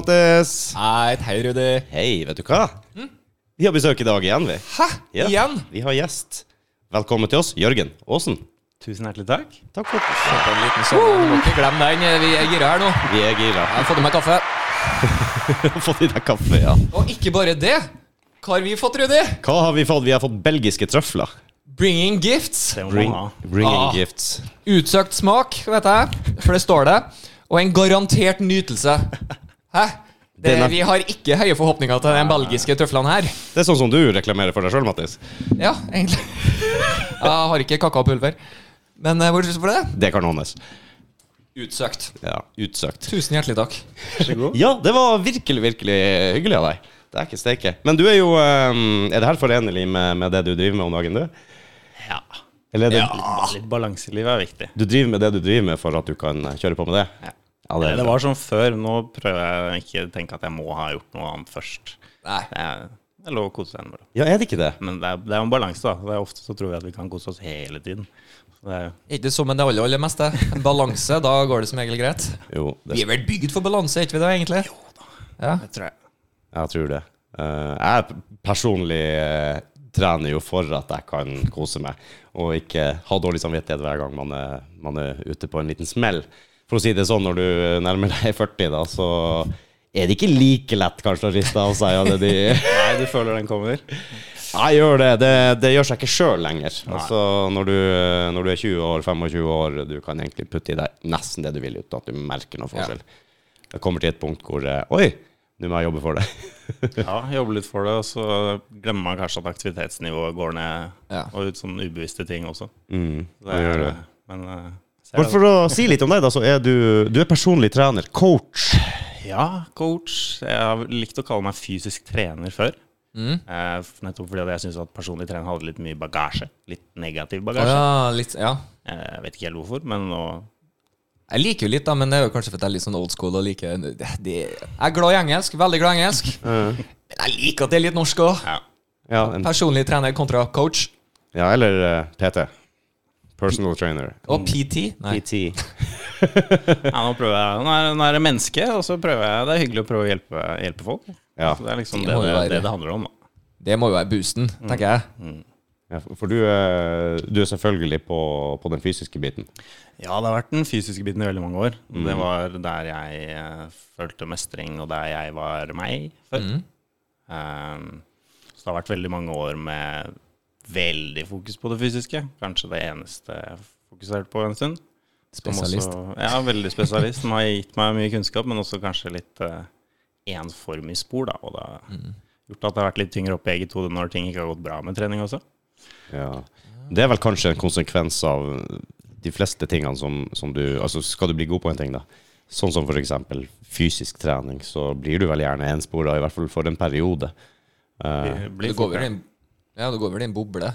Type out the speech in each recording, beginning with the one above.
Mattis. Hei, hei, Rudi. Hei, vet du hva? Vi har besøk i dag igjen, vi. Hæ? Ja, Igjen? Vi har gjest. Velkommen til oss, Jørgen Aasen. Tusen hjertelig takk. Takk for at du Sett på en liten sånn, må ikke glemme den. Vi er gira her nå. Vi er gira. Jeg har fått i meg kaffe. Fått i deg kaffe, ja. Og ikke bare det. Hva har vi fått, Rudi? Hva har vi fått? Vi har fått belgiske trøfler. Bringing gifts. Bring, bringing Ah. gifts. Utsøkt smak, vet jeg. For det står det. Og en garantert nytelse. Hæ? Det, vi har ikke høye forhåpninger til den belgiske tøflene her. Det er sånn som du reklamerer for deg sjøl, Mattis. Ja, egentlig. Jeg har ikke kakaopulver. Men hvor eh, du for det Det kan hånes. utsøkt. Ja, utsøkt. Tusen hjertelig takk. Vær så god. Ja, det var virkelig, virkelig hyggelig av deg. Det er ikke steike. Men du er jo um, Er det her forenlig med, med det du driver med om dagen, du? Ja. Eller er det, Litt balanse i livet er viktig. du driver med det du driver med for at du kan eh, kjøre på med det? Ja. Ja, det, Det var som før. Nå prøver jeg ikke å tenke at jeg må ha gjort noe annet først. Nei. Det er, det er lov å kose seg innimellom. ja, er det ikke det? Men det er, det er en balanse, da. Det er Ofte så tror vi at vi kan kose oss hele tiden. Så det er jo ikke som det aller, aller meste. En balanse, da går det som regel greit. Jo, det, Vi er vel bygd for balanse, er ikke vi det, egentlig? Jo da, Ja. Det tror jeg. jeg tror det. Eh, jeg personlig eh, trener jo for at jeg kan kose meg, og ikke ha dårlig samvittighet hver gang man er, man er ute på en liten smell. For å si det sånn, når du nærmer deg 40, da, så er det ikke like lett kanskje å riste av seg av det de Nei, du føler den kommer? Jeg gjør det. Det, det gjør seg ikke sjøl lenger. Altså, når, du, når du er 20 år, 25 år, du kan egentlig putte i deg nesten det du vil uten at du merker noe forskjell. Det kommer til et punkt hvor eh, Oi, nå må jeg jobbe for det. Ja, jobbe litt for det, og så glemmer man kanskje at aktivitetsnivået går ned. Ja. Og ut sånne ubevisste ting også. Mm, Det det gjør det. Men eh, Bare for å si litt om deg, da, så er du, du er personlig trener, coach. Ja, coach. Jeg har likt å kalle meg fysisk trener før. Mm. Eh, nettopp fordi jeg syns at personlig trener hadde litt mye bagasje. Litt negativ bagasje. ja, litt, ja. Eh, Jeg vet ikke helt hvorfor, men nå Jeg liker jo litt, da, men det er jo kanskje fordi jeg er litt sånn old school og liker det, det, Jeg er glad i engelsk, veldig glad i engelsk. Men jeg liker at det er litt norsk òg. Ja. Ja, en, Personlig trener kontra coach. ja eller uh, PT. Personal trainer. Og PT. Nei. PT. ja, nå prøver jeg Nå er, nå er det menneske, og så prøver jeg Det er hyggelig å prøve å hjelpe, hjelpe folk. Ja. Så det er liksom Det det må det, jo det, være- det handler om, da. Det må jo være boosten, tenker jeg. Ja, for du, er- du er selvfølgelig på, på den fysiske biten. Ja, det har vært den fysiske biten i veldig mange år. Det var der jeg eh, følte mestring, og der jeg var meg før. Mm. Um, så det har vært veldig mange år med veldig fokus på det fysiske. Kanskje det eneste jeg fokuserte på en stund. Spesialist. Også, ja, veldig spesialist. Som har gitt meg mye kunnskap, men også kanskje litt uh, enformig spor. Da, og det har Mm. gjort at det har vært litt tyngre opp i eget hode når ting ikke har gått bra med trening også. Ja. Det er vel kanskje en konsekvens av de fleste tingene som, som du Altså, skal du bli god på en ting, da, sånn som f.eks. fysisk trening, så blir du vel gjerne enspora, i hvert fall for en periode. Uh, Det går vel en, ja, det går vel i en boble.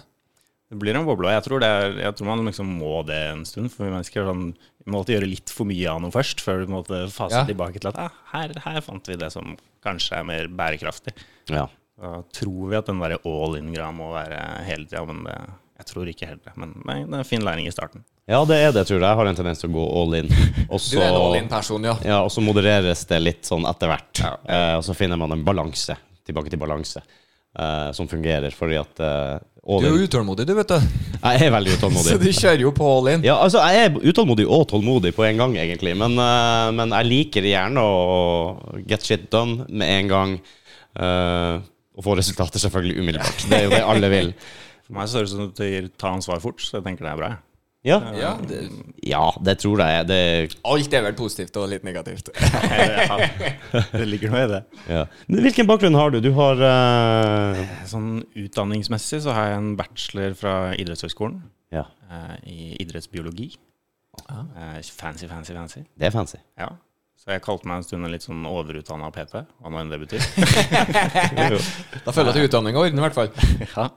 Det blir en boble. Jeg tror, det er, jeg tror man liksom må det en stund. For vi mennesker er sånn, vi må alltid gjøre litt for mye av noe først, før vi måtte fase Ja. tilbake til at ah, her, her fant vi det som kanskje er mer bærekraftig. ja. Da tror vi at den derre all in-greia må være hele tida, men det, jeg tror ikke helt det. Men nei, det er en fin læring i starten. ja, det er det, tror jeg. Jeg har en tendens til å gå all in. Også, Du er en all-in-person, ja. ja, og så modereres det litt sånn etter hvert. Ja. Eh, og så finner man en balanse, tilbake til balanse, eh, som fungerer. Fordi at uh, Du er jo utålmodig, du, vet du. Jeg er veldig utålmodig. Så du kjører jo på all in. Ja, altså Jeg er utålmodig og tålmodig på en gang, egentlig. Men, uh, men jeg liker gjerne å get shit done med en gang. eh, og få resultater selvfølgelig umiddelbart. Det er jo det alle vil. For meg så høres det ut som du tar ansvar fort, så jeg tenker det er bra. Ja, Ja, det, ja det tror jeg. Det, alt er vel positivt og litt negativt. Ja, det ligger noe i det. ja. Men hvilken bakgrunn har du? Du har uh... Sånn Utdanningsmessig så har jeg en bachelor fra idrettshøgskolen Ja, eh, i idrettsbiologi. Uh, fancy, fancy, fancy. det er fancy. Ja. Så jeg kalte meg en stund en litt sånn overutdanna PP, hva nå enn det betyr. Da føler jeg at utdanninga ordner, i hvert fall. ja.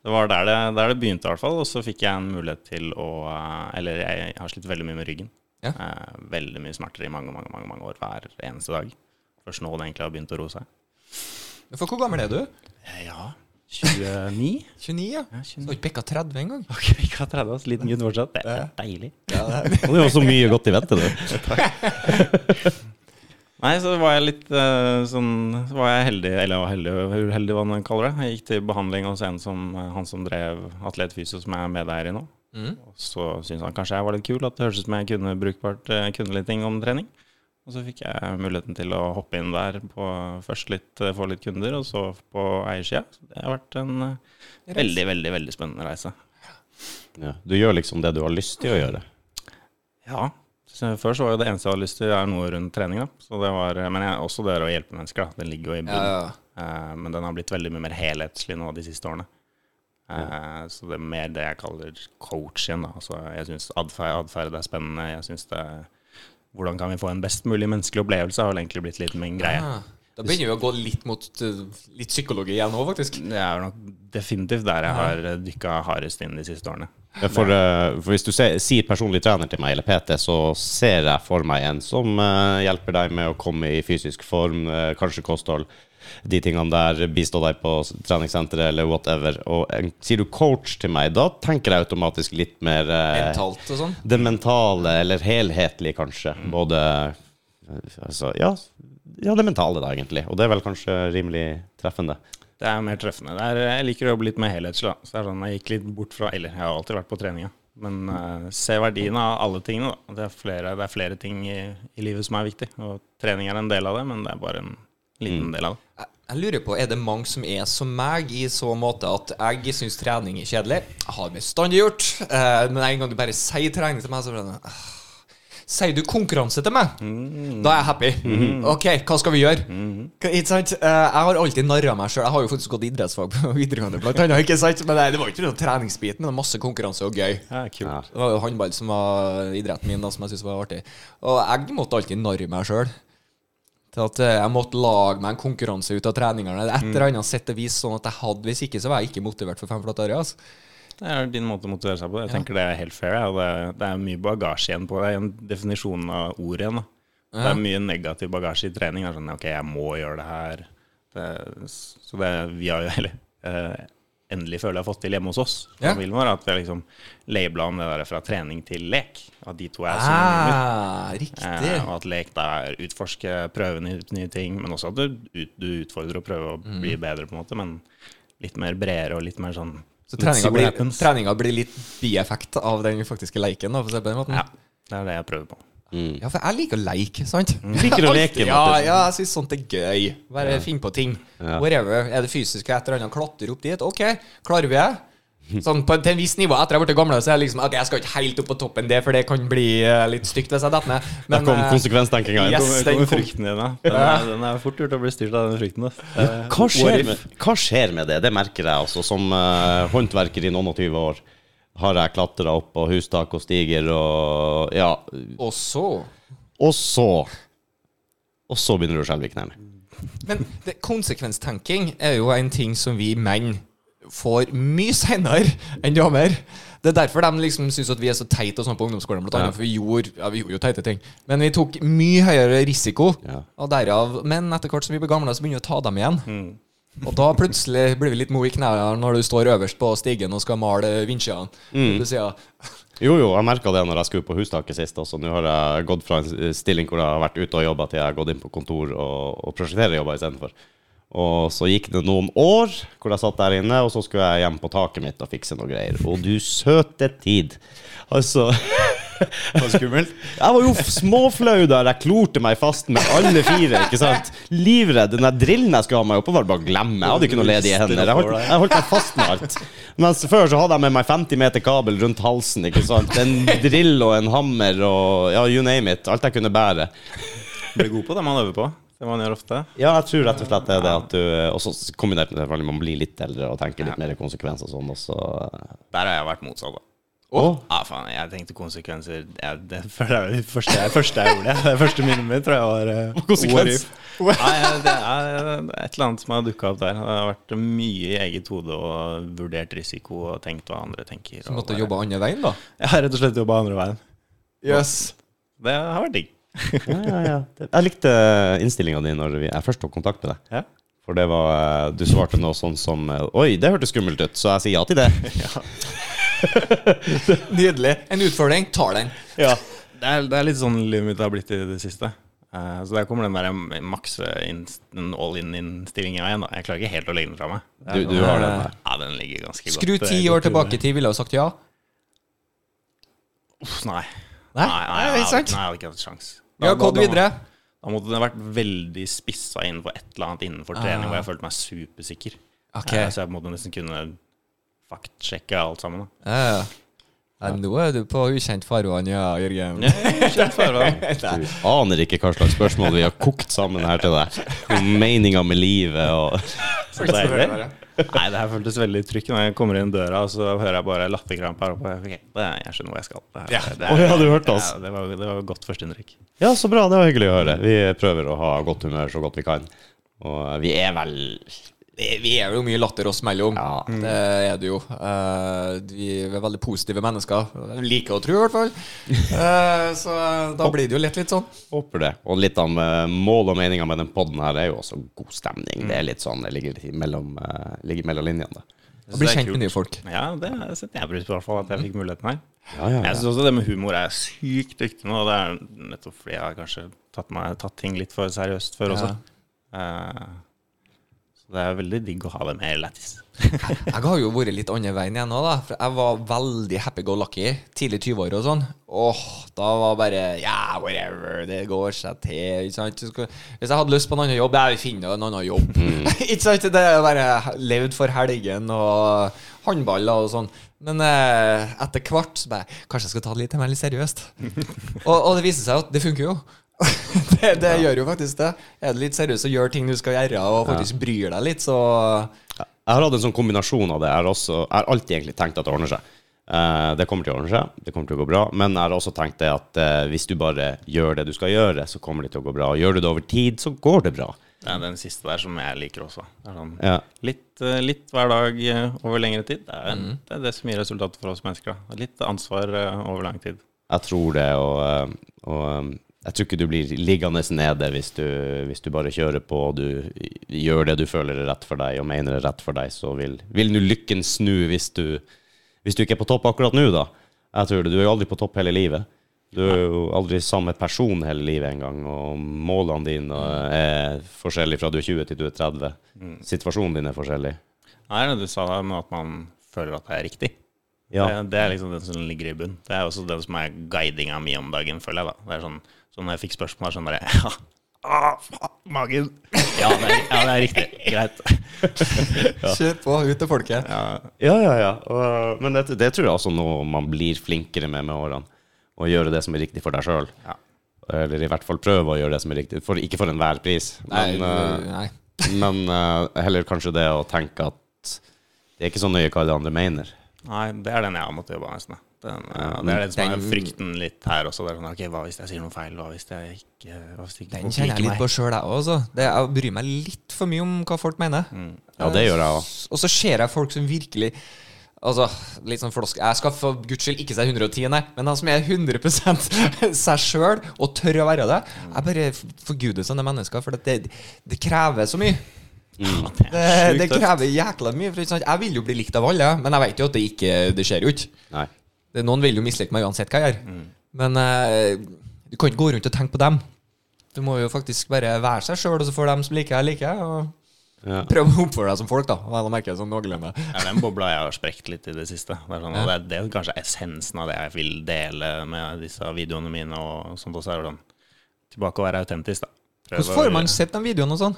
Det var der det, der det begynte, i hvert fall. Og så fikk jeg en mulighet til å eh, Eller jeg har slitt veldig mye med ryggen. Ja. Eh, veldig mye smerter i mange, mange, mange, mange år hver eneste dag. Først nå det egentlig har begynt å roe seg. For hvor gammel er du? Eh, Ja, 29? 29, ja. Ja, Du har ikke pikka 30 engang. Ok, ikke 30, altså, Liten gutt fortsatt. Det er deilig. Og du har så mye godt i vente, du. Nei, så var jeg litt eh, sånn Så var jeg heldig, eller var heldig, uheldig, hva man kaller det. Jeg gikk til behandling hos en som eh, han som drev Atletfysio, som jeg er medeier i nå. Mm. Og så syntes han kanskje jeg var litt kul, at det hørtes ut som jeg kunne brukbart eh, kunne litt ting om trening. Og så fikk jeg muligheten til å hoppe inn der på først litt, få litt kunder, og så på eiersida. Så det har vært en eh, veldig, veldig, veldig spennende reise. Ja. Du gjør liksom det du har lyst til å gjøre. Ja. Så før så var jo det eneste jeg hadde lyst til, er noe rundt trening. da. Så det var, men jeg, også det å hjelpe mennesker. da. Den ligger jo i Ja, bunnen. ja. Eh, men den har blitt veldig mye mer helhetslig nå de siste årene. Ja. Så det er mer det jeg kaller coach igjen. Altså, jeg syns atferd, er spennende. Jeg synes det Hvordan kan vi få en best mulig menneskelig opplevelse, har vel egentlig blitt litt min greie. Ah, Da begynner vi å gå litt mot uh, litt psykologi igjen nå, faktisk. Det er nok definitivt der jeg har dykka hardest inn de siste årene. For, eh, for hvis du sier personlig trener til meg, eller PT, så ser jeg for meg en som eh, hjelper deg med å komme i fysisk form, eh, kanskje kosthold, de tingene der, bistå deg på treningssenteret eller whatever. Og sier du coach til meg, da tenker jeg automatisk litt mer Mentalt og sånn. det mentale, eller helhetlig, kanskje. Både eh, altså, ja, ja, det mentale, da, egentlig. Og det er vel kanskje rimelig treffende. Det er mer treffende. Det er, jeg liker å jobbe litt mer helhetslig. Så det er sånn, Jeg gikk litt bort fra Eller jeg har alltid vært på treninga. Men uh, se verdien av alle tingene. da. Det er flere, det er flere ting i, i livet som er viktig. Og trening er en del av det, men det er bare en liten del av det. Jeg, jeg lurer på, Er det mange som er som meg i så måte at jeg syns trening er kjedelig? Jeg har bestandig gjort. Eh, men en gang du bare sier trening til meg, så blir det ah. Sier du konkurranse til meg, da er jeg happy. OK, hva skal vi gjøre? Mm. Ikke sant? Eh, jeg har alltid narra meg sjøl. Jeg har jo faktisk gått idrettsfag på videregående, blant annet. Ikke sant? Men det, det var ikke noe treningsbit, men det var masse konkurranse og gøy. Ja. Ja. Det var jo håndball som var idretten min, da, som jeg syntes var artig. Og jeg måtte alltid narre meg sjøl. Til at eh, jeg måtte lage meg en konkurranse ut av treningene. Det Et eller annet sett og vis sånn at jeg hadde Hvis ikke, så var jeg ikke motivert for fem flate år. Altså. Det er din måte å motivere seg på. Jeg tenker det er helt fair. ja, Det, det, det er mye bagasje igjen på det. En definisjon av ord igjen. da. Det er mye negativ bagasje i trening. Det er sånn, ok, jeg må gjøre det her. Det, så det vi har jo heller eh, endelig føler jeg har fått til hjemme hos oss. Ja. Familien vår, At vi har liksom labela om det der fra trening til lek. At de to er. Ah, riktig. Eh, og at lek da er utforske, prøve nye, nye ting. Men også at du, ut, du utfordrer og prøver å bli bedre, på en måte. Men litt mer bredere og litt mer sånn Så treninga blir, treninga blir litt bieffekt av den faktiske leiken. Da, for å si det på den måten. Ja, det er det jeg prøver på. Ja, for jeg liker å leke, sant? Du liker å leke, Ja, ja, jeg syns sånt er gøy. Bare finne på ting. Ja. Whatever. Er det fysisk et eller annet, klatre opp dit? Ok, klarer vi det? Sånn på, til en viss nivå. Etter jeg ble gamle, så er jeg liksom Ok, jeg skal ikke helt opp på toppen det, for det kan bli uh, litt stygt hvis jeg detter ned. Der kom eh, konsekvenstenkinga inn. yes. Kommer, den kom- frykten din, da. Den er, den er fort gjort å bli styrt av den frykten. Da. Eh, Hva skjer, med, hva skjer med det? Det merker jeg altså. Som uh, håndverker i noen og 20 år har jeg klatra opp på hustak og stiger og Ja. Og så Og så Og så begynner du å skjelve i knærne. Men det, konsekvenstenking er jo en ting som vi menn får mye seinere enn damer. Det er derfor de liksom syns at vi er så teite og sånn på ungdomsskolen. Blant annet, Ja. For vi gjorde, ja, vi gjorde jo teite ting. Men vi tok mye høyere risiko. Ja. Og derav, Men etter hvert som vi blir gamle, så begynner vi å ta dem igjen. Mm. Og da plutselig blir vi litt mo i knærne når du står øverst på stigen og skal male vinsjene. Mm. Jo, jo, jeg merka det når jeg skulle på hustaket sist. Også. Nå har jeg gått fra en stilling hvor jeg har vært ute og jobba, til jeg har gått inn på kontor og, og prosjekterjobba istedenfor. Og så gikk det noen år hvor jeg satt der inne, og så skulle jeg hjem på taket mitt og fikse noe greier. Og du søte tid. Altså Det var skummelt. Jeg var jo småflau der jeg klorte meg fast med alle fire. ikke sant? Livredd. Den der drillen jeg skulle ha meg oppå, var bare å glemme. Jeg hadde ikke noe ledige hender. Jeg holdt, jeg holdt meg fast med alt. Mens før så hadde jeg med meg 50 meter kabel rundt halsen. ikke sant? En drill og en hammer og ja, you name it. Alt jeg kunne bære. Ble god på det man øver på. Det man gjør ofte. Ja, jeg tror rett og slett det er det at du Og så kombinert med at man blir litt eldre og tenker litt mer konsekvenser og sånn, og så Der har jeg vært motsatt, da. Å? Ja, faen, jeg tenkte konsekvenser jeg, Det var det første jeg, første jeg gjorde. Det første minnet mitt tror jeg var uh, Konsekvens? Nei, det er et eller annet som har dukka opp der. Det har vært mye i eget hode og vurdert risiko og tenkt hva andre tenker. så måtte du jobbe andre veien, da. Jeg har rett og slett jobba andre veien. Yes. Det har vært digg. Ja, ja, ja. Jeg likte innstillinga di når jeg først tok kontakt med deg. Ja. For det var eh, Du svarte noe sånn som eh, Oi, det hørtes skummelt ut, så jeg sier ja til det. Nydelig. En utfordring, tar den. Ja. Det er, det er litt sånn livet mitt har blitt i det siste. Uh, så der kommer den der maks all in-innstillinga igjen. da Jeg klarer ikke helt å legge den fra meg. Er Du, du har den der. Ja, den ligger ganske Skru godt. Skru ti år tilbake i tid, ville du sagt ja? Uff, Nei. Nei, nei, nei, jeg hadde ikke hatt sjans. Ja, kod videre. Da måtte den vært veldig spissa innenfor et eller annet innenfor trening hvor jeg følte meg supersikker. Okay. Eh, Så jeg måtte nesten kunne faktsjekke alt sammen. da Ja, ja. Nå er du på ukjent farvann, ja, Jørgen. ukjent farvann. Du aner ikke hva slags spørsmål vi har kokt sammen her til deg. Om meninga med livet og Så deilig. Nei, det her føltes veldig trygt når jeg kommer inn døra, og så hører jeg bare latterkrampe her oppe. Okay, jeg skjønner hvor jeg skal. Det, her- det, er, oh, du hørte oss. Ja, det, var, det var godt førsteinntrykk. Ja, så bra. Det var hyggelig å høre. Vi prøver å ha godt humør så godt vi kan. Og vi er vel Vi er jo mye latter oss mellom. Ja. Det er det jo. Uh, vi er veldig positive mennesker. Liker å tro, i hvert fall. Uh, så da blir det jo lett litt sånn. Håper det. Og litt av eh, mål og meninga med den poden her er jo også god stemning. Det er litt sånn, det ligger mellom, uh, ligger mellom linjene. da. Å bli kjent med nye folk. Ja, det setter jeg pris på, i hvert fall, at jeg fikk muligheten her. Ja, ja, Jeg syns også det med humor er sykt dyktig nå. Det er nettopp fordi jeg har kanskje tatt, meg, tatt ting litt for seriøst før også. Eh, så det er veldig digg å ha det med, lættis. Jeg har jo vært litt andre veien igjen nå, da. For jeg var veldig happy go lucky tidlig 20-år og sånn. Åh, da var bare Yeah, whatever, det går seg til. Ikke sant? Hvis jeg hadde lyst på en annen jobb, jeg finner en annen jobb. ikke sant? Det er bare levd for helgen og håndballer og sånn. Men eh, etter hvert så bare Kanskje jeg skal ta det litt mer seriøst. og, og det viser seg at det funker jo. det, det gjør jo faktisk det. Er du litt seriøs og gjør ting du skal gjøre, og faktisk bryr deg litt, så Jeg har hatt en sånn kombinasjon av det. Jeg har, også, jeg har alltid egentlig tenkt at det ordner seg. Uh, det kommer til å ordne seg, det kommer til å gå bra. Men jeg har også tenkt det at uh, hvis du bare gjør det du skal gjøre, så kommer det til å gå bra. Og gjør du det over tid, så går det bra. Det er den siste der som jeg liker også. Det er sånn, Ja. litt, eh, litt hver dag over lengre tid. Det er, Mm. det er det som gir resultater for oss mennesker. Da. Litt ansvar over lang tid. Jeg tror det, og, og jeg tror ikke du blir liggende nede hvis du, hvis du bare kjører på og du gjør det du føler er rett for deg, og mener er rett for deg, så vil, vil nu lykken snu hvis du, hvis du ikke er på topp akkurat nå, da. Jeg tror det. Du er jo aldri på topp hele livet. Du er jo aldri samme person hele livet engang, og målene dine er forskjellige fra du er 20 til du er 30. Situasjonen din er forskjellig. Nei, det du sa der med at man føler at det er riktig. Ja. Det, det er liksom den som ligger i bunn. Det er også den som er guidinga mi om dagen, føler jeg. da Det er sånn, så når jeg fikk spørsmål, er sånn bare Ja, ah, faen, magen. Ja det, er, ja, det er riktig. Greit. kjør på, ut til folket. Ja, Ja, ja, ja. Og, men det, det tror jeg også noe man blir flinkere med med årene. Å gjøre det som er riktig for deg sjøl. Ja. Eller i hvert fall prøve å gjøre det som er riktig. For, ikke for enhver pris, men, nei, nei. men uh, heller kanskje det å tenke at det er ikke så nøye hva de andre mener. Nei, det er den jeg har måttet jobbe med. Den, ja, det er den som er frykten litt her også. Det sånn, ok, Hva hvis jeg sier noe feil? Hva hvis jeg ikke, hvis ikke Den kjenner jeg litt meg? på sjøl, jeg òg. Jeg bryr meg litt for mye om hva folk mener. Ja, det gjør jeg òg. Og så ser jeg folk som virkelig Altså, litt sånn flosk Jeg skal for guds skyld ikke si 110, nei, men han som er 100 seg sjøl og tør å være det. Jeg bare forguder sånne mennesker, for det, det krever så mye. Det, Sjukt det krever jækla mye. Jeg vil jo bli likt av alle, men jeg vet jo at det ikke Det skjer jo ikke. Nei. Det, noen vil jo mislike meg uansett hva jeg gjør. Men eh, du kan ikke gå rundt og tenke på dem. Du må jo faktisk bare være seg sjøl, og så får dem som liker deg, like. Og Ja. prøve å oppføre deg som folk, da. Vel å merke sånn noenlunde. Ja, den bobla jeg har sprekt litt i det siste. Det er, sånn, ja. det, er, det er kanskje essensen av det jeg vil dele med disse videoene mine. Og sånt også er sånn Tilbake å være autentisk, da. Prøv Hvordan får å- man sett de videoene og sånn?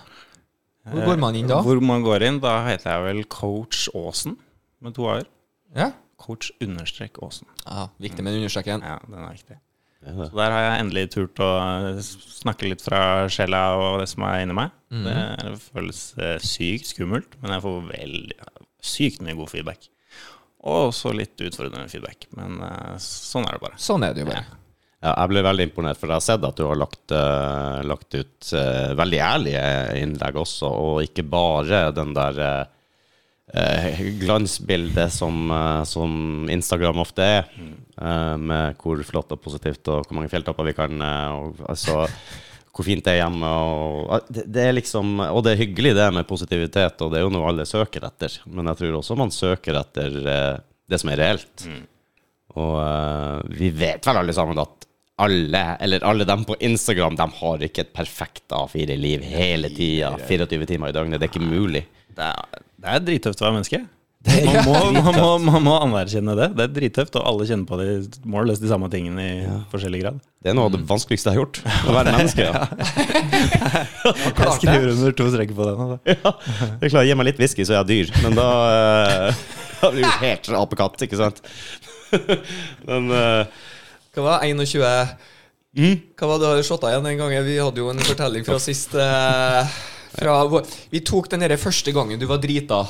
Hvor går man inn da? Hvor man går inn, da heter jeg vel Coach Aasen, med to a-er. Ja? Coach understrek Aasen. Ah, viktig med understreken. Ja, den er viktig. Så der har jeg endelig turt å snakke litt fra sjela og det som er inni meg. Mm. Det føles eh, sykt skummelt, men jeg får veldig sykt mye god feedback. Og også litt utfordrende feedback. Men eh, sånn er det bare. Sånn er det jo bare. Ja, jeg ble veldig imponert, for jeg har sett at du har lagt, uh, lagt ut uh, veldig ærlige innlegg også, og ikke bare den der eh, glansbildet som, eh, som Instagram ofte er, eh, med hvor flott og positivt og hvor mange fjelltopper vi kan eh, og, altså, hvor fint det er hjemme. Og, det, det er liksom, og det er hyggelig det med positivitet, og det er jo noe alle søker etter. Men jeg tror også man søker etter eh, det som er reelt. Og eh, vi vet vel alle sammen at alle, eller alle dem på Instagram, de har ikke et perfekt A4-liv hele tida. 24 timer i døgnet. Det er ikke mulig. Det er, det er drittøft å være menneske. Man må, man, må, man må anerkjenne det. Det er drittøft, og alle kjenner på det more de samme tingene i forskjellig grad. Det er noe av det vanskeligste jeg har gjort. Å være menneske. Ja. Jeg skriver under to streker på den. Altså. Ja, det er klart, Gi meg litt whisky, så er jeg dyr. Men da, uh, da blir du helt apekatt, ikke sant? Men eh, Hva var det? 21 mm, Hva var det du hadde shotta igjen den gangen? Vi hadde jo en fortelling fra sist eh, fra, Vi tok den der første gangen du var drita.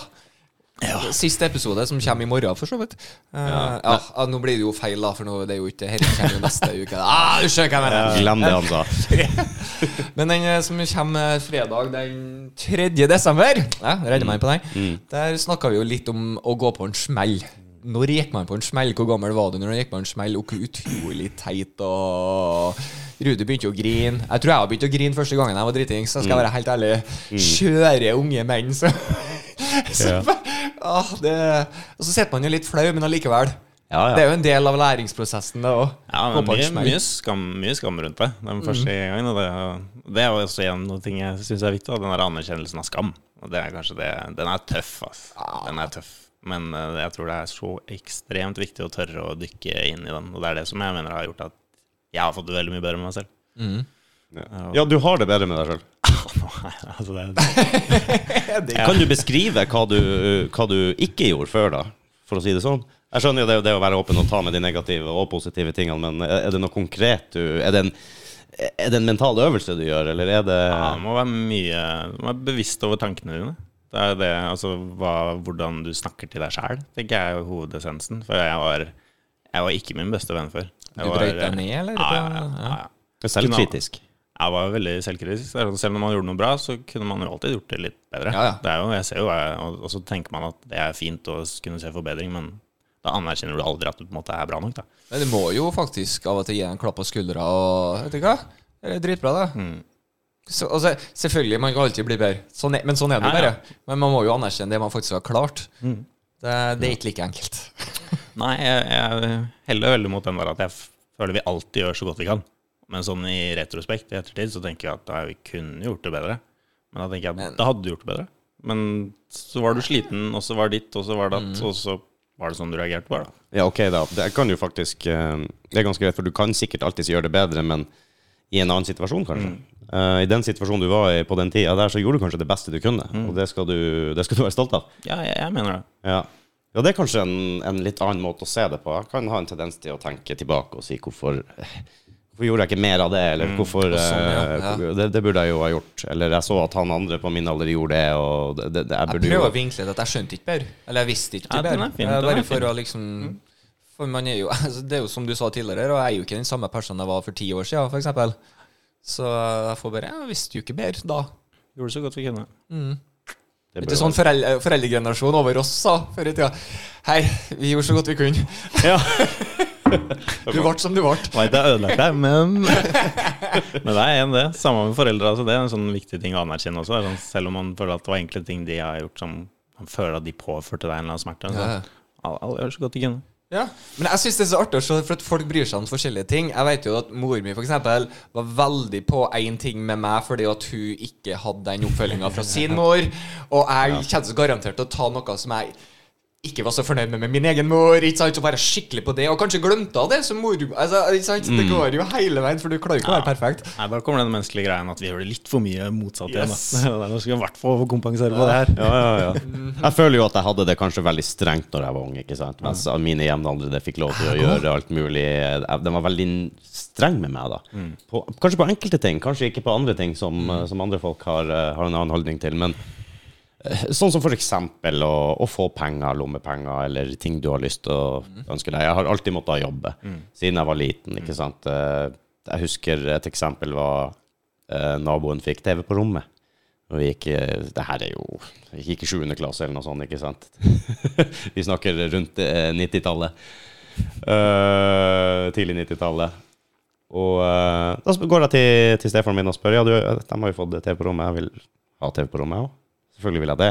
Siste episode, som kommer i morgen, for så vidt. Uh, ja. ja, Nå blir det jo feil, da, for nå, det er jo ikke Dette kommer jo neste uke. Ah, du skjønner hva jeg mener. glem det han sa. Men den eh, som kommer fredag den 3. desember, ja, regner meg på den, der snakka vi jo litt om å gå på en smell. Når gikk man på en smell? Hvor gammel var du når du gikk på en smell? Og hvor utrolig teit og Rudi begynte å grine. Jeg tror jeg har begynt å grine første gangen jeg var dritings. Jeg skal være helt ærlig. Skjøre unge menn så, så ah, det, Og så sitter man jo litt flau, men allikevel. Ja, Det er jo en del av læringsprosessen, det òg. Ja, men mye, mye, skam, mye skam rundt det den første gangen. Og det, det er jo også en av ting jeg syns er viktig. da, Den der anerkjennelsen av skam. Og det er kanskje det Den er tøff, altså. Den er tøff. Men eh, jeg tror det er så ekstremt viktig å tørre å dykke inn i den. Og det er det som jeg mener har gjort at jeg har fått det veldig mye bedre med meg selv. ja, du har det bedre med deg sjøl. altså det, Kan du beskrive hva du, hva du ikke gjorde før, da? For å si det sånn. Jeg skjønner jo det, det å være åpen og ta med de negative og positive tingene, men er er det noe konkret du Er det en, er det en mental øvelse du gjør, eller er det ja, Du må være mye Du må være bevisst over tankene dine. Det er det, altså hva, Hvordan du snakker til deg sjæl, tenker jeg er hovedessensen. For jeg var, jeg var ikke min beste venn før. Jeg Du brøyt deg ned, eller? Ja, ja, ja, ja. selvkritisk? Jeg var veldig selvkritisk. Sånn, Selv om man gjorde noe bra, så kunne man jo alltid gjort det litt bedre. Ja, ja. Det er jo, jeg ser jo, og, og så tenker man at det er fint å kunne se forbedring, men da anerkjenner du aldri at du på en måte er bra nok. da. Men du må jo faktisk av og til gi en klapp på skuldra og Vet du hva? Det er dritbra, det. Mm. Så, altså, selvfølgelig, man kan alltid bli bedre, sånn er, men sånn er det bare. Men man må jo anerkjenne det man faktisk har klart. Mm. Det, det er ikke like enkelt. Nei, jeg, jeg heller veldig mot den der at jeg føler vi alltid gjør så godt vi kan. Men sånn i retrospekt, i ettertid, så tenker jeg at da vi kunne gjort det bedre. Men da tenker jeg Men- at da hadde du gjort det bedre. Men så var du sliten, og så var det ditt, og så var datt, Mm. og så var det sånn du reagerte på det. Ja, ok, da. Det kan jo faktisk eh, Det er ganske greit, for du kan sikkert alltid gjøre det bedre, men i en annen situasjon, kanskje. Eh, I den situasjonen du var i på den tida der, så gjorde du kanskje det beste du kunne, og det skal du, det skal du være stolt av. Ja, jeg, jeg mener det. Ja. ja, det er kanskje en, en litt annen måte å se det på. Jeg kan ha en tendens til å tenke tilbake og si hvorfor Hvorfor gjorde jeg ikke mer av det, eller hvorfor sånn, ja. eh, Ja. det, det burde jeg jo ha gjort. Eller jeg så at han andre på min alder gjorde det, og det, det, jeg Jeg prøver å vinkle det at jeg skjønte ikke bedre. Eller jeg visste ikke bedre. Ja, Eh, Bare for å liksom For man er jo altså, Det er jo som du sa tidligere, og jeg er jo ikke den samme personen jeg var for ti år siden, f.eks. Så jeg får bare Jeg visste jo ikke bedre da. Gjorde så godt vi kunne. det Ikke sånn foreldre, foreldregenerasjon over oss sa før i tida. Hei, vi gjorde så godt vi kunne. Ja. Du ble som du ble. Veit jeg ødelagt deg, men Men det er en det. Samme med foreldre. Altså, det er en sånn viktig ting å anerkjenne også. Sånn, selv om man føler at det var enkle ting de har gjort som man føler at de påførte deg en eller annen smerte. Så, Ja. alle, alle gjør så godt de kunne. Ja, Men jeg syns det er så artig å se, for at folk bryr seg om forskjellige ting. Jeg vet jo at mor mi for eksempel, var veldig på én ting med meg fordi at hun ikke hadde den oppfølginga fra sin mor. Og jeg kommer garantert til å ta noe som jeg ikke var så fornøyd med med min egen mor. Ikke sant, Så være skikkelig på det, og kanskje glemte av det som mor altså, ikke sant? Det går jo hele veien, for du klarer ikke å være perfekt. Nei, Da kommer den menneskelige greien at vi gjør det litt for mye motsatt Yes. igjen. Da. Da skal vi i hvert fall kompensere på det her. Ja, ja, ja. Jeg føler jo at jeg hadde det kanskje veldig strengt når jeg var ung, ikke sant? mens mine jevnaldrende fikk lov til å gjøre alt mulig. De var veldig streng med meg, da. På, kanskje på enkelte ting, kanskje ikke på andre ting som, eh, som andre folk har, eh, har en annen holdning til. Men sånn som eksempel å, å få penger, lommepenger, eller ting du har lyst til å ønske deg. Jeg har alltid måttet jobbe siden jeg var liten, ikke sant. Eh, Jeg husker et eksempel var eh, naboen fikk TV på rommet. Og vi gikk eh, Det her er jo Vi gikk i 7. klasse eller noe sånt, ikke sant? vi snakker rundt eh, 90-tallet. Uh, tidlig 90-tallet. Og uh, da går jeg til, til stefaren min og spør Ja, du, de har jo fått TV på rommet. Jeg vil ha TV på rommet òg. Selvfølgelig vil jeg det.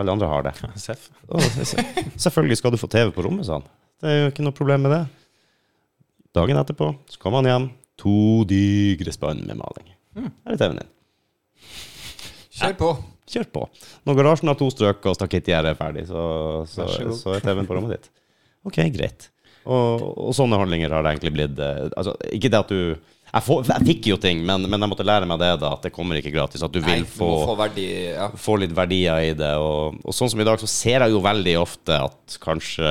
Alle andre har det. Seff. «Å, se- se- Selvfølgelig skal du få TV på rommet, sa han. Det er jo ikke noe problem med det. Dagen etterpå så kom han hjem, to digre spann med maling. Her er TV-en din. Kjør på. Kjør på. Når garasjen har to strøk og stakittgjerdet er ferdig, så, så, så så er TV-en på rommet ditt. Ok, greit. Og, og sånne handlinger har det egentlig blitt eh, altså, Ikke det at du jeg, får, jeg fikk jo ting, men, men jeg måtte lære meg det, da, at det kommer ikke gratis. At du Nei, vil du få, få verdi ja. få litt verdier i det. Og, og sånn som i dag, så ser jeg jo veldig ofte at kanskje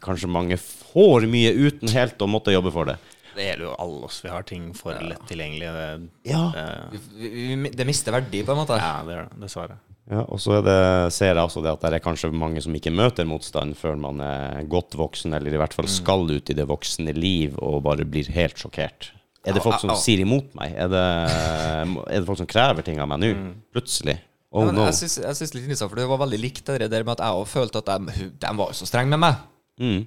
Kanskje mange får mye uten helt å måtte jobbe for det. Det gjelder jo alle oss. Vi har ting for lett tilgjengelig. Det, Ja. det, Vi- vi- Det mister verdi, på en måte. ja, det gjør det. Dessverre. Ja, og så er det, ser jeg også det at det er kanskje mange som ikke møter motstand før man er godt voksen, eller i hvert fall skal ut i det voksne liv og bare blir helt sjokkert. Er det folk som ja, ja. sier imot meg? Er det, er det folk som krever ting av meg nå? Plutselig? Oh no. jeg syns, det litt interessant, for det var veldig likt det der med at jeg òg følte at de, de var jo så strenge med meg. Mm.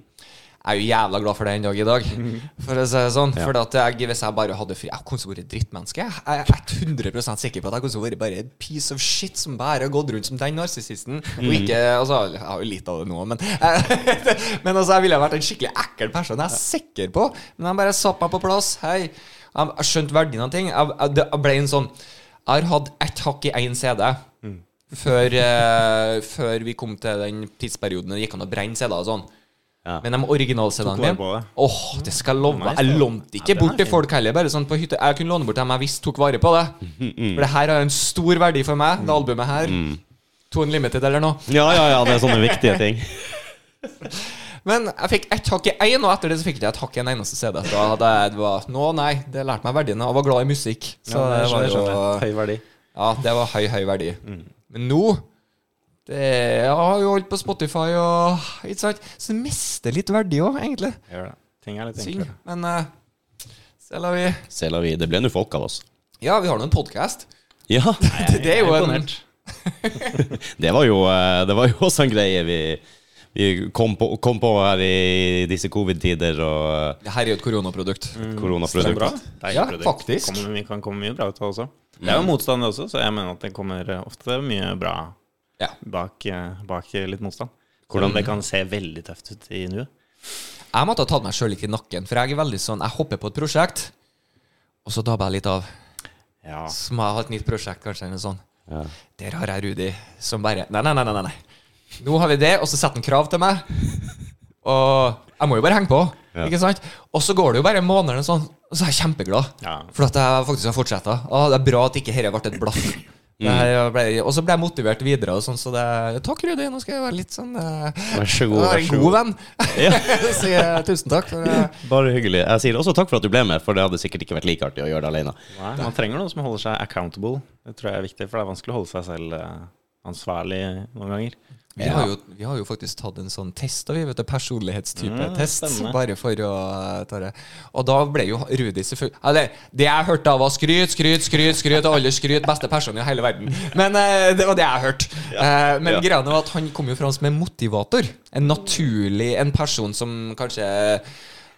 Jeg er jo jævla glad for det en dag i dag, for å si det sånn. Ja. For jeg, hvis jeg bare hadde fri Jeg kunne vært drittmenneske. Jeg er 100% sikker på at jeg kunne vært bare en piece of shit som bare har gått rundt som den narsissisten. Og ikke Altså, jeg har jo litt av det nå, men Men altså, jeg ville ha vært en skikkelig ekkel person. Jeg er sikker på. Men jeg bare satte meg på plass. Hei. Jeg skjønt verdien av ting. Jeg, jeg, det ble en sånn Jeg har hatt ett hakk i én CD. Før, eh, før vi kom til den tidsperioden det gikk an å brenne CD-er og sånn. Ja. Men de original-CD-ene Tok mine på det. Åh, det skal jeg love. Nice, Jeg lånte ikke Ja, bort til folk heller. Bare sånn på hytte Jeg kunne låne bort dem jeg visste tok vare på det. For det her har en stor verdi for meg, det albumet her. To Unlimited eller noe. Ja, ja, ja, det er sånne viktige ting. Men jeg fikk ett hakk i én, og etter det så fikk jeg et hakk i en eneste CD. Da hadde jeg det var, Nå, nei, det lærte meg verdien. Jeg var glad i musikk. Så Ja, det det var jo. Høy verdi. Ja, det var høy, høy verdi. Men nå det, har jo holdt på Spotify og Ikke sant? Så det mister litt verdi òg, egentlig. Gjør det. Ting er litt enklere. Men uh, så lar vi Se la vi, det ble nå folk av oss. Ja, vi har nå en podkast. Ja, Det, det er jo en det var jo, eh, det var jo også en greie vi, vi kom, på, kom på her i disse covid-tider og eh, Det her er jo et koronaprodukt. Er koronaprodukt. bra. Ja, produkt. faktisk. Kommer, vi kan komme mye bra ut av det også. Det er jo motstand, også, så jeg mener at det kommer ofte mye bra Ja. bak, eh, bak litt motstand. Hvordan det kan se veldig tøft ut i nuet. Jeg måtte ha tatt meg sjøl litt i nakken, for jeg er veldig sånn Jeg hopper på et prosjekt, og så dabber jeg litt av. Ja. Så må jeg ha et nytt prosjekt, kanskje, eller noe sånt. Ja. Der har jeg Rudi som bare Nei, nei, nei, nei, nei. Nå har vi det, og så setter han krav til meg. Og jeg må jo bare henge på, Ja. ikke sant? Og så går det jo bare måneder, og sånn, og så er jeg kjempeglad. Ja. For at jeg faktisk har fortsetta. Det er bra at ikke dette ble et blaff. Det og så ble jeg motivert videre. Og sånn, så det, takk, Rudi. Nå skal jeg være litt sånn uh, Vær så god. være Vær en så god god. venn. Sier jeg tusen takk. For, uh, Bare hyggelig. Jeg sier også takk for at du ble med, for det hadde sikkert ikke vært like artig å gjøre det alene. Nei, man trenger noen som holder seg accountable. Det tror jeg er viktig, for det er vanskelig å holde seg selv eh, ansvarlig noen ganger. Vi, har jo, vi har jo faktisk tatt en sånn test, vi vet det, personlighetstype-test. Mm, bare for å eh, ta det. Og da ble jo Rudi selvfølgelig Eller, det jeg hørte av var skryt, skryt, skryt, skryt, og alle skryt, beste person i hele verden. Men uh, det var det jeg hørte. Eh, men Ja. greia var at han kom jo fra som en motivator. En naturlig En person som kanskje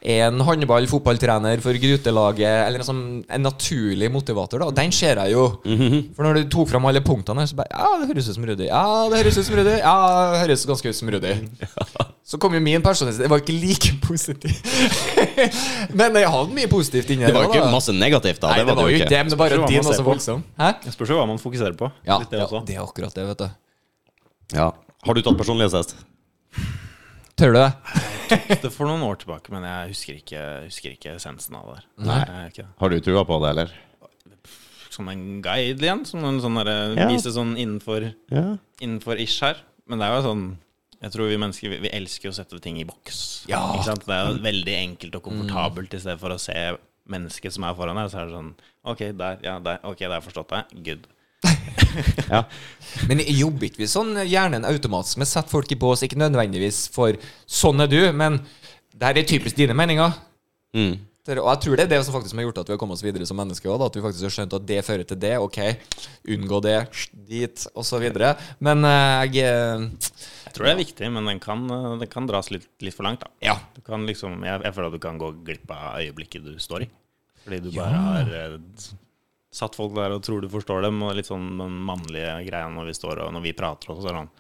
en håndball, fotballtrener for Grutelaget, eller sånn, en naturlig motivator. da Og den ser jeg jo. For når du tok fram alle punktene, så bare Ja, det høres ut som Rudi. Ja, det høres ut som Rudi. Ja, det høres ganske ut som Rudi. Så kom jo min personlighet. Det var ikke like positiv. men jeg hadde mye positivt inni Det var jo da. ikke masse negativt, da. Nei, det var jo ikke det, men det bare din var så voldsom. Hæ? Det spørs jo hva man fokuserer på. Ja, det ja, det er akkurat det, vet du. Ja. Har du tatt personlighetstest? Tør du det? Det for noen år tilbake, men jeg husker ikke, husker ikke essensen av det. Nei. Det. Har du trua på det, eller? Som en guide igjen, som en sånn derre Ja. Vise sånn innenfor, Ja. innenfor ish her. Men det er jo sånn Jeg tror vi mennesker vi, vi elsker å sette ting i boks. Ja. Ikke sant? Det er jo veldig enkelt og komfortabelt i stedet for å se mennesket som er foran deg. Så er det sånn OK, der. Ja, der. Ok, der forstått deg. Good. Ja. Men jobber ikke vi sånn hjernen automatisk med å sette folk i bås? Ikke nødvendigvis for 'sånn er du', men det her er typisk dine meninger. Mm. Det- Og jeg tror det er det som faktisk har gjort at vi har kommet oss videre som mennesker også, At vi faktisk har skjønt at det fører til det. Ok, unngå det, dit, osv. Men eh, jeg eh, Jeg tror det er viktig, men den kan, den kan dras litt, litt for langt, da. Ja. Du kan liksom, jeg, jeg føler at du kan gå glipp av øyeblikket du står i. Fordi du bare har eh, satt folk der og tror du forstår dem, og litt sånn den mannlige greia når vi står og når vi prater er det sånn,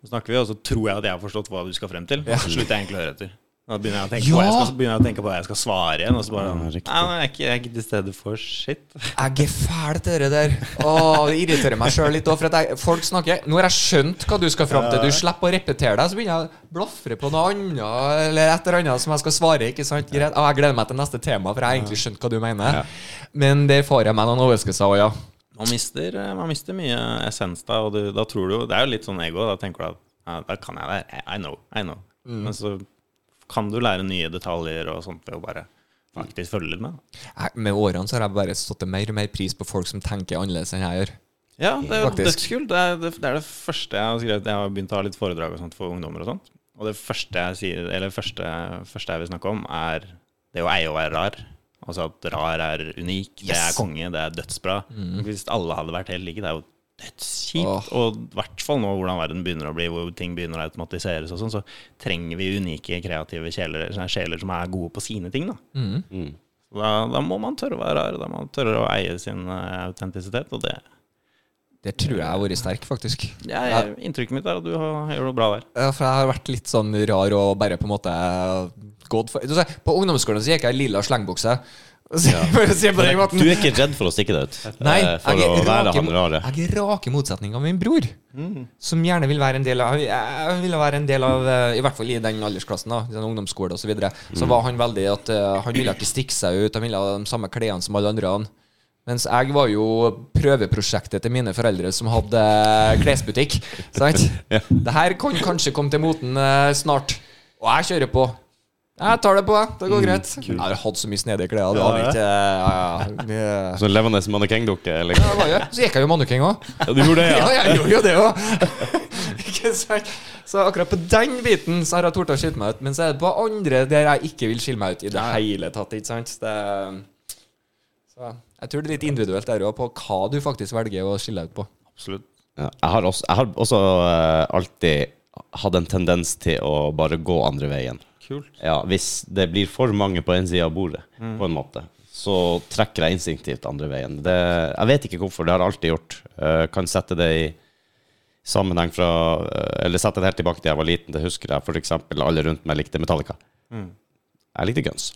så snakker vi, og så tror jeg at jeg har forstått hva du skal frem til. Og så slutter jeg egentlig å høre etter. Da begynner jeg, å tenke på hva jeg skal, begynner jeg å tenke på hva jeg skal svare igjen. Og så bare Ja, Nei, men jeg er ikke, jeg er ikke til stede for shit. Jeg er fæl til det der. Åh, det irriterer meg sjøl litt òg. For at jeg, folk snakker Nå har jeg skjønt hva du skal fram til. Du slipper å repetere deg, så begynner jeg å blafre på noe annet eller et eller annet som jeg skal svare. Ikke sant? Greit. Og jeg gleder meg til neste tema, for jeg har egentlig skjønt hva du mener. Men det får jeg meg noen overraskelser òg, ja. Man mister, eh, man mister mye essens da, og du, da tror du Det er jo litt sånn ego. Da tenker du at ja, da kan jeg det. I know. I know. Men så kan du lære nye detaljer og sånt ved å bare faktisk følge litt med. Med årene så har jeg bare stått mer og mer pris på folk som tenker annerledes enn jeg gjør. Ja, det er dødskult. Det det, det er det første jeg har skrevet. Jeg har begynt å ha litt foredrag og sånt for ungdommer og sånt. Og det første jeg sier, eller første, første jeg vil snakke om, er det å eie å være rar. Altså at rar er unik, det er konge, det er dødsbra. Hvis alle hadde vært helt like, det er jo dødskjipt. Og i hvert fall nå hvordan verden begynner å bli, hvor ting begynner å automatiseres og sånn, så trenger vi unike, kreative kjeler, sjeler som er gode på sine ting, da. Mm. Så Da, da må man tørre å være rar, da må man tørre å eie sin uh, autentisitet, og det Det tror jeg har vært sterk, faktisk. Ja, jeg, inntrykket mitt er at du har, gjør det bra der. Ja, for jeg har vært litt sånn rar og bare på en måte gått for På ungdomsskolen så gikk jeg i lilla slengbukse. Måten. Du er ikke redd for å stikke deg ut? Nei, eh, for jeg å være rake, han rare? jeg er rake motsetning av min bror. Som gjerne vil være en del av Jeg ville være en del av eh, I hvert fall i den aldersklassen, da i den ungdomsskole osv. Så, videre, så var han veldig at eh, han ville ikke stikke seg ut. Han ville ha de samme klærne som alle andre. Mens jeg var jo prøveprosjektet til mine foreldre som hadde klesbutikk. Sant? Det her kan kanskje komme til moten snart. Og jeg kjører på. Jeg tar det på, jeg. Det går greit. Jeg har hatt så mye snedige klær. Ja, ja. ikke ja, ja, det- Sånn levende mannekengdukke? eller? ja. Så gikk jeg jo mannekeng òg. Ja, du gjorde det, Ja, ja? jeg gjorde jo det òg. Ikke sant? Så akkurat på den biten så har jeg tort å skille meg ut. Men så er det på andre der jeg ikke vil skille meg ut i det hele tatt. Ikke sant? Det, så jeg tror det er litt individuelt der òg, på hva du faktisk velger å skille deg ut på. Absolutt. Ja, jeg, har også, jeg har også eh, alltid hatt en tendens til å bare gå andre veien. Kult. Ja, Hvis det blir for mange på en side av bordet, på en måte, så trekker jeg instinktivt andre veien. Det, jeg vet ikke hvorfor, det har jeg alltid gjort. Uh, kan sette det i sammenheng fra uh, Eller sette det helt tilbake til jeg var liten. Det husker jeg f.eks. alle rundt meg likte Metallica. Jeg likte Guns.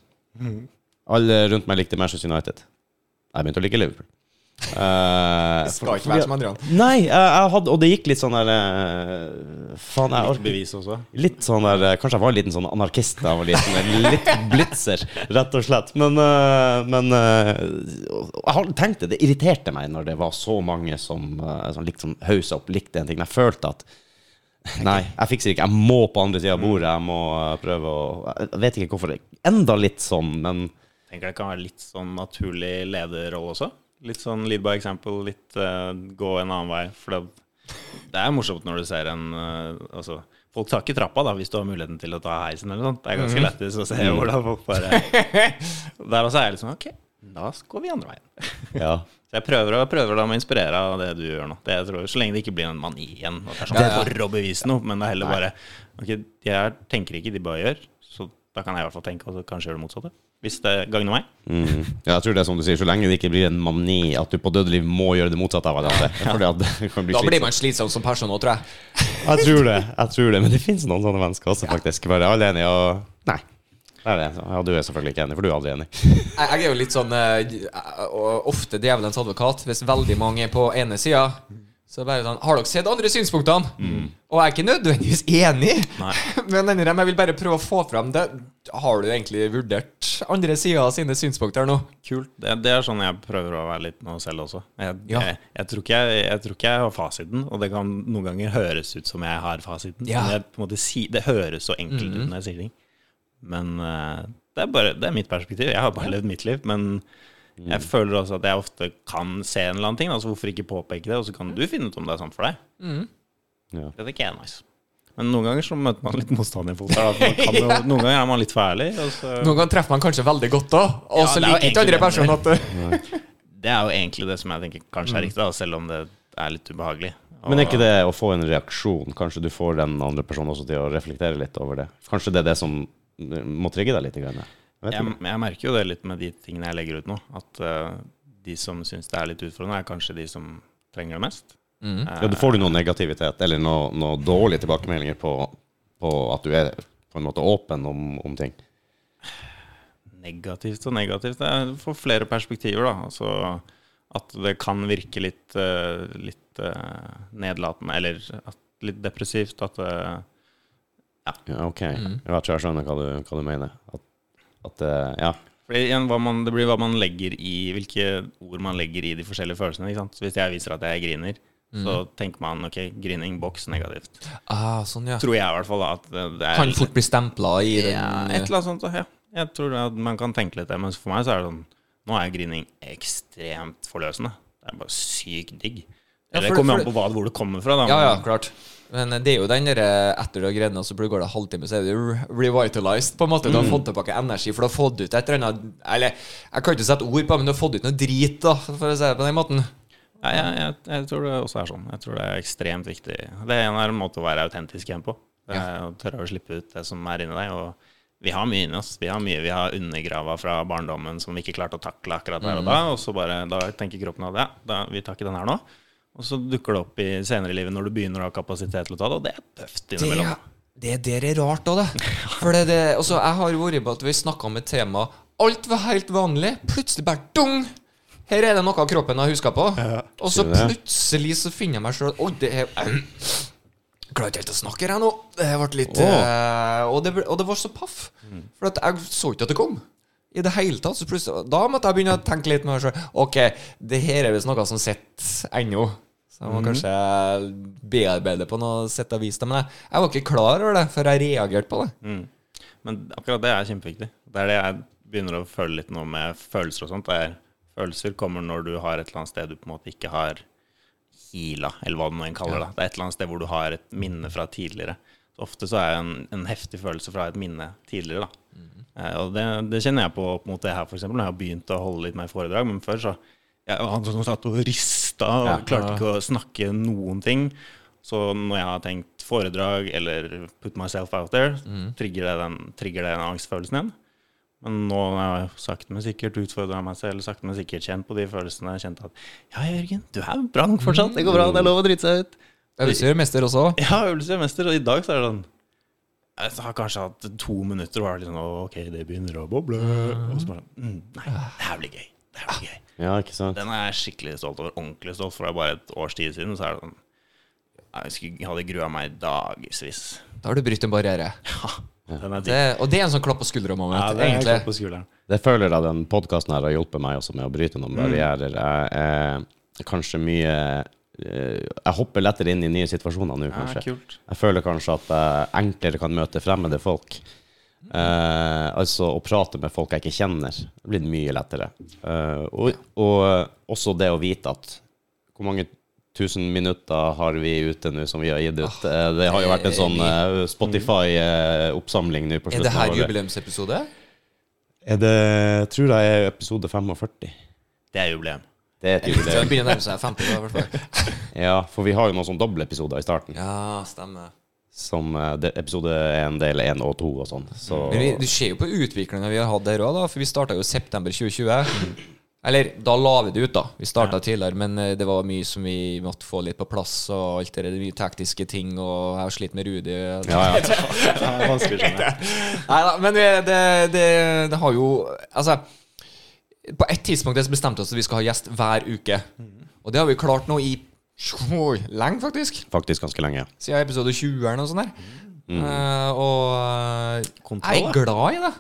Alle rundt meg likte Manchester United. Jeg begynte å like Liverpool. Eh, Skal ikke være som Adrian. Nei, jeg, jeg hadde Og det gikk litt sånn der eh, Faen, jeg orker bevis også. Litt sånn der eh, Kanskje jeg var en liten sånn anarkist da jeg var liten. en Litt blitzer, rett og slett. Men, eh, men jeg tenkte det. Det irriterte meg når det var så mange som, som likte sånn hausa opp, likte en ting. Jeg følte at Nei, jeg fikser ikke. Jeg må på andre sida av bordet. Jeg må prøve å Jeg vet ikke hvorfor. Enda litt sånn, men Tenker det kan være litt sånn naturlig lederrolle også. Litt sånn lead by example, litt uh, gå en annen vei. For det, det er morsomt når du ser en uh, Altså, folk tar ikke trappa da hvis du har muligheten til å ta heisen eller sånt. Det er ganske lættis å se hvordan folk bare Der også er jeg liksom Ok, da går vi andre veien. ja. Så jeg prøver, å- prøver da å inspirere av det du gjør nå. Det jeg tror, så lenge det ikke blir en mani igjen. At det er sånn Ja, ja. for å bevise noe, men det er heller bare Ok, jeg tenker ikke, de bare gjør. Så da kan jeg i hvert fall tenke og så kanskje gjøre det motsatte. Hvis det gagner meg. Mm. Ja, jeg tror det er som du sier, så lenge det ikke blir en mani at du på dødelig må gjøre det motsatte av hverandre. Fordi at det kan bli Da blir man slitsom som person òg, tror jeg. Jeg tror det, jeg tror det. Men det finnes noen sånne mennesker også, faktisk. Bare alle enige og Nei. Det er det. Ja, du er selvfølgelig ikke enig, for du er aldri enig. Jeg, jeg er jo litt sånn uh, Ofte djevelens advokat. Hvis veldig mange er på ene sida, så er bare sånn Har dere sett andre synspunktene? Og jeg er ikke nødvendigvis enig, Nei. men jeg vil bare prøve å få fram det. Har du egentlig vurdert andre sider av sine synspunkter nå? Kult. Det, det er sånn jeg prøver å være litt nå selv også. Jeg, Ja. jeg, jeg, tror ikke jeg, jeg tror ikke jeg har fasiten, og det kan noen ganger høres ut som jeg har fasiten. Ja. Men på en måte, si, det høres så enkelt ut når jeg sier ting. Men uh, det, er bare, det er mitt perspektiv. Jeg har bare levd mitt liv. Men jeg føler også at jeg ofte kan se en eller annen ting. Altså Hvorfor ikke påpeke det, og så kan du finne ut om det er sant for deg. Ja. Det tenker jeg er nice. Men noen ganger så møter man litt motstand i folk. jo, noen ganger er man litt for ærlig. Så, Noen ganger treffer man kanskje veldig godt òg, og Ja, så er liker ikke andre personer at det det er jo egentlig det som jeg tenker kanskje er riktig, da, selv om det er litt ubehagelig. Og- Men er ikke det å få en reaksjon? Kanskje du får den andre personen også til å reflektere litt over det? Kanskje det er det som må trigge deg litt? Grann. Vet jeg, jeg merker jo det litt med de tingene jeg legger ut nå. At uh, de som syns det er litt utfordrende, er kanskje de som trenger det mest. Eh, Ja, du får du noe negativitet eller noe, noe dårlige tilbakemeldinger på, på at du er på en måte åpen om, om ting? Negativt og negativt. Det får flere perspektiver, da. Altså at det kan virke litt, eh, litt nedlatende, eller at, litt depressivt. At ja. Ja, ok. Jeg tror jeg skjønner hva du, hva du mener. At, at eh, ja. Fordi igjen, hva man, Det blir hva man legger i hvilke ord man legger i de forskjellige følelsene. ikke sant? Så Hvis jeg viser at jeg griner, så tenker man ok, grining, boks, negativt. Ah, sånn, ja. Tror jeg i hvert fall da at det er Kan fort bli stempla i den ja, Et eller annet sånt. Ja. Jeg tror at man kan tenke litt det, men for meg så er det sånn Nå er grining ekstremt forløsende. Det er bare sykt digg. Ja, for- det kommer an på hva, hvor det kommer fra. Da. Ja, ja, men- klart. Men det er jo den der eh, etter du har greid og så går det halvtime, så er du re- revitalized. på en måte Du har fått tilbake energi, for du har fått ut et eller annet Eller, jeg kan ikke sette ord på det, men du har fått ut noe drit, da, for å si det på den måten. Ja, jeg, jeg, jeg tror det også er sånn. Jeg tror det er ekstremt viktig. Det er en måte å være autentisk igjen på. Det er å tørre å slippe ut det som er inni deg. Og vi har mye inni oss. Vi har mye vi har undergrava fra barndommen som vi ikke klarte å takle akkurat der og da. Og så bare, da tenker kroppen at ja, da, vi tar ikke den her nå. Og så dukker det opp i senere i livet når du begynner å ha kapasitet til å ta det, og det er tøft Det, innimellom. det der er rart òg, det. For det, det også, jeg har vært på at vi snakka om et tema Alt var helt vanlig. Plutselig bare dung! Her er det noe av kroppen jeg huska på. og så det? plutselig så finner jeg meg sjøl Oi, det er Jeg klarer ikke helt å snakke her nå. Det ble litt oh. uh, og, det, ble- og det var så paff. For at jeg så ikke at det kom. I det hele tatt. Så plutselig, da måtte jeg begynne å tenke litt med meg sjøl. Ok, det her er visst noe som sitter ennå. Så jeg må kanskje bearbeide på noe sett og vis. Men jeg, jeg var ikke klar over det før jeg reagerte på det. Mm. Men akkurat det er kjempeviktig. Det er det jeg begynner å føle litt nå med følelser og sånt. Er Følelser kommer når du har et eller annet sted du på en måte ikke har hila, eller hva nå kaller det. Det er et eller annet sted hvor du har et minne fra tidligere. Så ofte så er en, en heftig følelse fra et minne tidligere, da. Eh, og det, det kjenner jeg på opp mot det her, f.eks. Når jeg har begynt å holde litt mer foredrag. Men før så jeg, Han som satt og rista og Ja. klarte ikke å snakke noen ting. Så når jeg har tenkt foredrag eller put myself out there, trigger, det den, trigger det den angstfølelsen igjen. Men nå har jeg sakte, men sikkert utfordra meg selv, sakte, men sikkert kjent på de følelsene. Kjent at Ja, Jørgen, du er bra nok fortsatt. Det går bra. Det er lov å drite seg ut. Øvelse gjør mester også. Ja, øvelse gjør mester. Og i dag så er det sånn Jeg har kanskje hatt to minutter og var litt sånn OK, det begynner å boble. Og så bare mm, Nei, det her blir gøy. Det her blir gøy. Ja, ikke sant? Den er jeg skikkelig stolt over. Ordentlig stolt. For det er bare et års tid siden, så er det sånn Jeg hadde grua meg dagevis. Da har du brutt en barriere. Ja. Det, og det er en sånn klapp på skuldra-moment, Ja, det egentlig. klapp på skulderen. Det føler jeg den podkasten her har hjulpet meg også med å bryte noen barrierer. Jeg er kanskje mye Jeg hopper lettere inn i nye situasjoner nå, kanskje. Ja, Jeg føler kanskje at jeg enklere kan møte fremmede folk. Eh, altså å prate med folk jeg ikke kjenner, det blir mye lettere. Eh, og, og også det å vite at Hvor mange tusen minutter har vi ute nå som vi har gitt ut? Eh, det har jo vært en sånn eh, Spotify-oppsamling nå på Er det her jubileumsepisode? Er det Tror jeg er episode 45. Det er jubileum. Det er et det jubileum. begynner å nærme seg 50, år, i hvert fall. Ja, for vi har jo noen sånne dobbeltepisoder i starten. Ja, stemmer. Som eh, episode 1, del 1 og 2 og sånn. Så Men du ser jo på utviklinga vi har hatt der òg, for vi starta jo september 2020. Eller da la vi det ut, da. Vi starta tidligere, men eh, det var mye som vi måtte få litt på plass. Og alt det der, mye tekniske ting, og jeg har slitt med Rudi. ja, ja. Ja, vanskelig å skjønne. Nei da, men det, det, det, det har jo Altså, på et tidspunkt bestemte vi oss at vi skal ha gjest hver uke. Og det har vi klart nå i lenge, faktisk. Faktisk ganske lenge. Siden episode 20 eller noe sånt der. Eh, og eh, Kontroll, jeg er glad i det.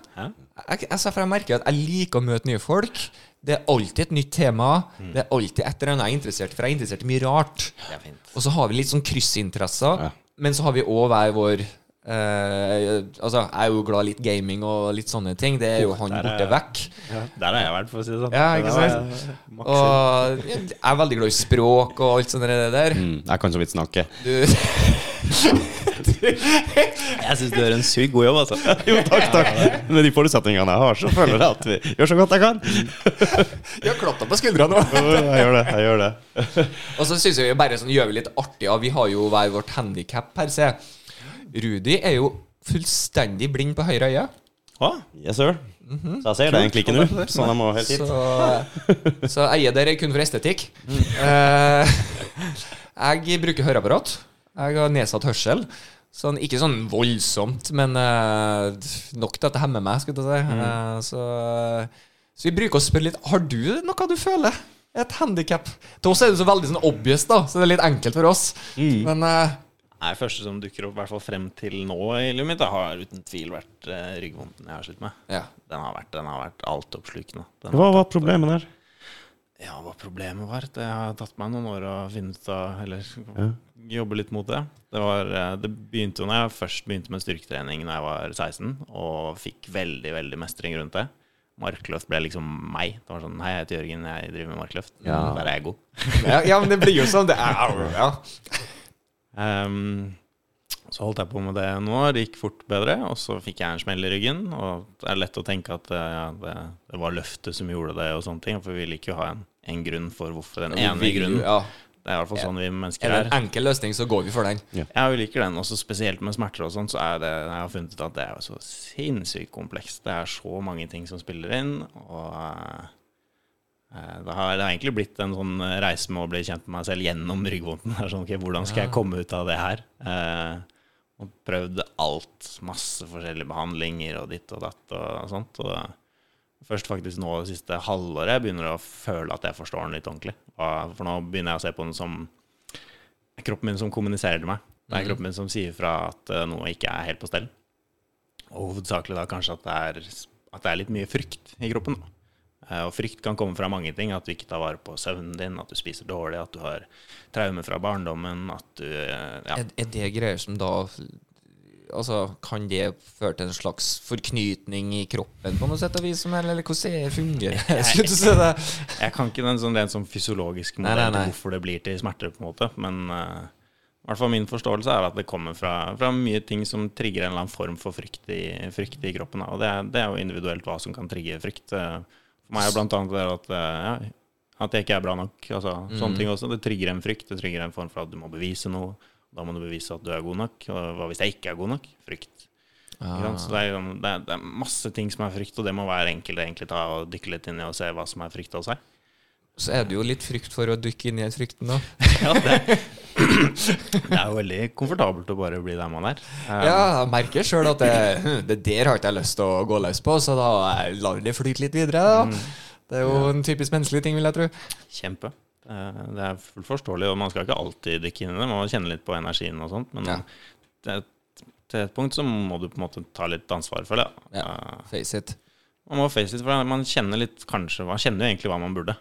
Jeg, altså, for jeg merker at jeg liker å møte nye folk. Det er alltid et nytt tema. Det er alltid et eller annet jeg er interessert i, for jeg er interessert i mye rart. Det er fint. Og så har vi litt sånn kryssinteresser, Ja. men så har vi òg hver vår eh, Altså, jeg er jo glad i litt gaming og litt sånne ting. Det er jo han der er- borte vekk. Der har jeg vært, for å si det sånn. Ja, ikke sant? Og jeg er veldig glad i språk og alt sånt der. der. Mm, jeg kan så vidt snakke. Du, Jeg syns du gjør en sykt god jobb, altså. Jo, takk, takk. Med de forutsetningene jeg har, så føler jeg at vi gjør så godt jeg kan. jeg klapper på skuldra nå. Jeg gjør det. jeg gjør det Og så synes jeg bare sånn, gjør vi litt artig. Ja, vi har jo hver vårt handikap per se. Rudi er jo fullstendig blind på høyre øye. Å, Yes, sir. Så jeg ser det egentlig ikke nå, så jeg må helt hit. Så, så eier dere kun for estetikk. Eh, jeg bruker høreapparat. Jeg har nedsatt hørsel. Sånn, ikke sånn voldsomt, men uh, nok til at det hemmer meg, skulle jeg si. Eh, så, så vi bruker å spørre litt Har du noe du føler? Et handikap? Til oss er det så veldig sånn obvious, da, så det er litt enkelt for oss. Men eh, Nei, første som dukker opp, i hvert fall frem til nå i livet mitt, det har uten tvil vært uh, ryggvondten jeg har slitt med. ja. Den har vært, den har vært altoppslukende. Hva var problemet der? Ja, hva problemet var? Det har tatt meg noen år å finne ut av Eller jobbe litt mot det. Det, var, eh, det begynte jo når jeg først begynte med styrketrening da jeg var 16, og fikk veldig, veldig mestring rundt det. Markløft ble liksom meg. Det var sånn Hei, jeg heter Jørgen, jeg driver med markløft. Ja. Der er jeg god. ja, ja, men det blir jo sånn. Det er, ja. Ehm, så holdt jeg på med det nå, det gikk fort bedre, og så fikk jeg en smell i ryggen. Og det er lett å tenke at eh, ja, det, det var løftet som gjorde det, og sånne ting. For vi vil ikke ha en, en grunn for hvorfor den ene grunnen. Ja. Det er i hvert fall sånn vi mennesker Er det er. en enkel løsning, så går vi for den. Ja, vi liker den. Også spesielt med smerter og sånn, så er det Jeg har funnet ut at det er så sinnssykt komplekst. Det er så mange ting som spiller inn, og eh, det har, det har egentlig blitt en sånn reise med å bli kjent med meg selv gjennom ryggvondten. Er Sånn, okay, hvordan skal jeg komme ut av det her? Eh, og prøvd alt. Masse forskjellige behandlinger og ditt og datt og sånt. Og først faktisk nå det siste halvåret jeg begynner å føle at jeg forstår den litt ordentlig. Og- For nå begynner jeg å se på den som kroppen min som kommuniserer til meg. Det er kroppen min som sier fra at eh, noe ikke er helt på stell. Og hovedsakelig da kanskje at det er, at det er litt mye frykt i kroppen. da. Eh, Og frykt kan komme fra mange ting. At du ikke tar vare på søvnen din, at du spiser dårlig, at du har traumer fra barndommen, at du eh, ja. Er, er det greier som da Altså, Kan det føre til en slags forknytning i kroppen på noe sett og vis? Eller, eller hvordan det fungerer? det? Jeg, jeg, det? Jeg kan ikke den sånn, det er en sånn fysiologisk modell til hvorfor det blir til smerter, på en måte. Men uh, i hvert fall min forståelse er at det kommer fra, fra mye ting som trigger en eller annen form for frykt i, frykt i kroppen. Og det er, det er jo individuelt hva som kan trigge frykt. For meg er blant annet det at, eh, ja, at jeg ikke er bra nok. Altså, Mm. Sånne ting også. Det trigger en frykt. Det trigger en form for at du må bevise noe. Da må du bevise at du er god nok. Og hva hvis jeg ikke er god nok? Frykt. Ah. Så det er, det, er, det er masse ting som er frykt, og det må være enkelt egentlig ta og dykke litt inn i og se hva som er frykt hos seg. Så er det jo litt frykt for å dykke inn i frykten, da. Ja, det, det er jo veldig komfortabelt å bare bli der man er. Um, Ja, jeg merker sjøl at det, det der har ikke jeg lyst til å gå løs på, så da jeg lar det flyte litt videre. Da. Det er jo en typisk menneskelig ting, vil jeg tro. Kjempe. Eh, Det er fullt forståelig, og man skal ikke alltid dykke inn i det. Man må kjenne litt på energien og sånt, men Ja. det, til et punkt så må du på en måte ta litt ansvar for det. Ja. Eh, Face it. Man må face it, for man kjenner litt kanskje Man kjenner jo egentlig hva man burde, eh,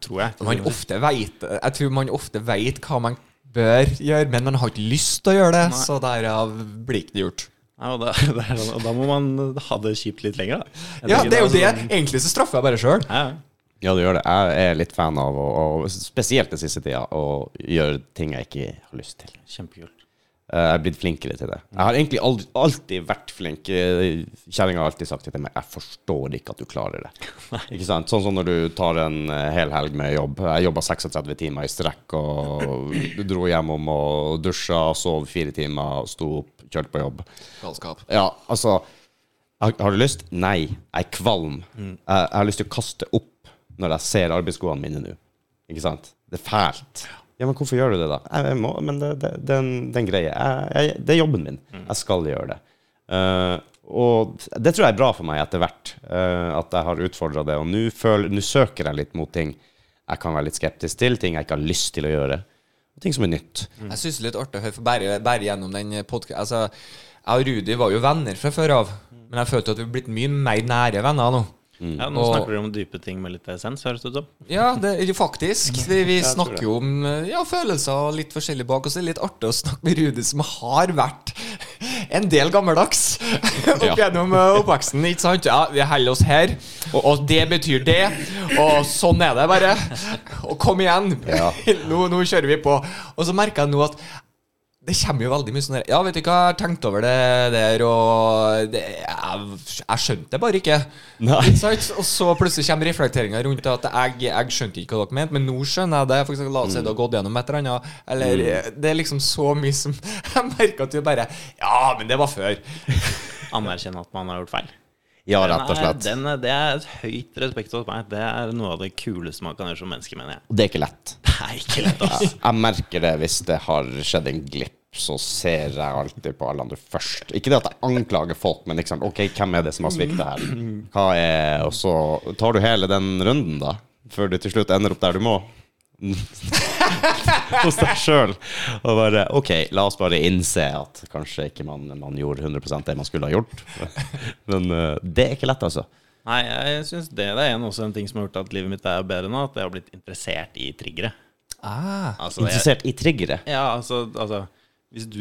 tror jeg. Man ofte vet, jeg tror man ofte vet hva man bør gjøre, men man har ikke lyst til å gjøre det, Nei. så derav blir ikke det gjort. Ja, og, da, det er sånn- og da må man ha det kjipt litt lenger, da. Jeg Ja, det er jo det. sånn- Egentlig så straffer jeg bare sjøl. Ja, Ja, det gjør det. Jeg er litt fan av, og, og spesielt den siste tida, å gjøre ting jeg ikke har lyst til. kjempekult. Eh, Jeg er blitt flinkere til det. Jeg har egentlig aldri, alltid vært flink. Eh, Kjerringa har alltid sagt til meg Jeg forstår ikke at du klarer det. Ikke sant? Sånn som når du tar en eh, hel helg med jobb. Jeg jobba 36 timer i strekk og dro hjem om og dusja, sov fire timer, sto opp, kjørte på jobb. Galskap. Ja, altså Har, du lyst? Nei. Jeg er kvalm. Jeg, jeg har lyst til å kaste opp når jeg ser arbeidsskoene mine nå. Ikke sant? Det er fælt. Ja, men hvorfor gjør du det, da? Jeg må, men det, det, det, er en- det er en greie. Jeg, jeg, det er jobben min. Jeg skal gjøre det. Uh, og det tror jeg er bra for meg etter hvert, uh, at jeg har utfordra det. Og nå søker jeg litt mot ting jeg kan være litt skeptisk til, ting jeg ikke har lyst til å gjøre. Ting som er nytt. Jeg syns det er litt artig å høre, for bare, bare gjennom den podkasten altså, Jeg og Rudi var jo venner fra før av, men jeg følte at vi er blitt mye mer nære venner nå. Ja, nå Og- snakker dere om dype ting med litt essens, høres det ut som. Ja, det faktisk. Vi, vi snakker jo om ja, følelser og litt forskjellig bak. Og så er det litt artig å snakke med Rudi, som har vært en del gammeldags opp Ja. gjennom eh, oppveksten. Ikke sant? Ja, vi holder oss her, og, og det betyr det. Og sånn er det bare. Og kom igjen. Ja. Nå, nå kjører vi på. Og så merker jeg nå at det kommer jo veldig mye sånn der Ja, vet du hva, jeg har tenkt over det der, og det, jeg, jeg skjønte det bare ikke. Nei. Sant? Og så plutselig kommer reflekteringa rundt at jeg, jeg skjønte ikke hva dere mente, men nå skjønner jeg det. For eksempel, la oss si du har gått gjennom et eller annet. Eller Det er liksom så mye som Jeg merker at du bare Ja, men det var før. Anerkjenne at man har gjort feil. Ja, rett og er- slett. Den, er- det er et høyt respekt hos meg. Det er noe av det kuleste man kan gjøre som menneske, mener jeg. Og det er ikke lett. Det er ikke lett, altså. Jeg merker det hvis det har skjedd en glipp så ser jeg alltid på alle andre først. Ikke det at jeg anklager folk, men liksom, ok, hvem er det som har svikta her? Hva er Og så tar du hele den runden, da, før du til slutt ender opp der du må. Hos deg sjøl. Og bare OK, la oss bare innse at kanskje ikke man, man gjorde 100% det man skulle ha gjort. Men uh, det er ikke lett, altså. Nei, jeg synes det, det er en, også en ting som har gjort at livet mitt er bedre nå. At jeg har blitt interessert i triggere. Ah. Altså, jeg, Interessert i triggere. ja, altså, altså hvis, du,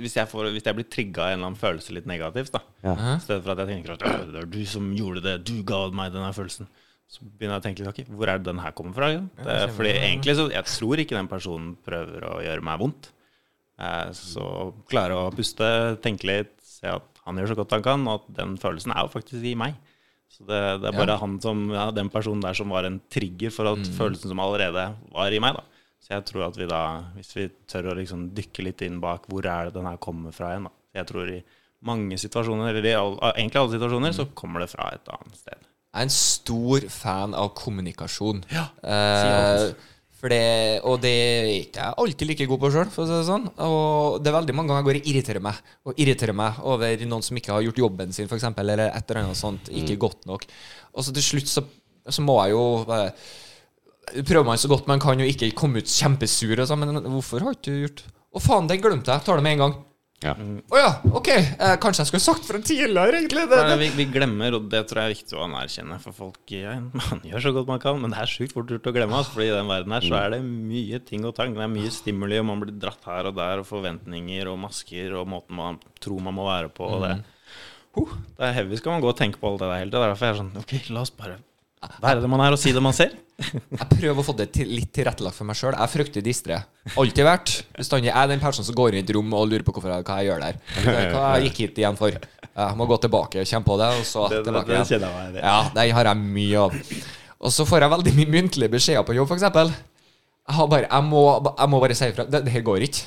hvis, jeg får, hvis jeg blir trigga av en eller annen følelse litt negativt, da Ja. I stedet for at jeg tenker at «Øh, det er du som gjorde det, du ga meg denne følelsen. Så begynner jeg å tenke litt, okay, hvor er det den her kommer fra? Det, er fordi egentlig så Jeg tror ikke den personen prøver å gjøre meg vondt. Eh, Så klare å puste, tenke litt, se at han gjør så godt han kan, og at den følelsen er jo faktisk i meg. Så det, det er bare han som, ja, den personen der som var en trigger for at følelsen som allerede var i meg. da. Så jeg tror at vi da, hvis vi tør å liksom dykke litt inn bak hvor er det den her kommer fra igjen, da. Jeg tror i mange situasjoner, eller i all, egentlig alle situasjoner, så kommer det fra et annet sted. Jeg er en stor fan av kommunikasjon. Ja, Eh, for det, og det er ikke jeg alltid like god på sjøl, for å si det sånn. Og det er veldig mange ganger jeg går og irriterer meg Og irriterer meg over noen som ikke har gjort jobben sin, f.eks., eller et eller annet sånt. Ikke godt nok. Og så til slutt så, så må jeg jo bare Prøver man så godt man kan, og ikke komme ut kjempesur og sånn, men hvorfor har ikke du gjort Å, faen, den glemte jeg. Tar det med en gang. Ja. Å ja, OK. Eh, kanskje jeg skulle sagt fra tidligere, egentlig. Det, Nei, det. vi, vi glemmer, og det tror jeg er viktig å anerkjenne. For folk ja, man gjør så godt man kan, men det er sjukt fort gjort å glemme. Altså, fordi i den verden her så er det mye ting og tang. Det er mye stimuli, og man blir dratt her og der, og forventninger og masker og måten man tror man må være på. Og det, huh, det er heavy. Skal man gå og tenke på alt det der hele tida. Derfor er jeg sånn OK, la oss bare være det man er, og si det man ser. Jeg prøver å få det til, litt tilrettelagt for meg sjøl. Jeg er fryktelig distré. Alltid vært. Bestandig er den personen som går inn i et rom og lurer på hvorfor jeg, hva jeg gjør der. Hva jeg gikk hit igjen for. Jeg må gå tilbake og kjenne på det, og så Det- det- tilbake det igjen. kjenner jeg meg i. Ja, det har jeg mye av. Og så får jeg veldig mye muntlige beskjeder på jobb, f.eks. Jeg, har bare, jeg, må, jeg må bare si ifra. Det, det her går ikke.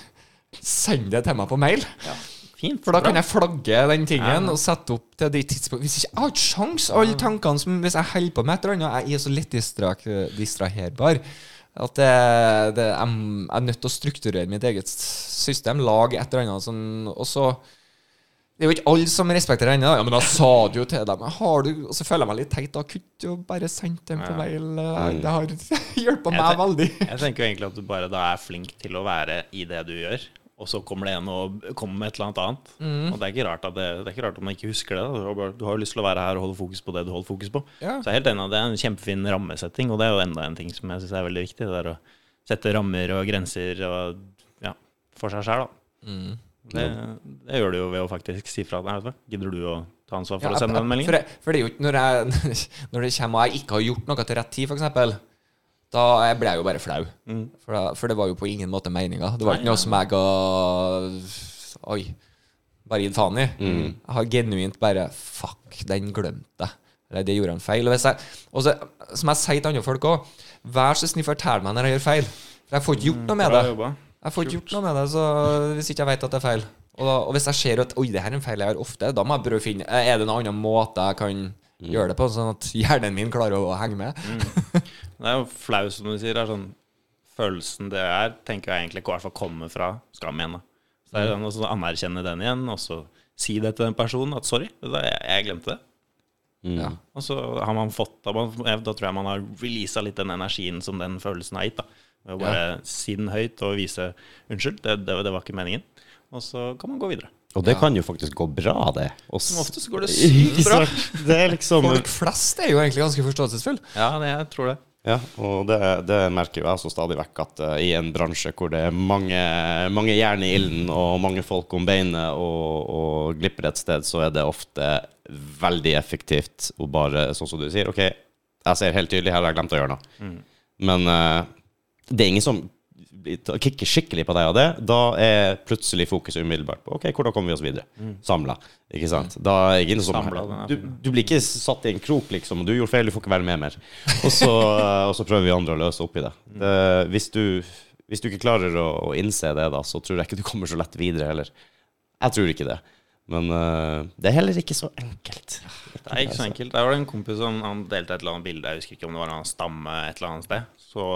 Send det til meg på mail. Fint. For da bra. kan jeg flagge den tingen Ja. og sette opp til de tidspunkt Hvis ikke jeg har ikke sjans Alle tankene som Hvis jeg holder på med et eller annet Jeg er så lett distrak, distraherbar at det, det, jeg, jeg er nødt til å strukturere mitt eget system. Lage et eller annet sånn Og så Det er jo ikke alle som respekterer henne. da. Ja, men da sa du jo til dem Har du Og så føler jeg meg litt teit. Da kunne jo bare sendt dem på Ja. mail. Det har hjulpet meg veldig. Jeg tenker jo egentlig at du bare da er flink til å være i det du gjør, og så kommer det en og kommer med et eller annet annet. Mm. Og det er ikke rart at det, det er ikke rart om man ikke husker det. da. Du har, jo lyst til å være her og holde fokus på det du holder fokus på. Ja. Så jeg er helt enig at det er en kjempefin rammesetting, og det er jo enda en ting som jeg syns er veldig viktig. Det er å sette rammer og grenser og, ja, for seg sjøl, da. Mm. Det, det gjør du jo ved å faktisk si fra. Nei, gidder du å ta ansvar for Ja, å sende den meldingen? For for det er jo ikke når, jeg, når det kommer og jeg ikke har gjort noe til rett tid, f.eks. Da ble jeg jo bare flau. Mm. For, da, for det var jo på ingen måte meninga. Det var ikke noe som jeg ga Oi. Bare gitt faen i. Mm. Jeg har genuint bare Fuck, den glemte jeg. Eller det gjorde han feil. Og, hvis jeg, og så, som jeg sier til andre folk òg, vær så snill, fortell meg når jeg gjør feil. For jeg får ikke gjort noe med Mm, det. Jeg får ikke gjort noe med det så hvis ikke jeg vet at det er feil. Og, da, og hvis jeg ser at Oi, det her er en feil jeg gjør ofte, da må jeg prøve å finne Er det noen annen måte jeg kan gjøre det på, sånn at hjernen min klarer å henge med? Det er jo flau, som du sier. Det er sånn Følelsen det er, tenker jeg egentlig ikke hvert fall kommer fra skam igjen. da. Så det er den å anerkjenne den igjen, og så si det til den personen at 'sorry, vet du hva, jeg, jeg glemte det'. Ja. Og så har man fått Da, man, da tror jeg man har releasa litt den energien som den følelsen har gitt. da Ved å bare si den høyt og vise 'unnskyld, det, det, det var ikke meningen'. Og så kan man gå videre. Og det kan jo faktisk gå bra, det. Og Som oftest går det sykt bra. Det er liksom Folk flest er jo egentlig ganske forståelsesfulle. Ja, det, jeg tror det. Ja, og det, det merker jo jeg også stadig vekk, at uh, i en bransje hvor det er mange, mange jern i ilden og mange folk om beinet og, og glipper et sted, så er det ofte veldig effektivt å bare, sånn som du sier, OK, jeg ser helt tydelig, her har jeg glemt å gjøre noe. Men uh, det er ingen som kicker skikkelig på deg av det. Da er plutselig fokuset umiddelbart på OK, hvordan kommer vi oss videre? Samla. Ikke sant? Da er ingen som Samla, du, du blir ikke satt i en krok, liksom. Du gjorde feil, du får ikke være med mer. Og så, og så prøver vi andre å løse opp i det. det hvis, du, hvis du ikke klarer å, å innse det, da, så tror jeg ikke du kommer så lett videre heller. Jeg tror ikke det. Men uh, det er heller ikke så enkelt. Det er ikke så enkelt. Der var det en kompis som han delte et eller annet bilde, jeg husker ikke om det var en stamme et eller annet sted. Så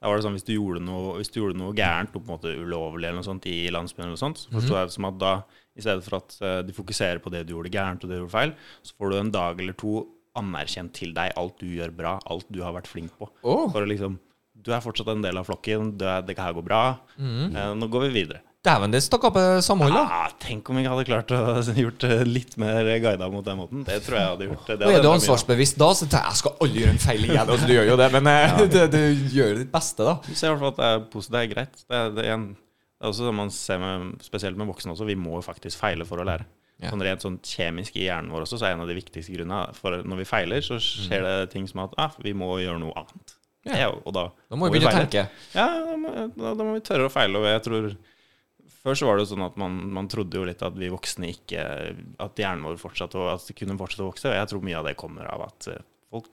Da var det sånn hvis du gjorde noe, hvis du gjorde noe gærent, på en måte ulovlig eller noe sånt i landsbyen, eller noe sånt, så forsto jeg det som at da, i stedet for at eh, de fokuserer på det du gjorde gærent og det du gjorde feil, så får du en dag eller to anerkjent til deg alt du gjør bra, alt du har vært flink på. Oh. For å liksom Du er fortsatt en del av flokken, er- det her går bra. Eh, nå går vi videre. Dæven, det stakk opp eh, samhold, da. Ja, tenk om jeg hadde klart å gjort litt mer guida mot den måten. Det tror jeg hadde gjort. Det er du ansvarsbevisst da, så tenker jeg jeg skal aldri gjøre en feil igjen. Altså, du gjør jo det, men ja. du, du gjør ditt beste, da. Du ser i hvert fall at det er positivt, det er greit. Det er, det er, en, det er også det man ser med, spesielt med voksne også, vi må jo faktisk feile for å lære. Ja. Sånn rent sånn kjemisk i hjernen vår også, så er en av de viktigste grunnene for når vi feiler, så skjer det ting som at ah, vi må gjøre noe annet. Ja. Og da, Da må vi begynne å tenke. Ja, da må, da, da må vi tørre å feile. Og jeg tror Før så var det jo sånn at man, man trodde jo litt at vi voksne ikke At hjernen vår fortsatte å, at det kunne fortsette å vokse. Og jeg tror mye av det kommer av at eh, folk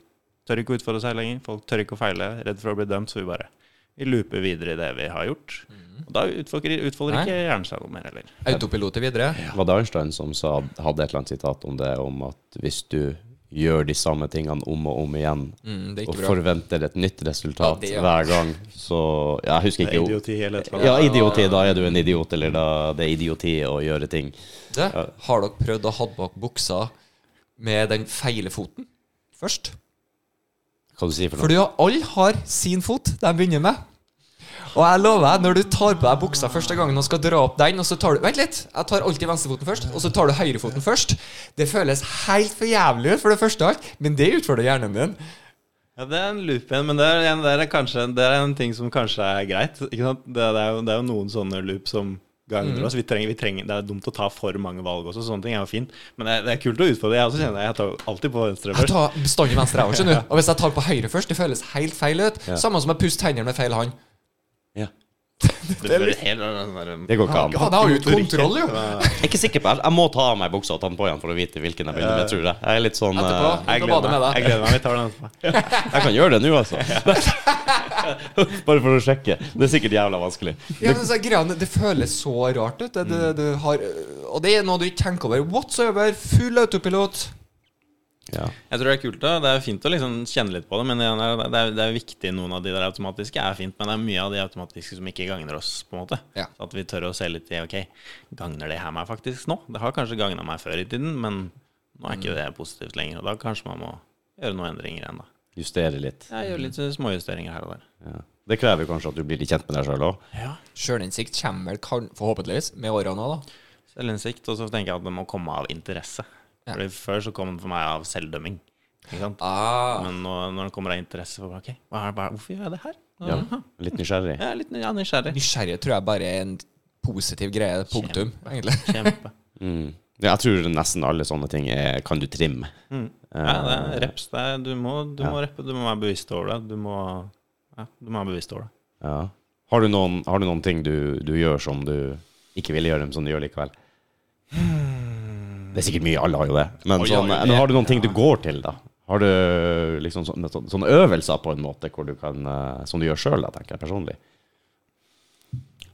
tør ikke å utfordre seg lenger. Folk tør ikke å feile. Redd for å bli dømt. Så vi bare vi looper videre i det vi har gjort. Og da utfolder, utfolder ikke hjernen seg noe mer heller. Autopiloter videre. Var det Einstein som sa, hadde et eller annet sitat om det, om at hvis du gjør de samme tingene om og om igjen, Mm, og bra. forventer et nytt resultat Ja, det, ja. hver gang, så Jeg husker Det ikke er idioti eller et. Ja, idioti. Da er du en idiot, eller da det er idioti å gjøre ting. Det, har dere prøvd å ha bak buksa med den feile foten først? Hva du sier for noe? Fordi alle har sin fot de begynner med. Og jeg lover deg, når du tar på deg buksa første gangen og skal dra opp den, og så tar du Vent litt! Jeg tar alltid venstrefoten først, og så tar du høyrefoten først. Det føles helt for jævlig ut, for det første alt, men det utfordrer hjernen din. Ja, det er en loop igjen, men det er, en- det er, kanskje, det er en ting som kanskje er greit. Det, er jo, det er jo noen sånne loop som gagner oss. Vi trenger, vi trenger, det er dumt å ta for mange valg også, sånne ting er jo fint. Men det er, det er kult å utfordre. Jeg også kjenner det. Jeg tar alltid på venstre først. Jeg tar bestandig venstre, jeg òg, skjønner du. Og hvis jeg tar på høyre først, det føles helt feil ut. Ja. Samme som å puste hendene med feil hånd. Det, blir helt, der, Det går ikke an. Han har jo kontroll, jo. Jeg er ikke sikker på Jeg må ta av meg buksa og ta den på igjen for å vite hvilken jeg begynner med. Tror jeg. jeg er litt sånn Etterpå. eh, Jeg gleder meg. Jeg gleder meg. Vi tar den etterpå. Jeg kan gjøre det nå, altså. Bare for å sjekke. Det er sikkert jævla vanskelig. Ja, men så er det føles så rart ut. Det, det, det har, og det er noe du ikke tenker over whatsoever. Full autopilot. Ja. Jeg tror det er kult. da Det er fint å liksom kjenne litt på det, men det er, det er, det er viktig. Noen av de der automatiske er fint, men det er mye av de automatiske som ikke gagner oss. på en måte Ja. Så At vi tør å se litt i Ok, gagner det her meg faktisk nå? Det har kanskje gagna meg før i tiden, men nå er ikke det positivt lenger. Og da kanskje man må gjøre noen endringer igjen, da. Justere litt. Ja, gjøre litt småjusteringer her og der. Ja. Det krever kanskje at du blir litt kjent med deg sjøl òg. Ja. Sjølinnsikt kommer vel forhåpentligvis med årene nå, da. Selvinnsikt. Og så tenker jeg at det må komme av interesse. Ja. Fordi Før så kom den for meg av selvdømming. Ikke sant? Ah. Men nå, når det kommer av interesse for Ok, hva er, hva, hvorfor gjør jeg det her? Ja. Litt nysgjerrig. Er litt ja, nysgjerrig. Nysgjerrig tror jeg bare er en positiv greie. Punktum, egentlig. Kjempe. Mm. Ja, Jeg tror nesten alle sånne ting er, kan du trimme. Mm. Ja, det er reps. Det er, du må, du Ja. må reppe, du må være bevisst over det. Du må, ja, du må være bevisst over det. Ja. Har, du noen, har du noen ting du, du gjør som du ikke ville gjøre, men som du gjør likevel? Det er sikkert mye, alle har jo det. Men, oh, har sånn, ja, det. men har du noen ting du går til, da? Har du liksom sånne, sånne, øvelser på en måte hvor du kan, eh, som du gjør sjøl, tenker jeg personlig?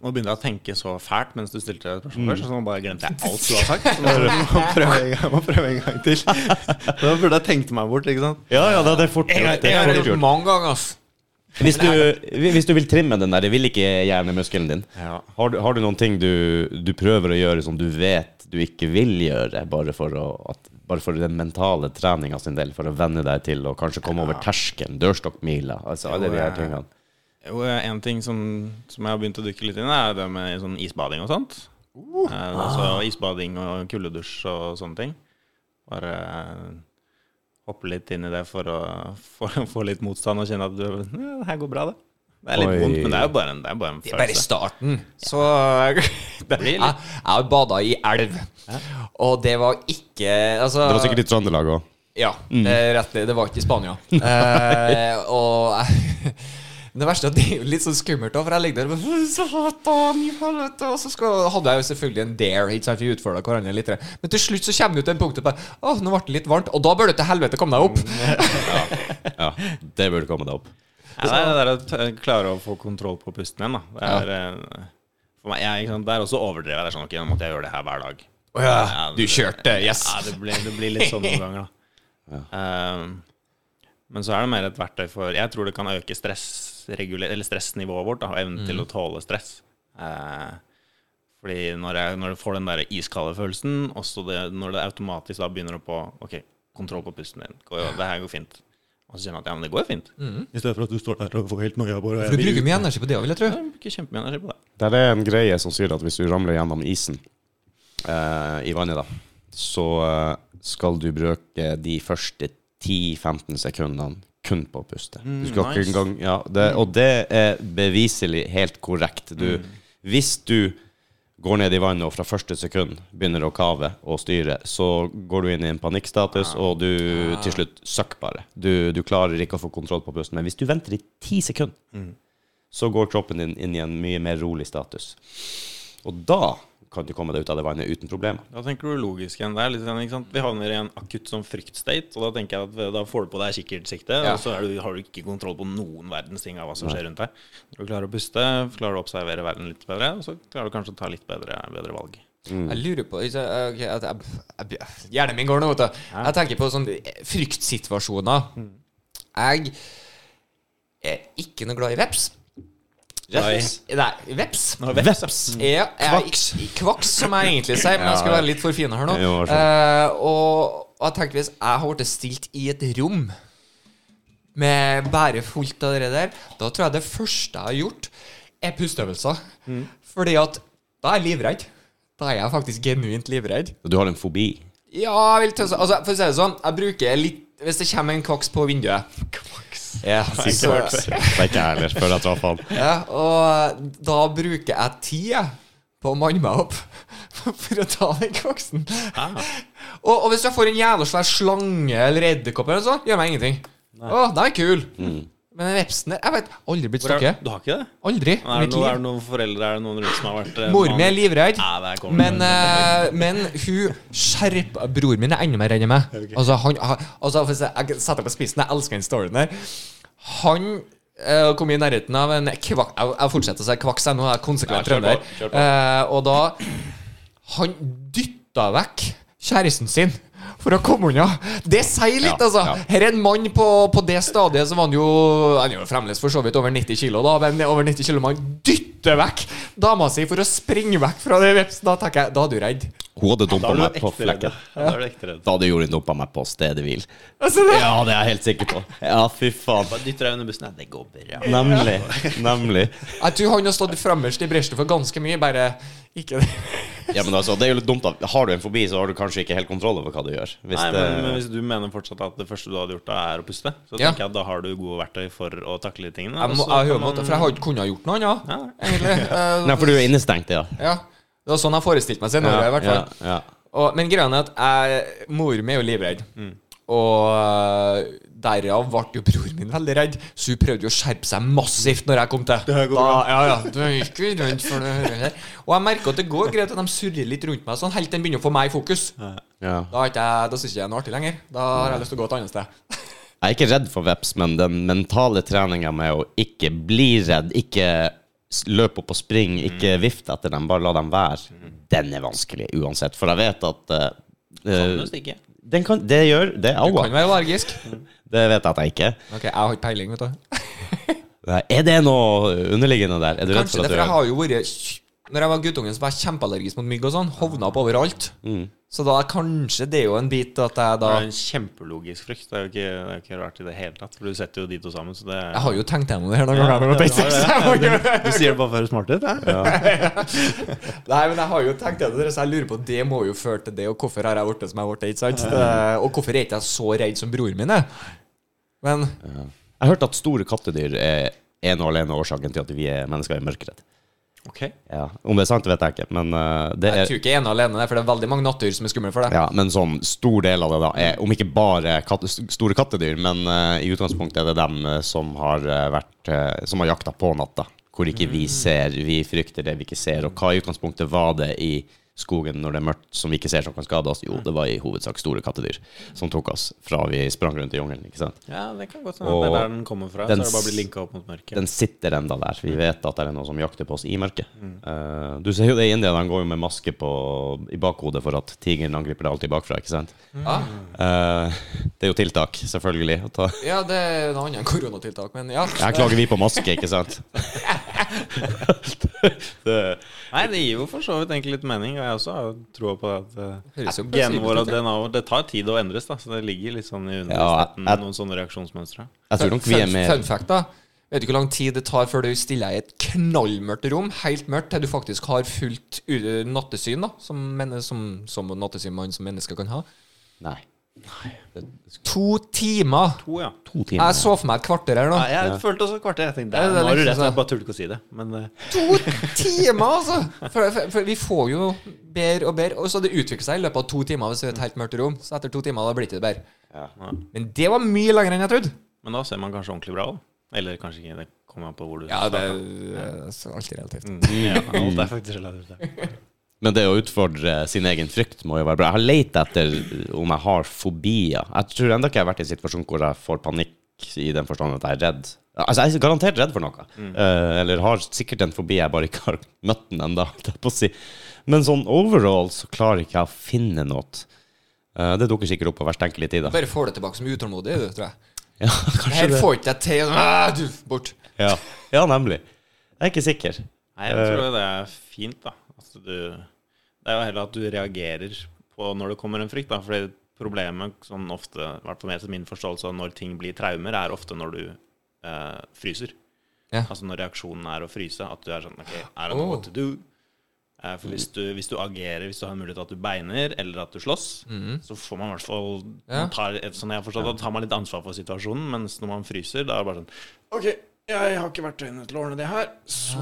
Nå begynner jeg å tenke så fælt mens du stilte det Mm. spørsmålet først, så nå bare glemte jeg alt du har sagt. Så må prøve gang, må prøve en gang til. Da burde jeg tenkt meg bort, ikke sant? Ja, ja, det er fort Jeg, gjort. Det jeg er har fort gjort gjort. mange ganger, ass. Hvis du, hvis du vil trimme den der, det vil ikke hjernemuskelen din. Ja. Har du, har du noen ting du, du prøver å gjøre som du vet du ikke vil gjøre, bare for, å, at, bare for den mentale treninga sin del, for å venne deg til å kanskje komme over terskelen, dørstokkmila, altså alle de her tingene? Jo, en ting som, som jeg har begynt å dykke litt inn i, er det med sånn isbading og sånt. Eh, altså isbading og kuldedusj og sånne ting. Bare eh, hoppe litt inn i det for å for å få litt motstand og kjenne at du, ja, det her går bra, det. Det er litt Oi. vondt, men det er jo bare en, det er bare en Det er bare følelse. starten. Så blir jeg, litt- jeg har bada i elv, og det var ikke Altså Det var sikkert i Trøndelag òg. Ja, det, er rett, det var ikke i Spania. Eh, og det verste er at det er jo litt sånn skummelt, da, for jeg ligger der og bare, Satan i helvete Og så skal, hadde jeg jo selvfølgelig en dare. Ikke sant, Vi utfordra hverandre litt. Men til slutt så kommer du til en punkt der Å, nå ble det litt varmt. Og da bør du til helvete komme deg opp. Ja, det burde komme deg opp. Ja, det er det å klare å få kontroll på pusten igjen, da. Det er, ja. for meg, jeg, sant, er også overdrevet. Det er sånn, ok, nå måtte jeg gjøre det her hver dag. Å ja, du kjørte, yes. Ja, det blir, det blir litt sånn noen ganger, da. Um, Men så er det mer et verktøy for Jeg tror det kan øke stress, eller stressnivået vårt, da, og evnen til å tåle stress. Uh, fordi når jeg, når du får den der iskalde følelsen, også det, når det automatisk da begynner å på Ok, kontroll på pusten din. Det her går fint. Og så sier man at ja, men det går jo fint. I stedet for at du står der og får helt noia på det. For du bruker mye energi på det òg, vil jeg tro. Jeg bruker kjempemye energi på det. Der er en greie som sier at hvis du ramler gjennom isen eh, i vannet, da, så eh, skal du bruke de første 10-15 sekundene kun på å puste. Du skal nice. engang ja, det, Og det er beviselig helt korrekt. Du, Hvis du går ned i vannet og fra første sekund begynner å kave og styre, så går du inn i en panikkstatus, og du til slutt søkk bare. Du, du klarer ikke å få kontroll på pusten. Men hvis du venter i ti sekunder, så går kroppen din inn i en mye mer rolig status. Og da kan du komme deg ut av det vannet uten problemer. Da tenker du logisk igjen. Det er litt, sånn, ikke sant? Vi havner i en akutt sånn fryktstate, og da tenker jeg at da får du på deg kikkertsiktet, Ja. og så er du, har du ikke kontroll på noen verdens ting av hva som skjer rundt deg. Du klarer å puste, klarer du å observere verden litt bedre, og så klarer du kanskje å ta litt bedre, bedre valg. Jeg lurer på okay, ok, at jeg, jeg, Hjernen min går nå, vet du. Jeg tenker på sånne fryktsituasjoner. Jeg er ikke noe glad i veps. Veps? Nei, veps. Veps? Ja, kvaks. Kvaks, som jeg egentlig sier, men jeg skal være litt for fin her nå. Så Eh, og, og jeg tenkte hvis jeg har blitt stilt i et rom med bare fullt av det der, da tror jeg det første jeg har gjort, er pusteøvelser. Mm. Fordi at da er jeg livredd. Da er jeg faktisk genuint livredd. Du har en fobi? Ja, jeg vil tøse Altså, for å si det sånn, jeg bruker litt Hvis det kommer en kvaks på vinduet Ja, så, Det er ikke jeg heller, før jeg traff han. ja, og da bruker jeg tid på å manne meg opp for å ta den kvaksen. Og, og hvis jeg får en jævla svær slange eller edderkopp, gjør meg ingenting. Å, den er kul. Men vepsen der Jeg vet aldri blitt stukket. Du har ikke det? Aldri. Nei, Er det, noen, er det noen foreldre Er det noen rundt som har vært eh, Mor mi er livredd. Men, eh, men hun skjerpa Bror min er enda mer redd enn meg. Altså, han, altså, jeg, setter på spissen, jeg elsker den storyen der. Han uh, kom i nærheten av en kvaks Jeg, jeg fortsetter å si kvaks, jeg nå er konsekvent trønder. Eh, og da Han dytta vekk kjæresten sin. For å komme unna. Det sier litt, Ja, altså. ja. Her er en mann på, på det stadiet som han jo Han er jo fremdeles for så vidt over 90 kilo, da, men over 90 kilo man dytter vekk dama si for å springe vekk fra det vepsen. Da tenker jeg, da er du redd. Hun hadde dumpa meg på flekken. Ja, Da. Da hadde Jorunn dumpa meg på stedet hvil. Altså, det, Ja, det er jeg helt sikker på. Ja, fy faen. Bare dytter deg under bussen. Nei, det går bra. Nemlig. Nemlig. Jeg tror han har stått fremmest i bresjen for ganske mye, bare ikke det. Ja, men altså, det er jo litt dumt da Har du en fobi, så har du kanskje ikke helt kontroll over hva du gjør. Hvis Nei, det, men, men hvis du mener fortsatt at det første du hadde gjort, da er å puste, så Ja. tenker jeg at da har du gode verktøy for å takle de tingene. Jeg, må, jeg, man... for jeg har ikke kunnet gjort noe annet, Ja. egentlig. Eh, Nei, for du er innestengt, ja. ja. Det var sånn jeg forestilte meg scenarioet, i hvert fall. Ja, ja. Og, men greia er at jeg, mor mi er jo livredd. Mm. Og øh, derav ble jo broren min veldig redd, så hun prøvde jo å skjerpe seg massivt når jeg kom til. Da, ja, ja, det er ikke rundt for det her. Og jeg merker at det går greit at de surrer litt rundt meg, sånn helt til de begynner å få meg i fokus. ja. Da, ikke jeg, da syns ikke jeg er noe artig lenger. Da har jeg lyst til å gå et annet sted. Jeg er ikke redd for veps, men den mentale treninga med å ikke bli redd, ikke løpe opp og springe, ikke vifte etter dem, bare la dem være, den er vanskelig uansett. For jeg vet at uh, Kan du eh, stikke? Den kan, Det gjør Det Au, Du kan være allergisk. Det vet jeg at jeg ikke. Ok, jeg har ikke peiling, vet du. Nei, Er det noe underliggende der? Er du redd Kanskje for det, at for jeg har jo vært Når jeg var guttungen, så var jeg kjempeallergisk mot mygg og sånn. Hovna opp overalt. Mm. Så da er kanskje det er jo en bit at jeg da Det er en kjempelogisk frykt. Det er jo ikke, det er ikke rart i det hele tatt. For du setter jo de to sammen, så det Jeg har jo tenkt gjennom det her noen ganger. Ja, jeg har det. jeg må jo- Du sier det bare for å smarte smart ut? Ja. Nei, men jeg har jo tenkt gjennom det, så jeg lurer på Det må jo føre til det, og hvorfor har jeg blitt som jeg har blitt, ikke sant? Det- Og hvorfor er ikke jeg så redd som broren min er? Men Jeg har hørt at store kattedyr er en og alene årsaken til at vi er mennesker i mørkredd. Ok. Ja. Om det er sant, vet jeg ikke, men uh, det jeg tror ikke ene alene, det, for det er veldig mange nattdyr som er skumle for deg. ja, men sånn stor del av det da er, om ikke bare katte, store kattedyr, men uh, i utgangspunktet er det dem eh, som har vært Som har jakta på natta. Hvor ikke vi ser, vi frykter det vi ikke ser. Og hva i utgangspunktet var det i skogen når det er mørkt, som vi ikke ser som kan skade oss? Jo, det var i hovedsak store kattedyr som tok oss fra vi sprang rundt i jungelen. ikke sant? Ja, det kan godt hende. Det er der den kommer fra. den så er det bare blir blitt linka opp mot mørket. Den sitter enda der. Vi vet at det er noen som jakter på oss i mørket. Eh, du ser jo det i India, de går jo med maske på, i bakhodet for at tigeren angriper deg alltid bakfra. ikke sant? Ja, Uh, det er jo tiltak, selvfølgelig. Å ta. ja det er en annen koronatiltak, men ja. Her klager vi på maske, ikke sant? det, Nei, det gir jo for så vidt egentlig litt mening. Og jeg også har troa på at uh, Høres jo genene våre og DNA vårt Det tar tid å endres, da. Så det ligger litt sånn i underbevisstheten ja, noen sånne reaksjonsmønstre. jeg tror nok vi er mer Fun fact, da. Vet du hvor lang tid det tar før du stiller deg i et knallmørkt rom, helt mørkt, til du faktisk har fullt nattesyn, da, som, menne, som, som nattesyn man som menneske kan ha? Nei. To timer! To, ja. To timer. Jeg så for meg et kvarter her nå. Ja, jeg følte også et kvarter. Jeg tenkte, Ja, er nå har du rett, sånn. jeg bare turte ikke å si det. Men uh. To timer, altså! For, for, for vi får jo bedre og bedre. Og så det utvikler seg i løpet av to timer hvis det er et helt mørkt rom. Så etter to timer da blir det bedre. Ja. ja. Men det var mye lenger enn jeg trodde. Men da ser man kanskje ordentlig bra òg. Eller kanskje ikke. Det kommer an på hvor du Ja, det starter. er alltid relativt. Mm, ja, alt er faktisk relativt. Men det å utfordre sin egen frykt må jo være bra. Jeg har lett etter om jeg har fobier. Jeg tror enda ikke jeg har vært i en situasjon hvor jeg får panikk i den forstand at jeg er redd. Altså, jeg er garantert redd for noe. Eh, eller har sikkert en fobi jeg bare ikke har møtt den ennå. Si. Men sånn overall så klarer ikke jeg å finne noe. Eh, det dukker sikkert opp på hver enkelt tid. da. Bare får det tilbake som utålmodig, du, tror jeg. Ja, kanskje her det. får ikke jeg til. Ah, du, bort. Ja. ja, nemlig. Jeg er ikke sikker. Nei, jeg tror det er fint, da. Altså, du, det er jo heller at du reagerer på når det kommer en frykt, da. Fordi problemet sånn ofte, i hvert fall min forståelse av når ting blir traumer, er ofte når du eh, fryser. Ja. Altså når reaksjonen er å fryse. At du er sånn OK, er det noe Oh. to do. Eh, for hvis du, hvis du agerer, hvis du har mulighet til at du beiner, eller at du slåss, så får man i hvert fall Ja. tar, Sånn jeg har forstått, da tar man litt ansvar for situasjonen, mens når man fryser, da er det bare sånn OK, jeg har ikke verktøyene til å ordne det her, så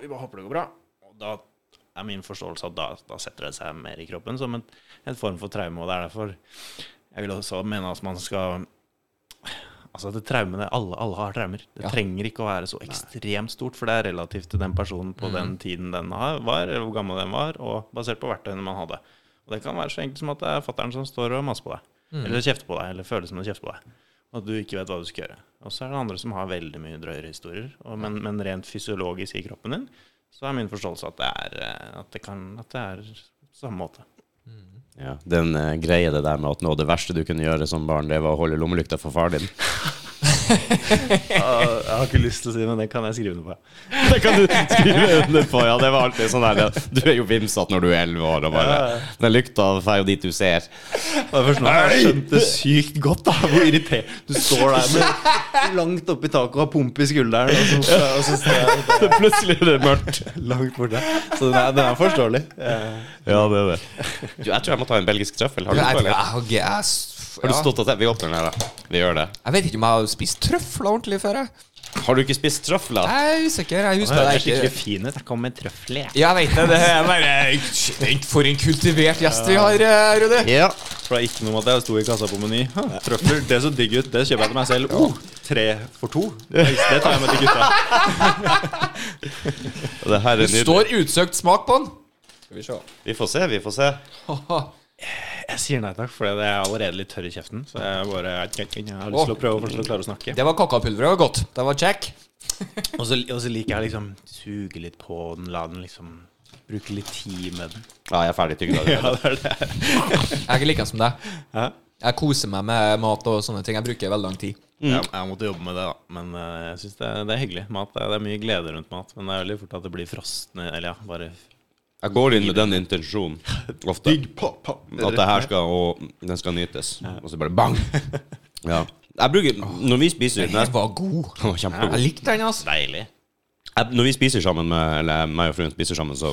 vi bare håper det går bra. Og da er min forståelse at da, da setter det seg mer i kroppen som en, en form for traume, og det er derfor jeg vil også mene at man skal Altså det traumene, alle, alle har traumer. Det Ja. trenger ikke å være så ekstremt stort, for det er relativt til den personen på den tiden den var, eller hvor gammel den var, og basert på verktøyene man hadde. Og det kan være så enkelt som at det er fattern som står og maser på deg, eller kjefter på deg, eller føler som en kjefter på deg. At du ikke vet hva du skal gjøre. Og så er det andre som har veldig mye drøyere historier. Og, men, men rent fysiologisk i kroppen din, så er min forståelse at det er, eh, at det kan, at det er samme måte. Ja, Den uh, greie det der med at noe av det verste du kunne gjøre som barn, det var å holde lommelykta for far din. jeg har ikke lyst til å si det, men det kan jeg skrive under på. Det kan du skrive under på. Ja, det var alltid sånn der Du er jo vimsete når du er elleve år, og bare Den lykta er jo dit du ser. Det er først nå jeg har skjønt det sykt godt, da. Hvor irritert Du står der med langt oppi taket og har pump i skulderen, og så, og så jeg der Plutselig er det mørkt. langt borte. Så den er, den er forståelig. Ja, det er det. Jeg tror jeg må ta en belgisk trøffel. Har du, Jeg, jeg, har- jeg, jeg, har du ja. stått og sett? Vi åpner den her, da. Vi gjør det. jeg vet ikke om jeg har spist trøfler ordentlig før. Jeg, Har du ikke spist trøfler? jeg er usikker. Jeg Det husker er det skikkelig ikke. fin ut. Jeg kom med trøfler, jeg. Ja, jeg vet det. det er bare, for en kultivert gjest vi har, eh, Rudi. Ja. For det er ikke noe med at jeg sto i kassa på Meny. «Hæ, Trøfler, det så digg ut. Det kjøper jeg til meg selv. Oh, tre for to. Det det tar jeg med til gutta. Det her er Det står utsøkt smak på den. Skal vi se. Vi får se, vi får se. Jeg sier nei takk, for det er allerede litt tørr i kjeften. Så jeg bare jeg har lyst til å prøve å klare å snakke. Det var kakapulveret var godt. Det var check. Og så, og så liker jeg liksom suge litt på den, la den liksom Bruke litt tid med den. Ja, jeg er ferdig tygd. Ja, det det. Jeg er ikke like som deg. Hæ? Jeg koser meg med mat og sånne ting. Jeg bruker veldig lang tid. Jeg, jeg måtte jobbe med det, da. Men eh, jeg syns det, det er hyggelig. Mat, det det er mye glede rundt mat. Men det er veldig fort at det blir frosne Eller ja, bare Jeg går inn med den intensjonen ofte. pop, pop. At det her skal Og den skal nytes. Og så bare bang! Ja. Jeg bruker Når vi spiser Den var god. Den var kjempegod. Jeg likte den, altså. Deilig. jeg, Når vi spiser sammen med Eller meg og fruen spiser sammen, så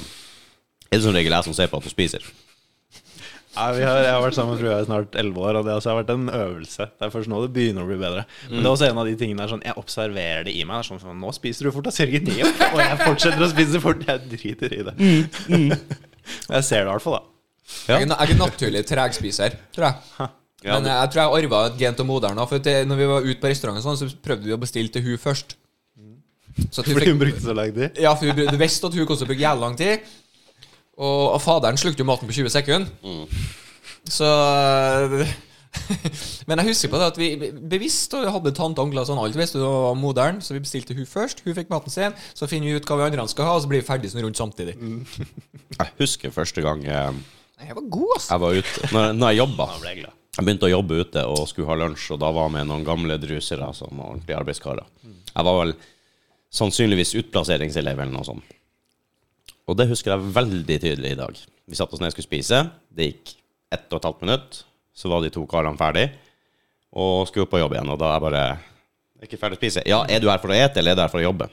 er det som regel jeg som ser på at du spiser. Ja, vi har, jeg har vært sammen tror jeg, i snart elleve år, og det har vært en øvelse. Det er først nå det begynner å bli bedre. Men det er også en av de tingene der sånn Jeg observerer det i meg. Det er Sånn, sånn, nå spiser du fort, av opp. Og jeg fortsetter å spise fort. Jeg driter i det. Jeg ser det i hvert fall, da. Jeg er, ikke naturlig tregspiser, tror jeg. Ja, Men jeg tror jeg arva et gen til moderen. For det, når vi var ute på restauranten, sånn, så prøvde vi å bestille til hun først. Så at hun Fordi hun brukte så lang tid. ja, for hun, du visste at hun kom til å bruke jævlig lang tid. Og, og faderen slukte jo maten på 20 sekunder. Så Men jeg husker på det at vi bevisst og hadde tante og onkler sånn alt visste var moderen, så vi bestilte hun først. Hun fikk maten sin. Så finner vi ut hva vi andre skal ha, og så blir vi ferdig sånn rundt samtidig. Jeg husker første gang jeg, Jeg var god, ass. jeg var ute Når, når jeg jobba. Jeg begynte å jobbe ute og skulle ha lunsj, og da var jeg med noen gamle drusere som var ordentlige arbeidskarer. Jeg var vel sannsynligvis utplasseringselev eller noe sånt. Og det husker jeg veldig tydelig i dag. Vi satt oss ned og skulle spise. Det gikk ett og et halvt minutt. Så var de to karene ferdig og skulle på jobb igjen. Og da er jeg bare ikke ferdig å spise? Ja, er du her for å ete, eller er du her for å jobbe?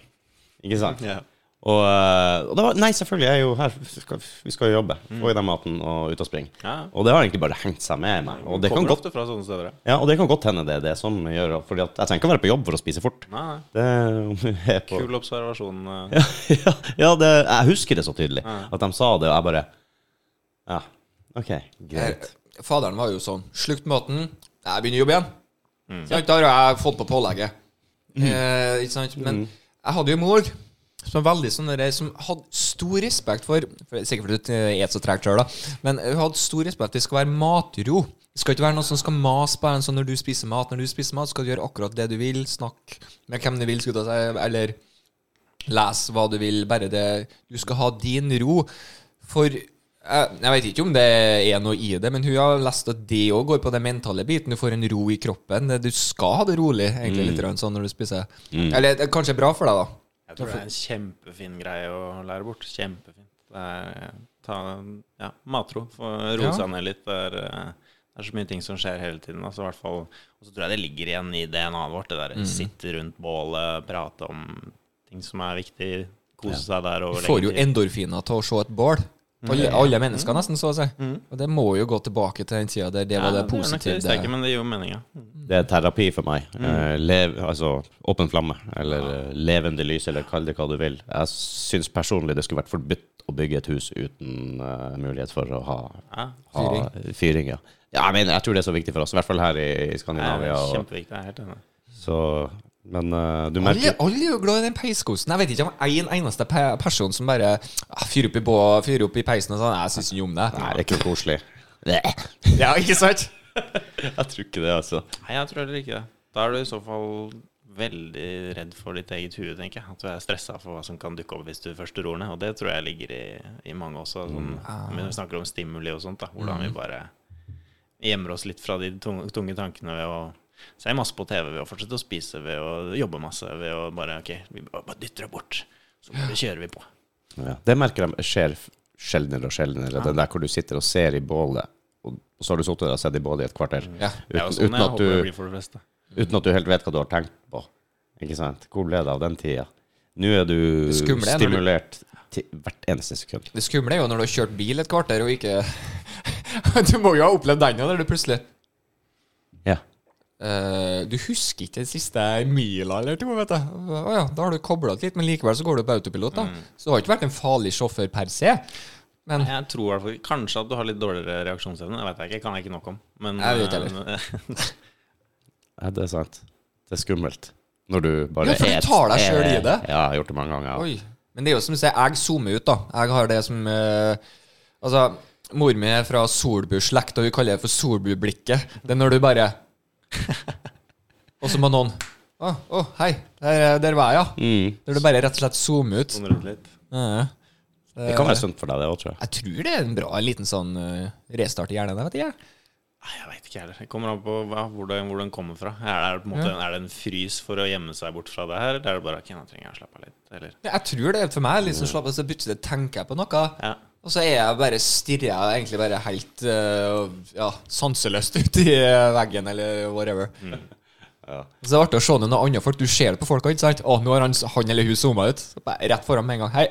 Ikke sant? Ja. Og, eh, og det var Nei, selvfølgelig, jeg er jo her. Vi skal, vi skal jo jobbe. Få i deg maten og ut og springe. Ja. Og det har egentlig bare hengt seg med meg. Og det kan Kommer godt, ofte fra sånne steder. ja. ja, og det kan godt hende det er det som gjør Fordi at jeg trenger ikke å være på jobb for å spise fort. Nei, nei. Det på Kul observasjon. eh. ja, ja, ja det, jeg husker det så tydelig. At de sa det, og jeg bare Ja, OK, greit. Eh, Faderen var jo sånn Slukt maten. Jeg begynner å jobbe igjen. Sant? Da har jeg fått på pålegget. Eh, ikke sant? Men jeg hadde jo mor som veldig sånn som hadde stor respekt for, for Sikkert fordi du et så tregt sjøl, da. Men hun hadde stor respekt. Det skal være matro. Det skal ikke være noe som skal mase på en sånn når du spiser mat. Når du spiser mat, skal du gjøre akkurat det du vil. Snakke med hvem du vil, si. Eller Les hva du vil, bare det Du skal ha din ro. For jeg, jeg vet ikke om det er noe i det, men hun har lest at det òg går på den mentale biten. Du får en ro i kroppen. Du skal ha det rolig, egentlig, litt sånn når du spiser. Eller det er kanskje bra for deg, da. Jeg tror det er en kjempefin greie å lære bort. Kjempefint. Er ta, ja, matro. Få roe seg ned litt. Det er, eh, det er så mye ting som skjer hele tiden. Altså, fall, og så tror jeg det ligger igjen i DNA-et vårt. Det der Mm. sitte rundt bålet, prate om ting som er viktig. Kose seg der Du får jo lenge endorfiner til å se et bål. Alle, alle mennesker, nesten, så å si. Og det må jo gå tilbake til den tida der det var det Ja, er det positive. visste ikke, men det gir jo mening, ja. Det er terapi for meg. Eh, lev, altså åpen flamme, eller uh, levende lys, eller kall det hva du vil. Jeg syns personlig det skulle vært forbudt å bygge et hus uten uh, mulighet for å ha, ja. ha fyring. ja. ja, jeg mener, jeg tror det er så viktig for oss, i hvert fall her i, i Det er Skandinavia. Og, kjempeviktig. Jeg er helt enig. så, men uh, du merker alle er jo glad i den peiskosten. Jeg vet ikke om en eneste pe person som bare ah, fyrer opp, i bå- fyrer opp i peisen og sånn. Jeg syns ikke om det. Nei, det er ikke koselig. Ja, ikke sant? Jeg tror ikke det, altså. Nei, jeg tror heller ikke det. Da er du i så fall veldig redd for ditt eget hue, tenker jeg. At du er stressa for hva som kan dukke opp hvis du først ror ned. Og det tror jeg ligger i, i mange også. Sånn, Når vi snakker om stimuli og sånt, da. Hvordan vi bare gjemmer oss litt fra de tunge, tunge tankene ved å se masse på TV, ved å fortsette å spise, ved å jobbe masse, ved å bare OK, vi bare dytter det bort. Så bare kjører vi på. Ja, det merker jeg skjer sjeldnere og sjeldnere. Det der hvor du sitter og ser i bålet, og så har du sittet der og sett i bålet i et kvarter. Ja. Er Uten, sånn uten, jeg at du, de uten at du helt vet hva du har tenkt på. Ikke sant? Hvor ble det av den tida? Nå er du skumle er du- stimulert til hvert eneste sekund. Det skumle er jo når du har kjørt bil et kvarter og ikke Du må jo ha opplevd den, ja, der du plutselig Ja. Eh, du husker ikke den siste mila eller to, vet du. Å ja, da har du kobla litt, men likevel så går du på autopilot, da. Så du har ikke vært en farlig sjåfør per se. Men Jeg tror i hvert fall Kanskje at du har litt dårligere reaksjonsevne. Det vet jeg ikke, kan jeg ikke nok om. Men Jeg vet heller. ja, det er sant. Det er skummelt. Når du bare Ja, for du tar deg selv i det. Ja, jeg har gjort det mange ganger. Oi. Men det er jo som du sier, jeg zoomer ut, da. Jeg har det som uh, Altså, mor mi er fra Solbu-slekt, og vi kaller det for Solbu-blikket. Det er når du bare Og så må noen Å, å, hei. Der, der var jeg, ja. Mm. Der du bare rett og slett zoomer ut. Ja. Det kan være sunt for deg, det òg, tror jeg. Jeg tror det er en bra en liten sånn eh, restart i hjernen. Vet jeg. Nei, jeg veit ikke heller. Det kommer an på ja, hvor, den, hvor den kommer fra. Er det, på en måte, er det en frys for å gjemme seg bort fra det her, eller er det bare ok, nå trenger jeg å slappe av litt? Eller? Jeg tror det er for meg. Liksom slapp av, så plutselig tenker jeg på noe. Ja. Og så er jeg bare stirrer jeg egentlig bare helt uh, ja, sanseløst ut i veggen eller whatever. Ja. Så det er artig å se noen andre folk. Du ser det på folka, ikke sant? Å, nå har han, han eller hun zooma ut. Så bare rett foran med en gang. Hei.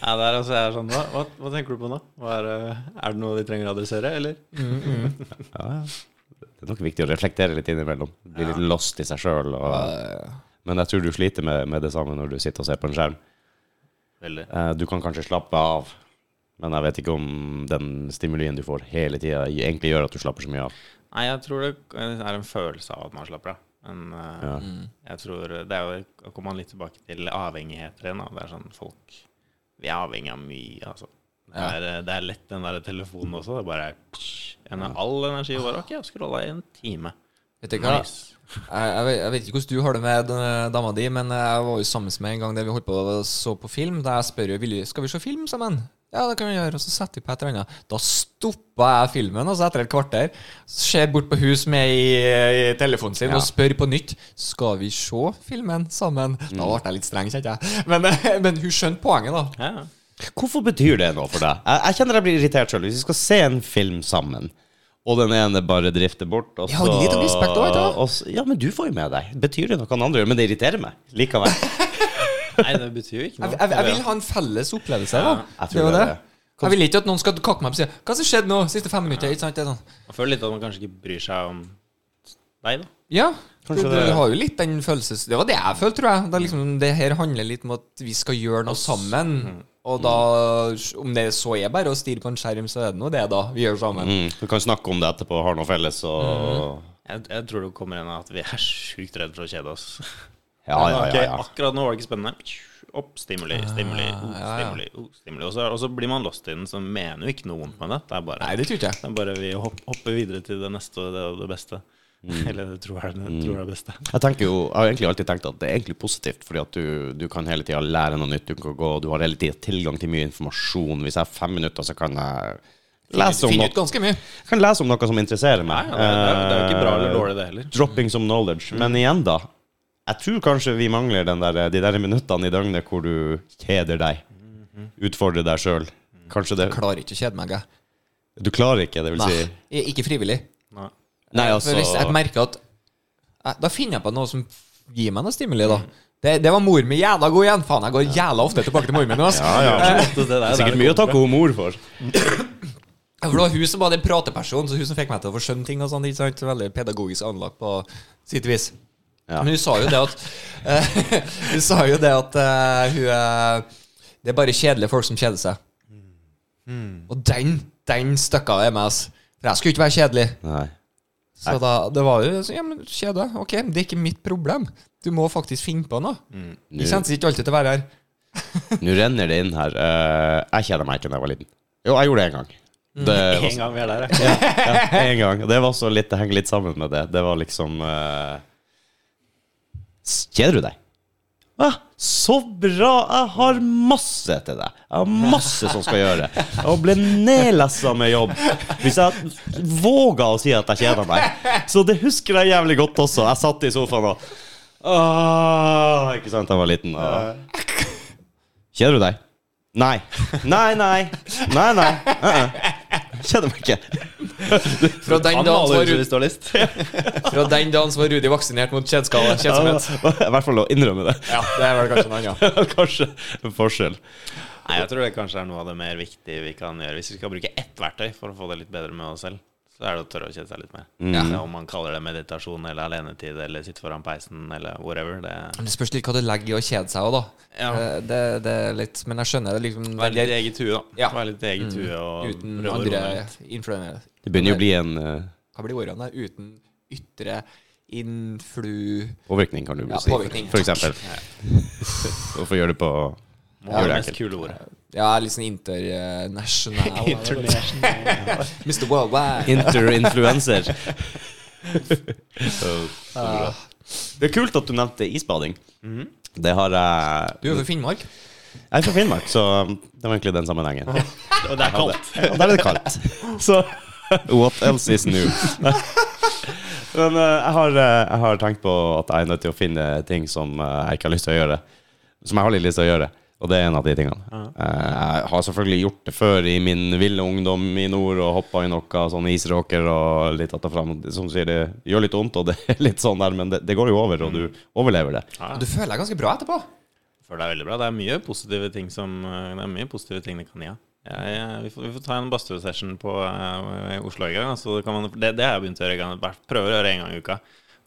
Ja, der altså, jeg er sånn, hva, hva, hva tenker du på nå? Hva er, det- er det noe vi trenger å adressere, eller? Ja, ja. Det er nok viktig å reflektere litt innimellom. Bli litt lost i seg sjøl. Eh, Men jeg tror du sliter med, med det samme når du sitter og ser på en skjerm. Veldig. Eh, Du kan kanskje slappe av, men jeg vet ikke om den stimulien du får hele tida, egentlig gjør at du slapper så mye av. Nei, jeg tror det er en følelse av at man slapper av. Men eh, Ja. jeg tror det er jo kommer man litt tilbake til avhengigheter igjen. da. Det er sånn folk Vi er avhengig av mye, altså. Det er, eh, det er lett, den der telefonen også. Det er bare psh, en av all energi over. Ok, jeg scrolla i en time. Vet du hva? Nice. Jeg, jeg, vet, ikke hvordan du har det med dama di, men jeg var jo sammen med en gang der vi holdt på å så på film. Da jeg spør jo skal vi se film sammen. Ja, det kan vi gjøre. Og så setter vi på et eller annet. Da stoppa jeg filmen, og så etter et kvarter ser bort på hun som er i, i telefonen sin, Ja. og spør på nytt Skal vi se filmen sammen. Da Mm. ble jeg litt streng, kjente jeg. Men, men hun skjønte poenget, da. Ja. Hvorfor betyr det noe for deg? Jeg, jeg kjenner jeg blir irritert sjøl. Hvis vi skal se en film sammen, og den ene bare drifter bort og Ja, så, litt om respekt også, du og så- Ja, men du får jo med deg. Betyr det noe han andre gjør? Men det irriterer meg likevel. Nei, det betyr jo ikke noe. jeg, jeg vil ha en felles opplevelse. da jeg tror Det var det. Jeg vil ikke at noen skal kakke meg på sida. Hva som skjedde nå siste fem minutter? Ikke sant? Det er sånn. Jeg føler litt at man kanskje ikke bryr seg om deg, da. Ja, du, du det- har jo litt den følelses... Det var det jeg følte, tror jeg. Det, er liksom, det her handler litt om at vi skal gjøre noe sammen. Og da, om det så er bare å stirre på en skjerm, så er det nå det, da. Vi gjør sammen. Mm, vi kan snakke om det etterpå, har noe felles og Jeg, jeg tror det kommer en av at vi er sjukt redde for å kjede oss. Ja, ja, ja, ja. Okay, Akkurat nå var det ikke spennende. Opp, stimuli, stimuli, oh, stimuli, oh, stimuli. Og så, og så blir man lost i den, så mener jo ikke noe vondt med det. Det er bare, Nei, det tror jeg. det er bare vi hopp, hopper videre til det neste og det, og det beste. Mm. Eller det tror jeg det, tror jeg er det beste. Jeg tenker jo, jeg har egentlig alltid tenkt at det er egentlig positivt, fordi at du, du kan hele tida lære noe nytt. Du, kan gå, du har hele tida tilgang til mye informasjon. Hvis jeg har fem minutter, så kan jeg lese om, noe, kan lese om noe som interesserer Nei, meg. ja, det, er, det, er, jo ikke bra eller Eh, dårlig, det heller. Dropping some knowledge. Men igjen, da. Jeg tror kanskje vi mangler den der, de der minuttene i døgnet hvor du kjeder deg. Utfordrer deg sjøl. Kanskje det Jeg klarer ikke å kjede meg, jeg. Du klarer ikke, det vil Nei. si Ikke frivillig. Nei. Nei, altså For hvis jeg merker at eh, Da finner jeg på noe som gir meg noe stimuli, da. Det, det var mor mi jævla god igjen. Faen, jeg går jævla ofte tilbake til mor mi nå. ass. ja, Det, det, Det er sikkert mye å takke hun mor for. For det var hun som var den pratepersonen, så hun som fikk meg til å få skjønne ting. og sånn. Veldig pedagogisk anlagt på sitt vis. Ja. Men hun sa jo det at eh, Hun sa jo det at uh, hun er Det er bare kjedelige folk som kjeder seg. Og den den støkka er med oss. For jeg skulle ikke være kjedelig. Nei. Så da, det var jo sånn, Ja, men kjede. Ok, det er ikke mitt problem. Du må faktisk finne på noe. Nå Det kjennes ikke alltid til å være her. nå renner det inn her. Uh, jeg kjeda meg ikke da jeg var liten. Jo, jeg gjorde det én gang. Det var En gang vi er der, ja. ja, en gang. Det var så litt, det henger litt sammen med det. Det var liksom eh, s- Kjeder du deg? Ah, så bra! Jeg har masse til deg. Jeg har masse som skal gjøre. Og ble nedlessa med jobb. Hvis jeg våga å si at jeg kjeder meg. Så det husker jeg jævlig godt også. Jeg satt i sofaen og Åh, Ikke sant, jeg var liten. Og... Kjeder du deg? Nei. Nei, nei. Nei, nei. Uh -uh. Kjeder meg ikke. Fra den dagen så var Rudi, vaksinert mot kjedsomhet. I hvert fall å innrømme det. Ja, det er vel kanskje en annen. Kanskje en forskjell. Nei, jeg tror det kanskje er noe av det mer viktige vi kan gjøre. Hvis vi skal bruke ett verktøy for å få det litt bedre med oss selv, så er det å tørre å kjede seg litt mer. Mm. Ja, om man kaller det meditasjon eller alenetid eller sitte foran peisen eller whatever. Det Det spørs litt hva du legger i å kjede seg òg, da. Ja. Eh, Det, det er litt Men jeg skjønner det liksom Være litt i eget hue, da. Ja. Være litt i eget hue og Uten andre influensere. Det begynner jo å bli en uh... Hva blir ordene? Uten ytre influ... påvirkning, kan du Ja, si. påvirkning. For eksempel. Hvorfor gjøre det på Må Gjør det enkelt. Ja, litt sånn internasjonal. Mr. Worldwide. Interinfluenser. Det er kult at du nevnte isbading. Det har jeg Du er fra Finnmark? Jeg er fra Finnmark, så det var egentlig den sammenhengen. Og det er kaldt. Og der er det kaldt. Så what else is new? Men eh, jeg, har, eh, jeg har tenkt på at jeg er nødt til å finne ting som eh, jeg ikke har lyst til å gjøre. Som jeg har litt lyst til å gjøre. Og det er en av de tingene. Ja. jeg har selvfølgelig gjort det før i min ville ungdom i nord og hoppa i noe sånn isråker og litt att og fram. Som sier, det gjør litt vondt, og det er litt sånn der, men det, det går jo over, og du overlever det. Ja, Du føler deg ganske bra etterpå. Jeg føler deg veldig bra. Det er mye positive ting som Det er mye positive ting det kan gi. Ja. Vi, får, vi får ta en badstue-session på uh, i Oslo en gang. Altså, det, kan man, det, det har jeg begynt å gjøre. Prøver å gjøre en gang i uka.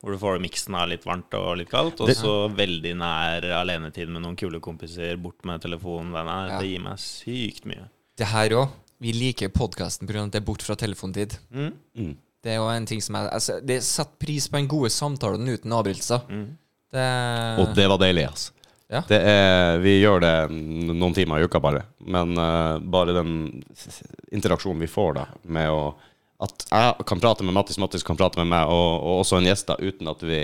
Hvor du får miksen av litt varmt og litt kaldt. Og så veldig nær alenetid med noen kule kompiser. Bort med telefonen. Den er, Ja. Det gir meg sykt mye. Det her òg. Vi liker podkasten pga. at det er bort fra telefontid. Mm. Mm. Det er jo en ting som jeg altså, Det setter pris på den gode samtalen uten avbrytelser. Mm. Det, Og det var deilig, altså. Ja. Det er, vi gjør det noen timer i uka bare. Men uh, bare den interaksjonen vi får da, med å At jeg kan prate med Mattis, Mattis kan prate med meg, og, og også en gjest, da, uten at vi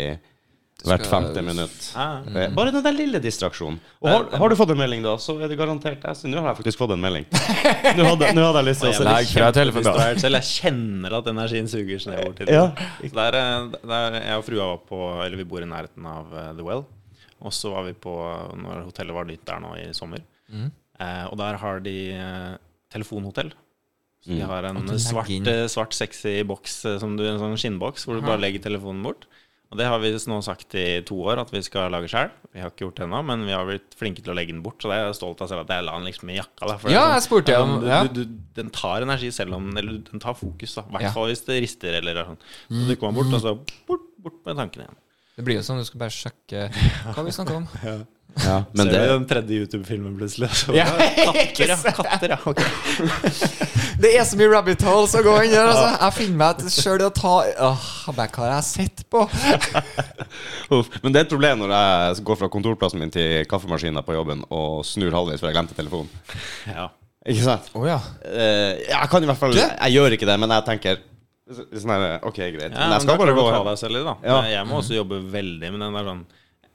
hvert femte minutt. Eh, Bare den der lille distraksjonen. Og har, har du fått en melding, da, så er det garantert jeg. Så nå har jeg faktisk fått en melding. Nå hadde, nå hadde jeg lyst til å se. Distrahert selv. Jeg kjenner at energien suger seg nedover til Ja. Der, eh, der, Jeg og frua var på Eller vi bor i nærheten av eh, The Well. Og så var vi på Når hotellet var nytt der nå i sommer. Mm. Eh, og der har de eh, telefonhotell. Så de Mm. har en svart, eh, svart sexy boks, eh, som du, en sånn skinnboks, hvor du bare legger telefonen bort. Og det har vi nå sagt i to år at vi skal lage sjøl. Vi har ikke gjort det ennå, men vi har blitt flinke til å legge den bort. Så det er jeg stolt av selv at jeg la den liksom i jakka. Da, for Ja, sånn- jeg spurte det er om- sånn, ja. du, du, Den tar energi selv om Eller den tar fokus, da. I hvert Ja. hvis det rister eller er sånn. Så du man bort, og så bort, bort med tankene igjen. Det blir jo sånn du skal bare sjekke hva vi snakker om. Ja, men Ser det, du den tredje YouTube-filmen plutselig? Så, Ja, katter, ja. Katter, ja. Okay. Det er så mye rabbit holes å gå inn der. Altså. Jeg finner meg sjøl i å ta Åh, Hva har jeg sett på? Men det er et problem når jeg går fra kontorplassen min til kaffemaskinen på jobben og snur halvveis før jeg glemte telefonen. Ja. Ikke sant? Oh, ja. Eh, jeg kan i hvert fall det? Jeg gjør ikke det, men jeg tenker sånn her Ok, greit. Ja, men jeg skal men bare gå ta deg selv i, da. Ja. Jeg må også jobbe veldig med den der sånn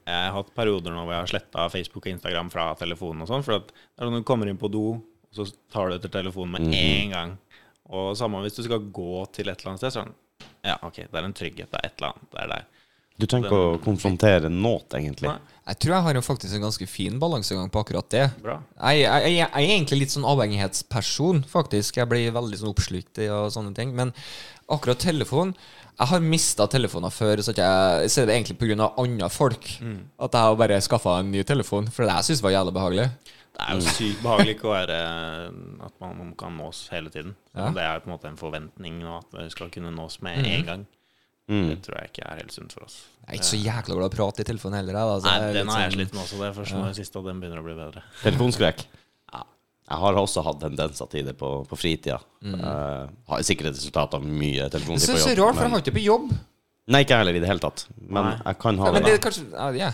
Jeg har hatt perioder nå hvor jeg har sletta Facebook og Instagram fra telefonen og sånn. For at er sånn du kommer inn på do, så tar du etter telefonen med Mhm. en gang. Og samme hvis du skal gå til et eller annet sted, sånn Ja, OK, det er en trygghet. Det er et eller annet. Det er der. Du trenger ikke å konfrontere noe, egentlig. Nei, Jeg tror jeg har jo faktisk en ganske fin balansegang på akkurat det. bra. Jeg, jeg, jeg, jeg er egentlig litt sånn avhengighetsperson, faktisk. Jeg blir veldig sånn oppslukt i og sånne ting. Men akkurat telefon Jeg har mista telefoner før, så at jeg ser det egentlig pga. andre folk. At jeg har bare skaffa en ny telefon, for det jeg syns var jævlig behagelig. Det er jo sykt behagelig ikke å være At man, kan nås hele tiden. Ja. Det er på en måte en forventning nå at man skal kunne nås med en gang. Mm. Det tror jeg ikke er helt sunt for oss. Jeg er ikke så jækla glad i å prate i telefonen heller. Altså, Nei, den har jeg sånn- slitt med også. Det er først nå i det siste og den begynner å bli bedre. Telefonskrekk. Ja. Jeg har også hatt tendenser til det på, på fritida. Uh, har sikkert et resultat av mye Det telefontid er så jobb. rart, for jeg har ikke på jobb. Nei, ikke jeg heller i det hele tatt. Men Nei. jeg kan ha Ja, men det. det er kanskje ja, ja.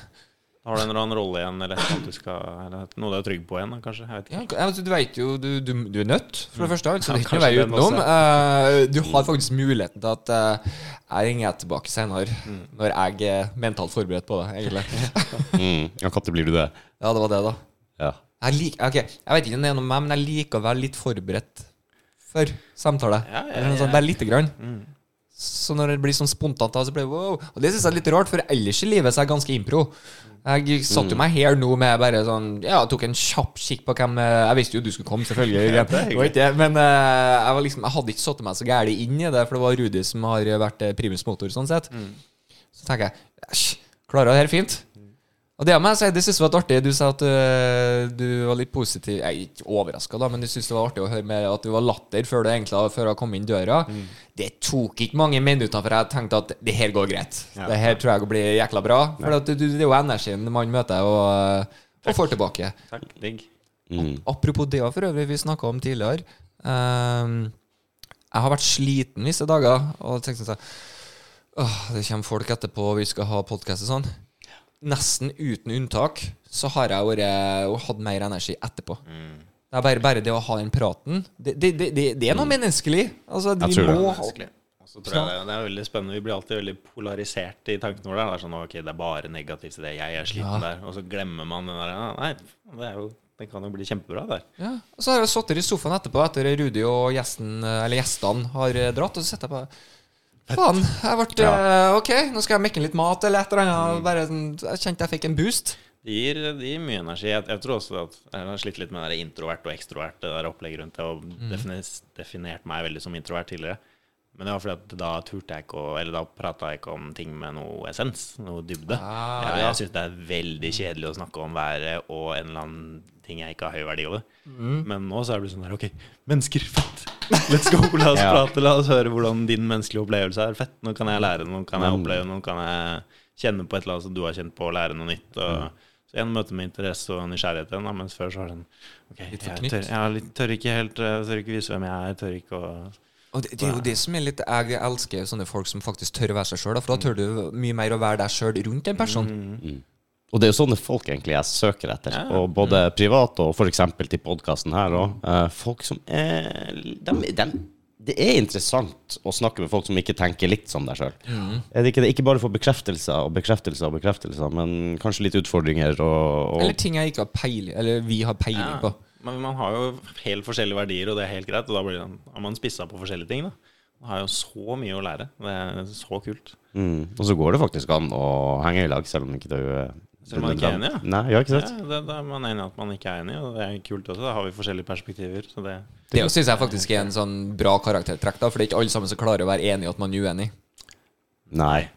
Har du en eller annen rolle igjen, eller du skal Eller noe du er trygg på igjen, kanskje? Jeg vet Ja, altså, du vet jo du, du, du er nødt, for det første. Altså, Ja, det er ikke noe vei utenom. Eh, du har faktisk muligheten til at uh, jeg ringer tilbake senere, når jeg er mentalt forberedt på det, egentlig. Mm. Ja, Når blir du det? Ja, det var det, da. Ja. Jeg, lik, okay, jeg vet ikke om det er noe med meg, men jeg liker å være litt forberedt for samtale. Ja, ja, ja. ja. Bare lite grann. Mm. Så når det blir sånn spontant, da, så blir det wow. Og det syns jeg er litt rart, for ellers i livet så er jeg ganske impro. Jeg satte Mm. jo meg her nå med bare sånn Ja, tok en kjapp kikk på hvem eh, Jeg visste jo du skulle komme, selvfølgelig. Ikke men eh, jeg, var liksom, jeg hadde ikke satt meg så gæli inn i det, for det var Rudi som har vært eh, primus motor, sånn sett. Mm. Så tenker jeg Æsj, klarer det her fint. Og det med, jeg det synes jeg var artig. Du sa at uh, du var litt positiv Jeg er ikke overraska, da, men du syntes det var artig å høre med at du var latter før du egentlig før du kom inn døra. Mm. Det tok ikke mange minutter før jeg tenkte at det her går greit. Ja. Det her tror jeg blir jækla bra. For du, du, det er jo energien man møter og, og får tilbake. Takk. Digg. Mm. Apropos det for øvrig, vi snakka om tidligere. Um, jeg har vært sliten visse dager og tenkte sånn Åh, det kommer folk etterpå, vi skal ha podkast og sånn. Nesten uten unntak så har jeg vært, hatt mer energi etterpå. Mm. Det er bare, bare det å ha den praten. Det, det, det, det, er noe menneskelig. Altså, Jeg vi tror må det er menneskelig. jeg det, det er veldig spennende. Vi blir alltid veldig polarisert i tankene våre. Det er sånn ok, det er bare negativt til det. Jeg er sliten Ja. der. Og så glemmer man den der Nei, det, er jo, det kan jo bli kjempebra der. Ja, og så har jeg sittet i sofaen etterpå etter Rudi og gjesten, eller gjestene har eh, dratt, og så sitter jeg bare Faen, jeg ble ja. OK, nå skal jeg mekke litt mat eller et eller annet. Bare, sånn, jeg kjente jeg fikk en boost. Det gir, det gir mye energi. Jeg, jeg tror også at jeg har slitt litt med det introvert og ekstrovert det der opplegget rundt det, og defines, definert meg veldig som introvert tidligere. Men det var fordi at da turte jeg ikke å Eller da prata jeg ikke om ting med noe essens, noe dybde. Ah, jeg ja. jeg syns det er veldig kjedelig å snakke om været og en eller annen ting jeg ikke har høy verdi over. Men nå så er det sånn der OK, mennesker, fett! Let's go! La oss Ja. prate, la oss høre hvordan din menneskelige opplevelse er. Fett! Nå kan jeg lære noe, kan jeg Mm. oppleve noe, kan jeg kjenne på et eller annet som du har kjent på, og lære noe nytt. Og, Så igjen møte med interesse og nysgjerrighet igjen, mens før så var det sånn OK, jeg tør, jeg tør ikke helt Jeg tør ikke vise hvem jeg er, tør ikke å Og det, det er jo det som er litt Jeg elsker sånne folk som faktisk tør å være seg sjøl, for da tør du mye mer å være deg sjøl rundt en person. Mm. Mm. Og det er jo sånne folk egentlig jeg søker etter. Ja. Og både privat og f.eks. til podkasten her òg. folk som er dem, dem, Det er interessant å snakke med folk som ikke tenker likt som deg sjøl. Mm. ikke? Ikke bare for bekreftelser og bekreftelser og bekreftelser, men kanskje litt utfordringer og, og Eller ting jeg ikke har peiling Eller vi har peiling på. Men man har jo helt forskjellige verdier, og det er helt greit. Og da blir har man spissa på forskjellige ting. da Man har jo så mye å lære. Det er så kult. mm, Og så går det faktisk an å henge i lag, selv om ikke du Selv om man ikke er enig, ja. Nei, ja, ikke Ja, det, det, er man enig i at man ikke er enig, og det er kult også. Da har vi forskjellige perspektiver. Så det, Det syns jeg faktisk er en sånn bra karaktertrekk, da, for det er ikke alle sammen som klarer å være enige i at man er uenig. Nei.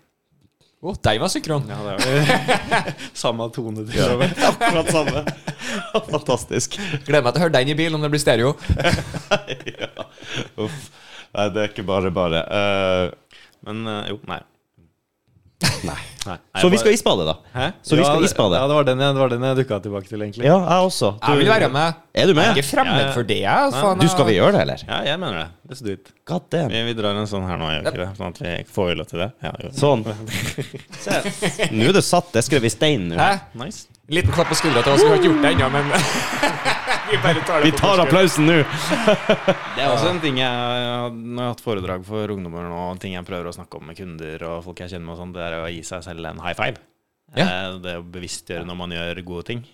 Å, deg var synkron! ja, det er samme tone til med. Akkurat samme. Fantastisk. Gleder meg til å høre den i bil om det blir stereo. ja. Uff. Nei, det er ikke bare bare. Uh, Men uh, jo, nei. Nei. nei. Så vi skal isbade, da. Hæ? Så vi skal det- isbade. Ja, det var den jeg, det var den jeg dukka tilbake til, egentlig. Ja, jeg også. Jeg vil være med. Er du med? Jeg er ikke fremmed Ja, ja. for det. Jeg, faen, Du, skal vi gjøre det, eller? Ja, jeg mener det. Let's do it. God damn. Vi, vi drar en sånn her nå, gjør vi ikke det? Sånn at vi får lov til det. Ja. Sånn. Se. Nå er det satt. Det skrev i stein. Hæ? Nice. En liten klapp på skuldra til oss. Vi har ikke gjort det ennå, men vi bare tar det Vi på tar applausen nå. Det er også en ting jeg Når jeg har hatt foredrag for ungdommer nå, og ting jeg prøver å snakke om med kunder og folk jeg kjenner med, og sånn, det er å gi seg selv en high five. Ja. Eh, Det å bevisstgjøre når man gjør gode ting.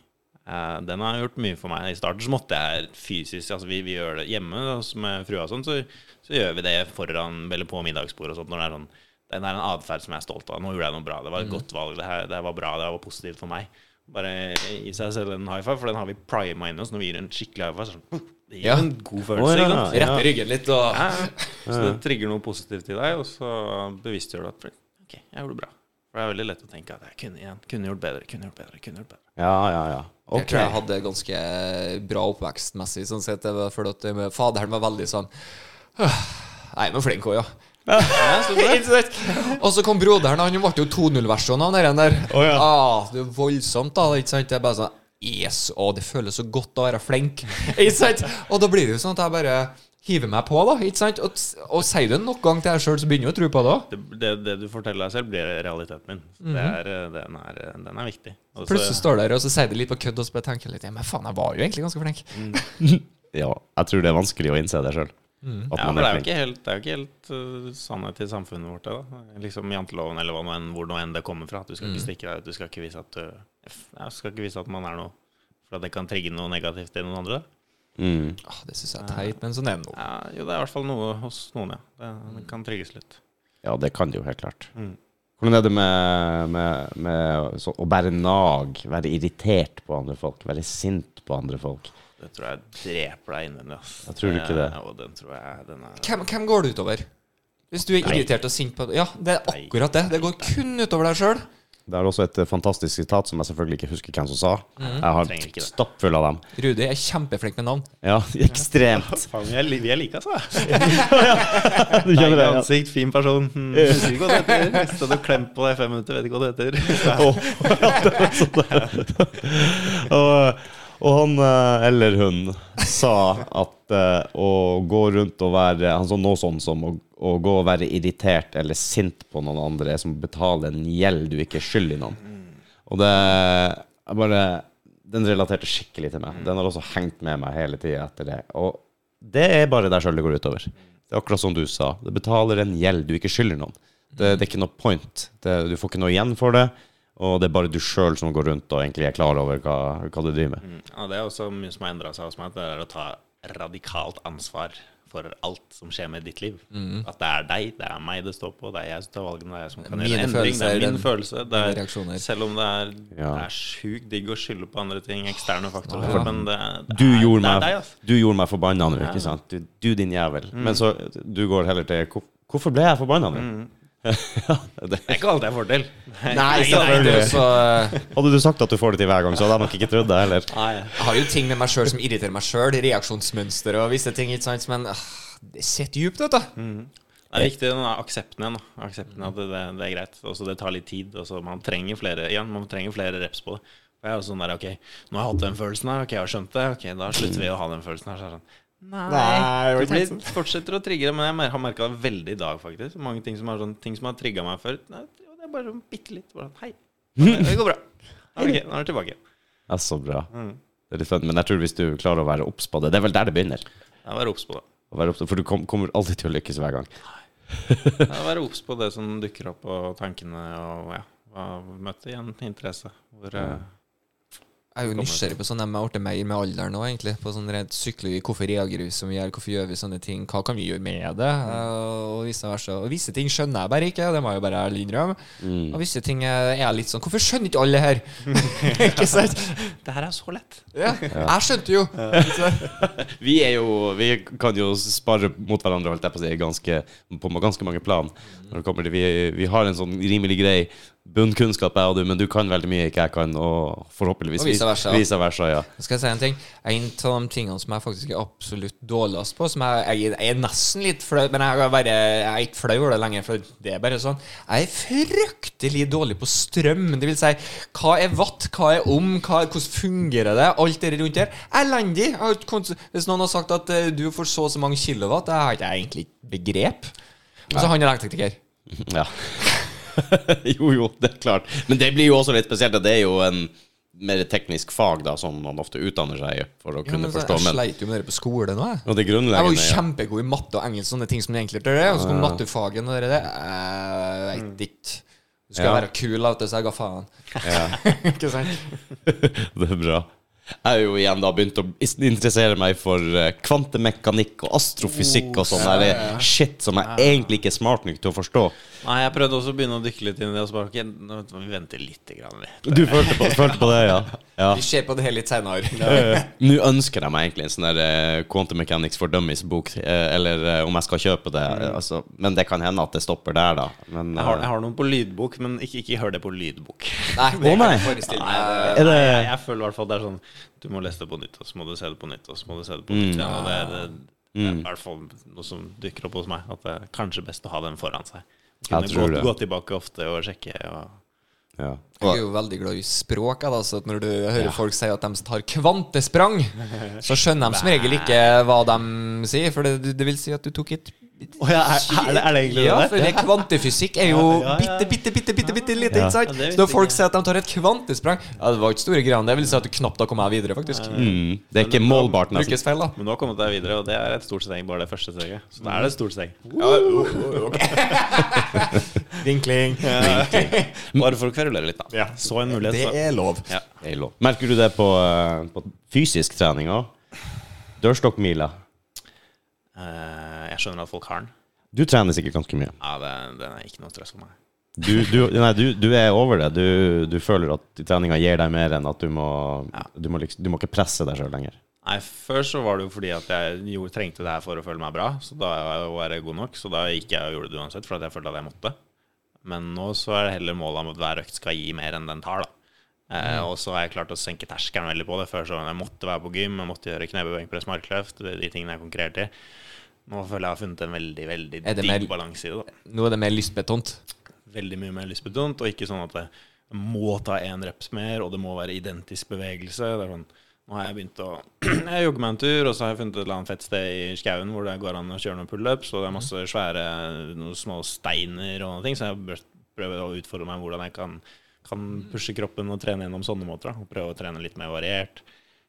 Eh, Den har gjort mye for meg. I starten så måtte jeg fysisk Altså vi, vi gjør det hjemme altså med frua og sånn, så, så gjør vi det foran eller på middagsbordet og sånt. Når det er sånn Det er en atferd som jeg er stolt av. Nå gjorde jeg noe bra. Det var et godt valg. Det, her, det var bra. Det var positivt for meg. Bare gi seg selv en high five, for den har vi prima inni oss. Når vi gir en skikkelig high five, det sånn, det gir Ja. en god følelse. Oh, ja. ja. Rette ryggen litt og. Så det trigger noe positivt i deg, og så bevisstgjør du at OK, jeg gjorde det bra. For det er veldig lett å tenke at jeg kunne igjen, kunne gjort bedre, kunne gjort bedre. kunne gjort bedre. Ja, ja, ja. Jeg tror jeg hadde ganske bra oppvekstmessig, sånn sett. Jeg føler at faderen var veldig sånn «Åh, Jeg er nå flink òg, ja. Og så kom broderen, han ble jo 2.0-versjonen av den der. Å, ja. ah, det er voldsomt, da. Ikke sant? Det er bare sånn Yes, å, det føles så godt å være flink. Ikke sant? Og da blir det jo sånn at jeg bare hiver meg på, da. Ikke sant? Og, og sier du det nok gang til deg sjøl, så begynner du å tro på det òg. Det, det, det du forteller deg selv, blir realiteten min. Så det er, eh, den, er, den er viktig. Også, Plutselig står du der og så sier du litt på kødd, og så bare tenker du litt Ja, men faen, jeg var jo egentlig ganske flink. Ja, jeg tror det er vanskelig å innse det sjøl. Mm. Ja, men det er jo ikke helt, det er jo ikke helt uh, sannhet i samfunnet vårt, det. da. Liksom janteloven, eller hva nå enn, hvor nå enn det kommer fra. At du skal ikke stikke deg ut. Du skal ikke vise at du ja, skal ikke vise at man er noe For at det kan trigge noe negativt i noen andre. Mm. Ah, det syns jeg er teit, men sånn er det nå. Ja, jo, det er i hvert fall noe hos noen, ja. Det, det kan trigges litt. Ja, det kan det jo helt klart. Mm. Hvordan er det med, med, med så, å bære nag, være irritert på andre folk, være sint på andre folk? Det tror jeg dreper deg innvendig. ass. Jeg tror ikke det. Og den tror jeg den er Hvem, hvem går det utover? Hvis du er Nei. irritert og sint på Ja, det er akkurat det. Det går kun utover deg sjøl. Det er også et eh, fantastisk sitat som jeg selvfølgelig ikke husker hvem som sa. Jeg har Trenger ikke det. stappfull av dem. Rudi er kjempeflink med navn. Ja, ekstremt. Faen, vi er, li- vi er like, altså. Du kjenner det? Ja. ansikt, fin person. Husker ikke hva det heter. Stått og klemt på deg i fem minutter, vet ikke hva det heter. Åh, ja, det var sånn det. og, og han eh, eller hun sa at eh, å gå rundt og være Han sa noe sånn som å, å gå og være irritert eller sint på noen andre er som å betale en gjeld du ikke er skyld i noen. Og det er bare Den relaterte skikkelig til meg. Den har også hengt med meg hele tida etter det. Og det er bare deg sjøl det går utover. Det er akkurat som du sa. Det betaler en gjeld du ikke skylder noen. Det, det er ikke noe point. Det, du får ikke noe igjen for det. Og det er bare du sjøl som går rundt og egentlig er klar over hva, hva du driver med. Mm, Ja, det er også mye som har endra seg hos meg. Det er å ta radikalt ansvar for alt som skjer med ditt liv. At det er deg, det er meg det står på, det er jeg som tar valgene, det er jeg som kan gjøre en endring. Det er min den- følelse. Det er, reaksjoner. selv om det er, Ja. det er sjukt digg å skylde på andre ting, eksterne faktorer, Ja. men det, det, Du er, gjorde det er meg, deg, altså. du gjorde meg forbanna nå, ikke sant? Du, du din jævel. Men så du går heller til Hvorfor ble jeg forbanna nå? ja, det, Det er ikke alt jeg får til. Nei, nei er så, eh, hadde du sagt at du får det til hver gang, så hadde jeg nok ikke trodd det heller. Nei. jeg har jo ting med meg sjøl som irriterer meg sjøl. Reaksjonsmønster og visse ting. ikke sant? Men uh, det sitter djupt, vet du. Det er viktig den aksepten igjen. Aksepten at det, det er greit. Også det tar litt tid. Også man trenger flere igjen, man trenger flere reps på det. For jeg er jo sånn der, ok, Nå har jeg hatt den følelsen her, ok, jeg har skjønt det. Ok, Da slutter vi å ha den følelsen her. Så er det sånn, Nei, Nei, det blir, fortsetter å trigge det. Men jeg har merka det veldig i dag, faktisk. Mange ting som har, sånn, ting som har trigga meg før. Nei, det er bare sånn bitte litt. Bare sånn, Hei, det går bra. Nå er det- nå er det tilbake. Ja, så bra. Det er litt fun, men jeg tror hvis du klarer å være obs på det Det er vel der det begynner. Ja, være obs på det. Å være obs- for du kom, kommer alltid til å lykkes hver gang. ja, være obs på det som dukker opp, og tankene og ja. Møte igjen interesse. Hvor, eh, Jeg er jo nysgjerrig på sånn jeg ble mer med alderen nå, egentlig. På sånn rent psykologi. Hvorfor reagerer vi som vi gjør? Hvorfor gjør vi sånne ting? Hva kan vi gjøre med det? Uh, og visse. Og visse ting skjønner jeg bare ikke, det må jeg jo bare ærlig innrømme. Mm. Og visse ting er jeg litt sånn Hvorfor skjønner ikke alle det her? ikke sant? det her er så lett. Ja, jeg skjønte jo. Vi er jo Vi kan jo spare mot hverandre, holdt jeg på å si, ganske, på ganske mange plan. Når det kommer til, vi, vi har en sånn rimelig grei bunnkunnskap, jeg og du, men du kan veldig mye ikke jeg kan, og forhåpentligvis Og vice versa. Vice versa ja. Skal jeg si en ting. En av de tingene som jeg faktisk er absolutt dårligst på, som jeg, jeg, jeg er nesten litt flau Men jeg er, bare, jeg er ikke flau over det lenger, for det er bare sånn. Jeg er fryktelig dårlig på strøm. Det vil si, hva er watt, hva er om, hva, hvordan fungerer det? Alt det rundt der. Elendig. Hvis noen har sagt at eh, du får så og så mange kilowatt, det har jeg egentlig ikke begrep. Og så han er elektriker. ja. jo, jo, det er klart. Men det blir jo også litt spesielt det er jo en mer teknisk fag da, som man ofte utdanner seg i for å Ja, kunne men forstå. jeg Men, sleit jo med det på skole nå, jeg. og det Jeg var jo kjempegod i matte og engelsk, sånne ting som du egentlig er. det. Og så kom naturfagen og det der. Jeg vet ikke. Du skal Ja. være kul, vet du, så jeg ga faen. ja. ikke sant? Det er bra. Jeg har jo igjen da begynt å interessere meg for eh, kvantemekanikk og astrofysikk og sånn der shit som jeg egentlig ikke er smart nok til å forstå. Nei, jeg prøvde også å begynne å dykke litt inn i det. Og så bare, ok, nå, vi venter litt. Grann, litt. Du følte på, følte på det, ja? ja. Vi ser på det her litt senere. Nå ønsker jeg meg egentlig en sånn der eh, Quantum Mechanics for Dummies-bok, eh, eller eh, om jeg skal kjøpe det. eh, Altså, men det kan hende at det stopper der, da. Men, Jeg har, eh, jeg har noen på lydbok, men ikke, ikke hør det på lydbok. Nei, det oh, nei. jeg Nei, meg. Det- nei, jeg, jeg føler i hvert fall det er sånn Du må lese det på nytt, og så må du se det på nytt, og så må du se det på nytt. Mm. Og det, det, det er i hvert fall noe som dukker opp hos meg. At det er kanskje best å ha den foran seg. Kunne Jeg tror gå, det. gå tilbake ofte og sjekke. Og, ja. Jeg er jo veldig glad i språk. Da, så at når du hører folk si at de tar kvantesprang, så skjønner de som regel ikke hva de sier. For det, det vil si at du tok et ja, er, er, det, er det egentlig Ja, det for kvantefysikk er jo Ja, ja, ja. bitte, bitte, bitte bitte, bitte lite. Ja. ikke sant? Ja, Så når folk sier at de tar et kvantesprang Ja, Det var ikke store greiene. Det vil si at du knapt har kommet deg videre, faktisk. Mm, det er ikke målbart, nesten. Brukes feil, da. Men nå har kommet deg videre, og det er et stort steg, bare det første steget. Så da er det et stort steg. Vinkling. Bare for å kverulere litt, da. Så en mulighet. Det er lov. Ja. Det er lov. Merker du det på, eh, på fysisk trening òg? Dørstokkmila. Eh, jeg skjønner at folk har den. Du trener sikkert ganske mye. Ja, det, det er ikke noe stress for meg. Du, du, nei, du, du er over det. Du, du føler at treninga gir deg mer enn at du må, du må, liksom, du må ikke presse deg sjøl lenger. Nei, Før så var det jo fordi at jeg jo, trengte det her for å føle meg bra. Så da var jeg god nok. Så da gikk jeg og gjorde det uansett, for jeg følte at jeg måtte. Men nå så er det heller målet om at hver økt skal gi mer enn den tar. da eh, Og så har jeg klart å senke terskelen veldig på det. Før så jeg måtte være på gym, jeg måtte gjøre knebøy, press, markløft, de tingene jeg konkurrerte i. Nå føler jeg jeg har funnet en veldig veldig digg balanse i det. da Nå er det mer lystbetont. veldig mye mer lystbetont, og ikke sånn at det må ta én reps mer, og det må være identisk bevegelse. Det er sånn, nå har jeg begynt å Jeg jogger meg en tur, og så har jeg funnet et eller annet fett sted i skauen hvor det går an å kjøre noen pullups, og det er masse svære noen små steiner og noen ting, så jeg prøver prøve å utfordre meg hvordan jeg kan, kan pushe kroppen og trene gjennom sånne måter. Da. Og prøve å trene litt mer variert.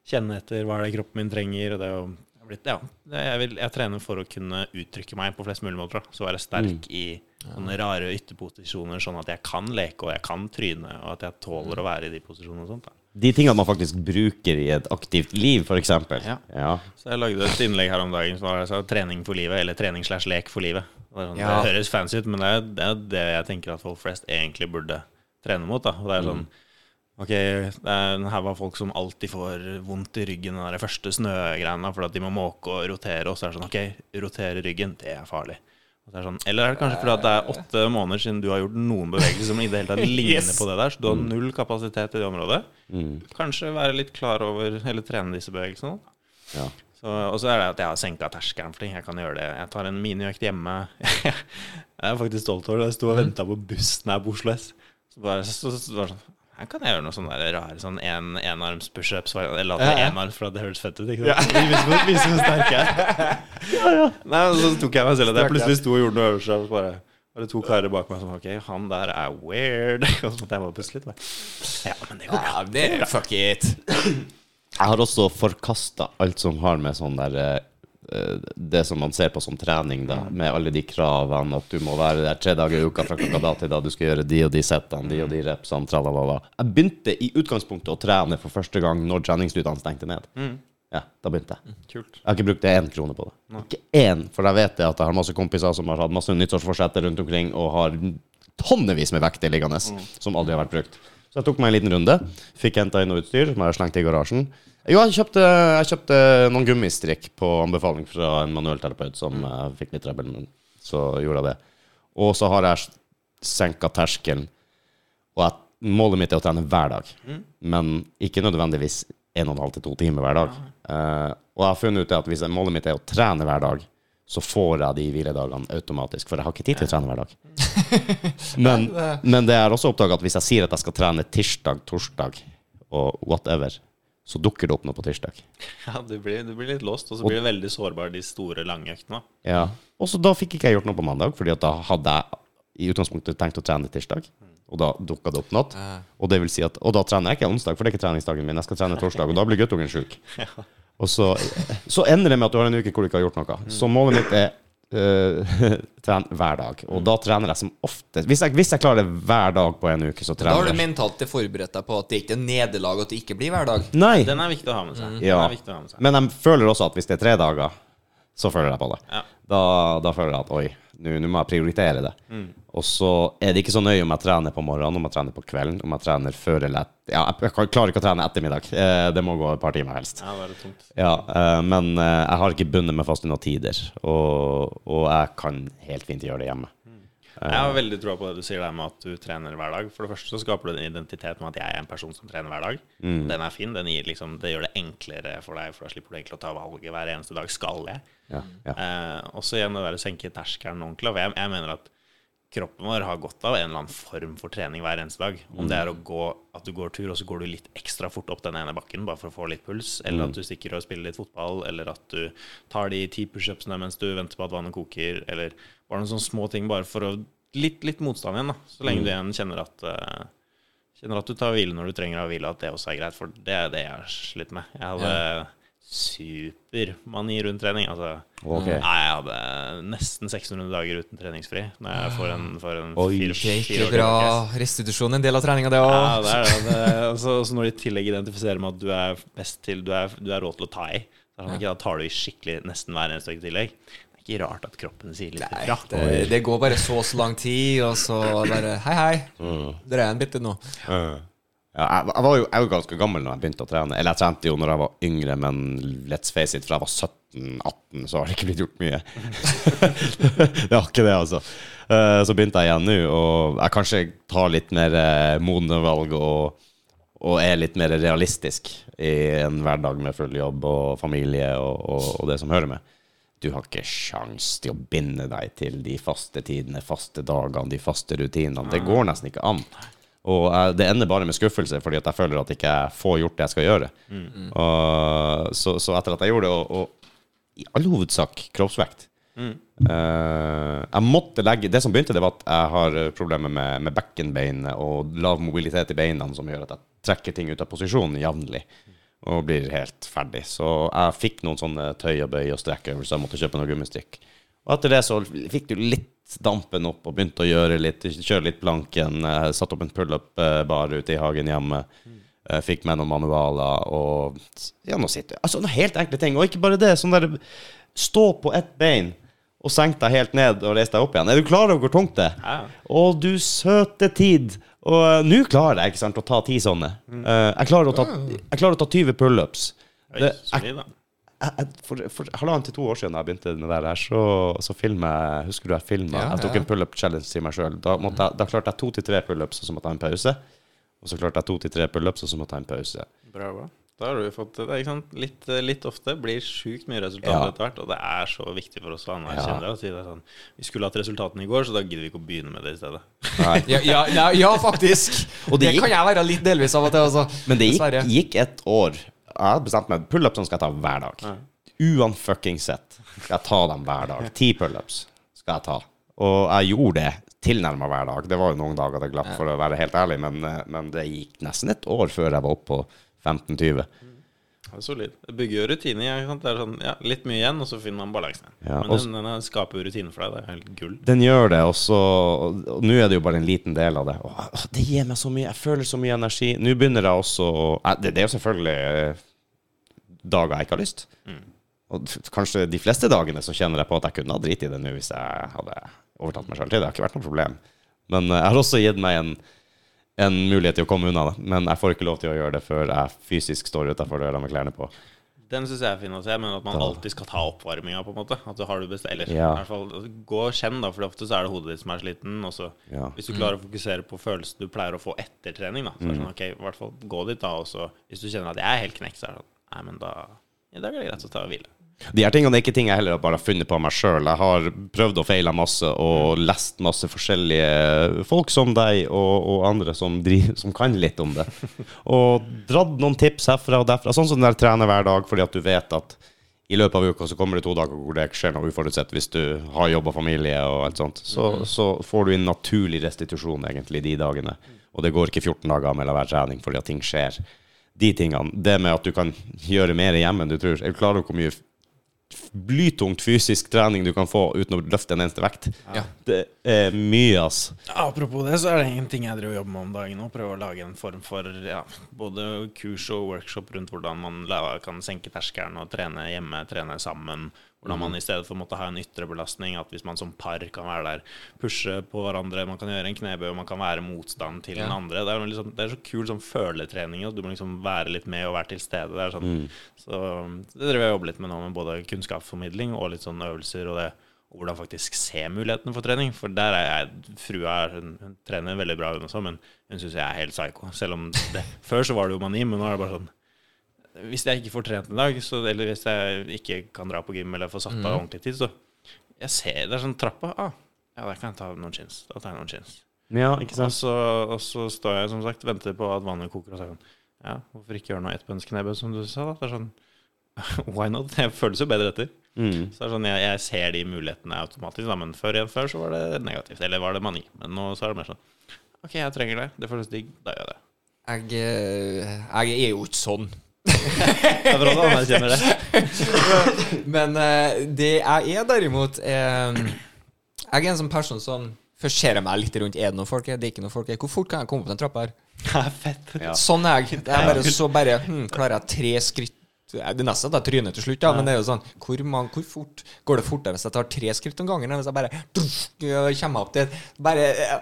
Kjenne etter hva er det kroppen min trenger. og det er jo blitt, ja, jeg, vil, jeg trener for å kunne uttrykke meg på flest mulig måter. Så være sterk i sånne rare ytterposisjoner, sånn at jeg kan leke og jeg kan tryne, og at jeg tåler å være i de posisjonene. og sånt da. De tingene man faktisk bruker i et aktivt liv, f.eks. Ja. Ja. Så jeg lagde et innlegg her om dagen som var altså, 'trening for livet', eller 'trening slash lek for livet'. Det, sånn, Ja. det høres fancy ut, men det er, det er det jeg tenker at folk flest egentlig burde trene mot. da. Og det er sånn Ok, det er, her var folk som alltid får vondt i ryggen av der første snøgreiene fordi de må måke og rotere, og så er det sånn Ok, rotere ryggen, det er farlig. Så er det sånn, eller er det kanskje fordi det er åtte måneder siden du har gjort noen bevegelser som i det hele tatt ligner Yes. på det der, så du har null kapasitet i det området? Mm. Kanskje være litt klar over, eller trene disse bevegelsene. ja. Så, og så er det at jeg har senka terskelen for ting. Jeg kan gjøre det. Jeg tar en miniøkt hjemme. jeg er faktisk stolt over det. Jeg sto og venta på bussen her på Oslo S. Så bare, så, så, så, så, her kan jeg gjøre noe sånn der rare sånn en, enarms pushups. Eller at det er enarm, for det høres fett ut. Ikke sant? Vise hvor, vise hvor sterk jeg er. Nei, så tok jeg meg selv at jeg plutselig sto og gjorde noe øvelse. Og bare var det to karer bak meg som Ok, han der er weird. Og så måtte jeg bare puste litt. bare, Ja, men det går bra. Ja, det er fuck it. Jeg har også forkasta alt som har med sånn der eh, Det som man ser på som trening, da, med alle de kravene, at du må være der tre dager i uka fra klokka da til da, du skal gjøre de og de settene, de og de repsene, tralalala. Jeg begynte i utgangspunktet å trene for første gang når treningsstudene stengte ned. Ja, da begynte jeg. Kult. Jeg har ikke brukt én krone på det. Ikke én, for jeg vet det at jeg har masse kompiser som har hatt masse nyttårsforsetter rundt omkring og har tonnevis med vekter liggende som aldri har vært brukt. Så jeg tok meg en liten runde, fikk henta inn noe utstyr som jeg har slengt i garasjen. Jo, jeg kjøpte, jeg kjøpte noen gummistrikk på anbefaling fra en manuellterapeut som eh, fikk litt trøbbel, men så gjorde jeg det. Og så har jeg senka terskelen, og jeg, målet mitt er å trene hver dag. Men ikke nødvendigvis en og en halv til to timer hver dag. Uh, og jeg har funnet ut at hvis målet mitt er å trene hver dag, så får jeg de hviledagene automatisk, for jeg har ikke tid til å trene hver dag. Men, men det er også oppdaga at hvis jeg sier at jeg skal trene tirsdag, torsdag og whatever, så dukker det opp noe på tirsdag. Ja, du blir, du blir litt låst, og så blir du veldig sårbar de store, lange øktene. Ja. Og så da fikk ikke jeg gjort noe på mandag, fordi at da hadde jeg i utgangspunktet tenkt å trene tirsdag. Og da dukka det opp noe. Og det vil si at Og da trener jeg ikke onsdag, for det er ikke treningsdagen min. Jeg skal trene torsdag, og da blir guttungen sjuk. Og så, så ender det med at du har en uke hvor du ikke har gjort noe. Så målet mitt er trene hver dag. Og da trener jeg som oftest hvis jeg, hvis jeg klarer det hver dag på en uke, så Da har du jeg. mentalt forberedt deg på at det ikke er nederlag at det ikke blir hver dag. Nei! Den er viktig å ha med seg. Ja. Viktig å ha med seg. Men jeg føler også at hvis det er tre dager, så føler jeg på det. Ja. Da, da føler jeg at oi, nå må jeg prioritere det. Og så er det ikke så nøye om jeg trener på morgenen, om jeg trener på kvelden, om jeg trener før eller etter. Ja, jeg klarer ikke å trene ettermiddag. Eh, Det må gå et par timer helst. Ja, det tungt. Ja, eh, men eh, jeg har ikke bundet meg fast i noen tider, og, og jeg kan helt fint gjøre det hjemme. Jeg har veldig troa på det du sier der med at du trener hver dag. For det første så skaper du en identitet med at jeg er en person som trener hver dag. Den er fin. Den gir liksom, det gjør det enklere for deg, for da slipper du egentlig å ta valget hver eneste dag. Skal jeg? Ja, ja. Eh, og så igjen det der å senke terskelen ordentlig. Jeg, jeg mener at kroppen vår har godt av en eller annen form for trening hver eneste dag. Om det er å gå, at du går tur, og så går du litt ekstra fort opp den ene bakken bare for å få litt puls, eller at du stikker og spiller litt fotball, eller at du tar de ti pushupsene mens du venter på at vannet koker, eller bare noen sånne små ting bare for å Litt, litt motstand igjen, da. Så lenge du igjen kjenner at eh, Kjenner at du tar hvile når du trenger å hvile, at det også er greit. For det er det jeg har slitt med. Jeg hadde supermani rundt trening. Altså, okay. Jeg hadde nesten 600 dager uten treningsfri. Når jeg får en, får en Oi. fire, fire år bra. Restitusjon en del av treninga, det Ja, òg. det er det. er, altså, så når de i tillegg identifiserer med at du er best til Du er, du er råd til å ta i, da da tar du i skikkelig nesten hver eneste økt i tillegg. Det er ikke rart at kroppen sier litt Nei, det, det går bare så og så lang tid, og så bare Hei, hei. Dere er en bitte nå. Ja, jeg, jeg var jo jeg var ganske gammel når jeg begynte å trene. Eller jeg trente jo når jeg var yngre, men let's face it, fra jeg var 17-18, så har det ikke blitt gjort mye. det har ikke det, altså. Eh, Så begynte jeg igjen nå, og jeg kanskje tar litt mer eh, modne valg og, og er litt mer realistisk i en hverdag med full jobb og familie og, og, og det som hører med. Du har ikke sjans til å binde deg til de faste tidene, faste dagene, de faste rutinene. Det går nesten ikke an. Og jeg, det ender bare med skuffelse, fordi at jeg føler at jeg ikke får gjort det jeg skal gjøre. Og, så, så etter at jeg gjorde det, og, og i all hovedsak kroppsvekt eh, Jeg måtte legge Det som begynte, det var at jeg har eh, problemer med, med bekkenbeinet og lav mobilitet i beina, som gjør at jeg trekker ting ut av posisjon jevnlig. Og blir helt ferdig. Så jeg fikk noen sånne tøy og bøy og strekkøvelser. Jeg måtte kjøpe noe gummistrikk. Og etter det så fikk du litt dampen opp og begynte å gjøre litt, kjøre litt planken. satt opp en pullup-bar ute i hagen hjemme. Fikk med noen manualer og ja, nå sitter Altså noen helt enkle ting. Og ikke bare det. Sånn der Stå på ett bein og senk deg helt ned og reis deg opp igjen. Er du klar over hvor tungt det er? Ja. Å, du søte tid. Og uh, nå klarer jeg ikke sant, å ta ti sånne. Uh, jeg, klarer å ta, jeg klarer å ta 20 pullups. Jeg-. Jeg- For, for halvannet til to år siden da jeg begynte med det der, så, så filmet, Husker du jeg filma? Ja, jeg tok ja. en pullup challenge til meg sjøl. Da, da klarte jeg to til tre pullups, og så måtte jeg ha en pause. Og så klarte jeg to til tre pullups, og så måtte jeg ha en pause. Bra, bra. Da har du fått det. Ikke sant? Litt, litt ofte blir sjukt mye resultater Ja. etter hvert, og det er så viktig for oss å anerkjenne det. og si det sånn, Vi skulle hatt resultatene i går, så da gidder vi ikke å begynne med det i stedet. Nei. Ja, ja, ja, ja faktisk. Og det det, gikk- kan jeg være litt delvis av og til, altså. Men det gikk, gikk et år. Jeg hadde bestemt meg pullups skal jeg ta hver dag. Uanfucking sett skal jeg ta dem hver dag. Ti pullups skal jeg ta. Og jeg gjorde det tilnærma hver dag. Det var jo noen dager det glapp, for å være helt ærlig, men, eh, men det gikk nesten et år før jeg var oppe på 15-20. Det er solid. Det bygger jo. Det er sånn, ja, litt mye igjen, og så finner man balansen. Ja, Men den, den skaper jo for deg. Det er helt gull. Den gjør det, og så og, og nå er det jo bare en liten del av det. Åh, det gir meg så mye. Jeg føler så mye energi. Nå begynner jeg også å- eh, det, det er jo selvfølgelig eh, dager jeg ikke har lyst. Og kanskje de fleste dagene så kjenner jeg på at jeg kunne ha driti i det nå hvis jeg hadde overtatt meg sjøl til det. Det har ikke vært noe problem. Men eh, jeg har også gitt meg en, en mulighet til å komme unna det. Men jeg får ikke lov til å gjøre det før jeg fysisk står utafor døra med klærne på. Den syns jeg er fin å se, men at man alltid skal ta oppvarminga, på en måte. At du har du best Eller Ja. i hvert fall gå og kjenn, da, for ofte så er det hodet ditt som er sliten. Og så Ja. hvis du klarer å fokusere på følelsen du pleier å få etter trening, da, så er det Mm. sånn, ok, i hvert fall gå dit, da, og så hvis du kjenner at jeg er helt knekt, så er det sånn Nei, men da I dag er det greit å ta og hvile. De her tingene er ikke ting jeg heller bare har funnet på meg sjøl. Jeg har prøvd og feila masse og lest masse forskjellige folk som deg og, og andre som, driver, som kan litt om det. Og dratt noen tips herfra og derfra. Sånn som den der trener hver dag fordi at du vet at i løpet av uka så kommer det to dager hvor det skjer noe uforutsett hvis du har jobb og familie og alt sånt. Så, så får du en naturlig restitusjon egentlig de dagene. Og det går ikke 14 dager mellom hver trening fordi at ting skjer. De tingene. Det med at du kan gjøre mer hjemme enn du tror. Er du klar over hvor mye blytungt fysisk trening du kan få uten å løfte en eneste vekt? Ja. Det er mye, ass. Apropos det, så er det en ting jeg driver jobber med om dagen nå. Prøve å lage en form for ja, både kurs og workshop rundt hvordan man kan senke terskelen og trene hjemme, trene sammen. Hvordan man i stedet for å måtte ha en ytre belastning, at hvis man som par kan være der, pushe på hverandre, man kan gjøre en knebøy, man kan være motstand til Ja. den andre. Det er, liksom, det er så kul sånn føletrening, og du må liksom være litt med og være til stede. Det sånn, Så det driver jeg og jobber litt med nå, med både kunnskapsformidling og litt sånn øvelser og det og hvordan faktisk se mulighetene for trening. For der er jeg Frua er, hun, hun trener veldig bra, hun også, men hun syns jeg er helt psycho. Selv om det Før så var det jo mani, men nå er det bare sånn Hvis jeg ikke får trent en dag, så, eller hvis jeg ikke kan dra på gym eller få satt av ordentlig tid, så Jeg ser det er sånn trappa. Ah, ja, der kan jeg ta noen chins. Da tar jeg noen chins. Ja, ikke Og sant? så, og så står jeg som sagt venter på at vannet koker, og så er sånn Ja, hvorfor ikke gjøre noe ettbønnsknebøy, som du sa? da? Det er sånn Why not? Jeg føles jo bedre etter. Mm. Så det er sånn, jeg, jeg ser de mulighetene automatisk, da, men før, før så var det negativt. Eller var det mani. Men nå så er det mer sånn OK, jeg trenger det. Det føles digg. Da gjør jeg det. Jeg, eh, jeg er jo ikke sånn. Det er bra du anerkjenner det. Men eh, det jeg er derimot er Jeg er en sånn person som Først ser jeg meg litt rundt. Er det noen folk her? Det er ikke noen folk her. Hvor fort kan jeg komme opp den trappa her? Er fett. Ja. Sånn er jeg. Det er bare så bare hmm, Klarer jeg tre skritt Det er nesten at jeg tryner til slutt, da, men det er jo sånn hvor, man, hvor fort går det fortere hvis jeg tar tre skritt om gangen, enn hvis jeg bare duff, kommer opp til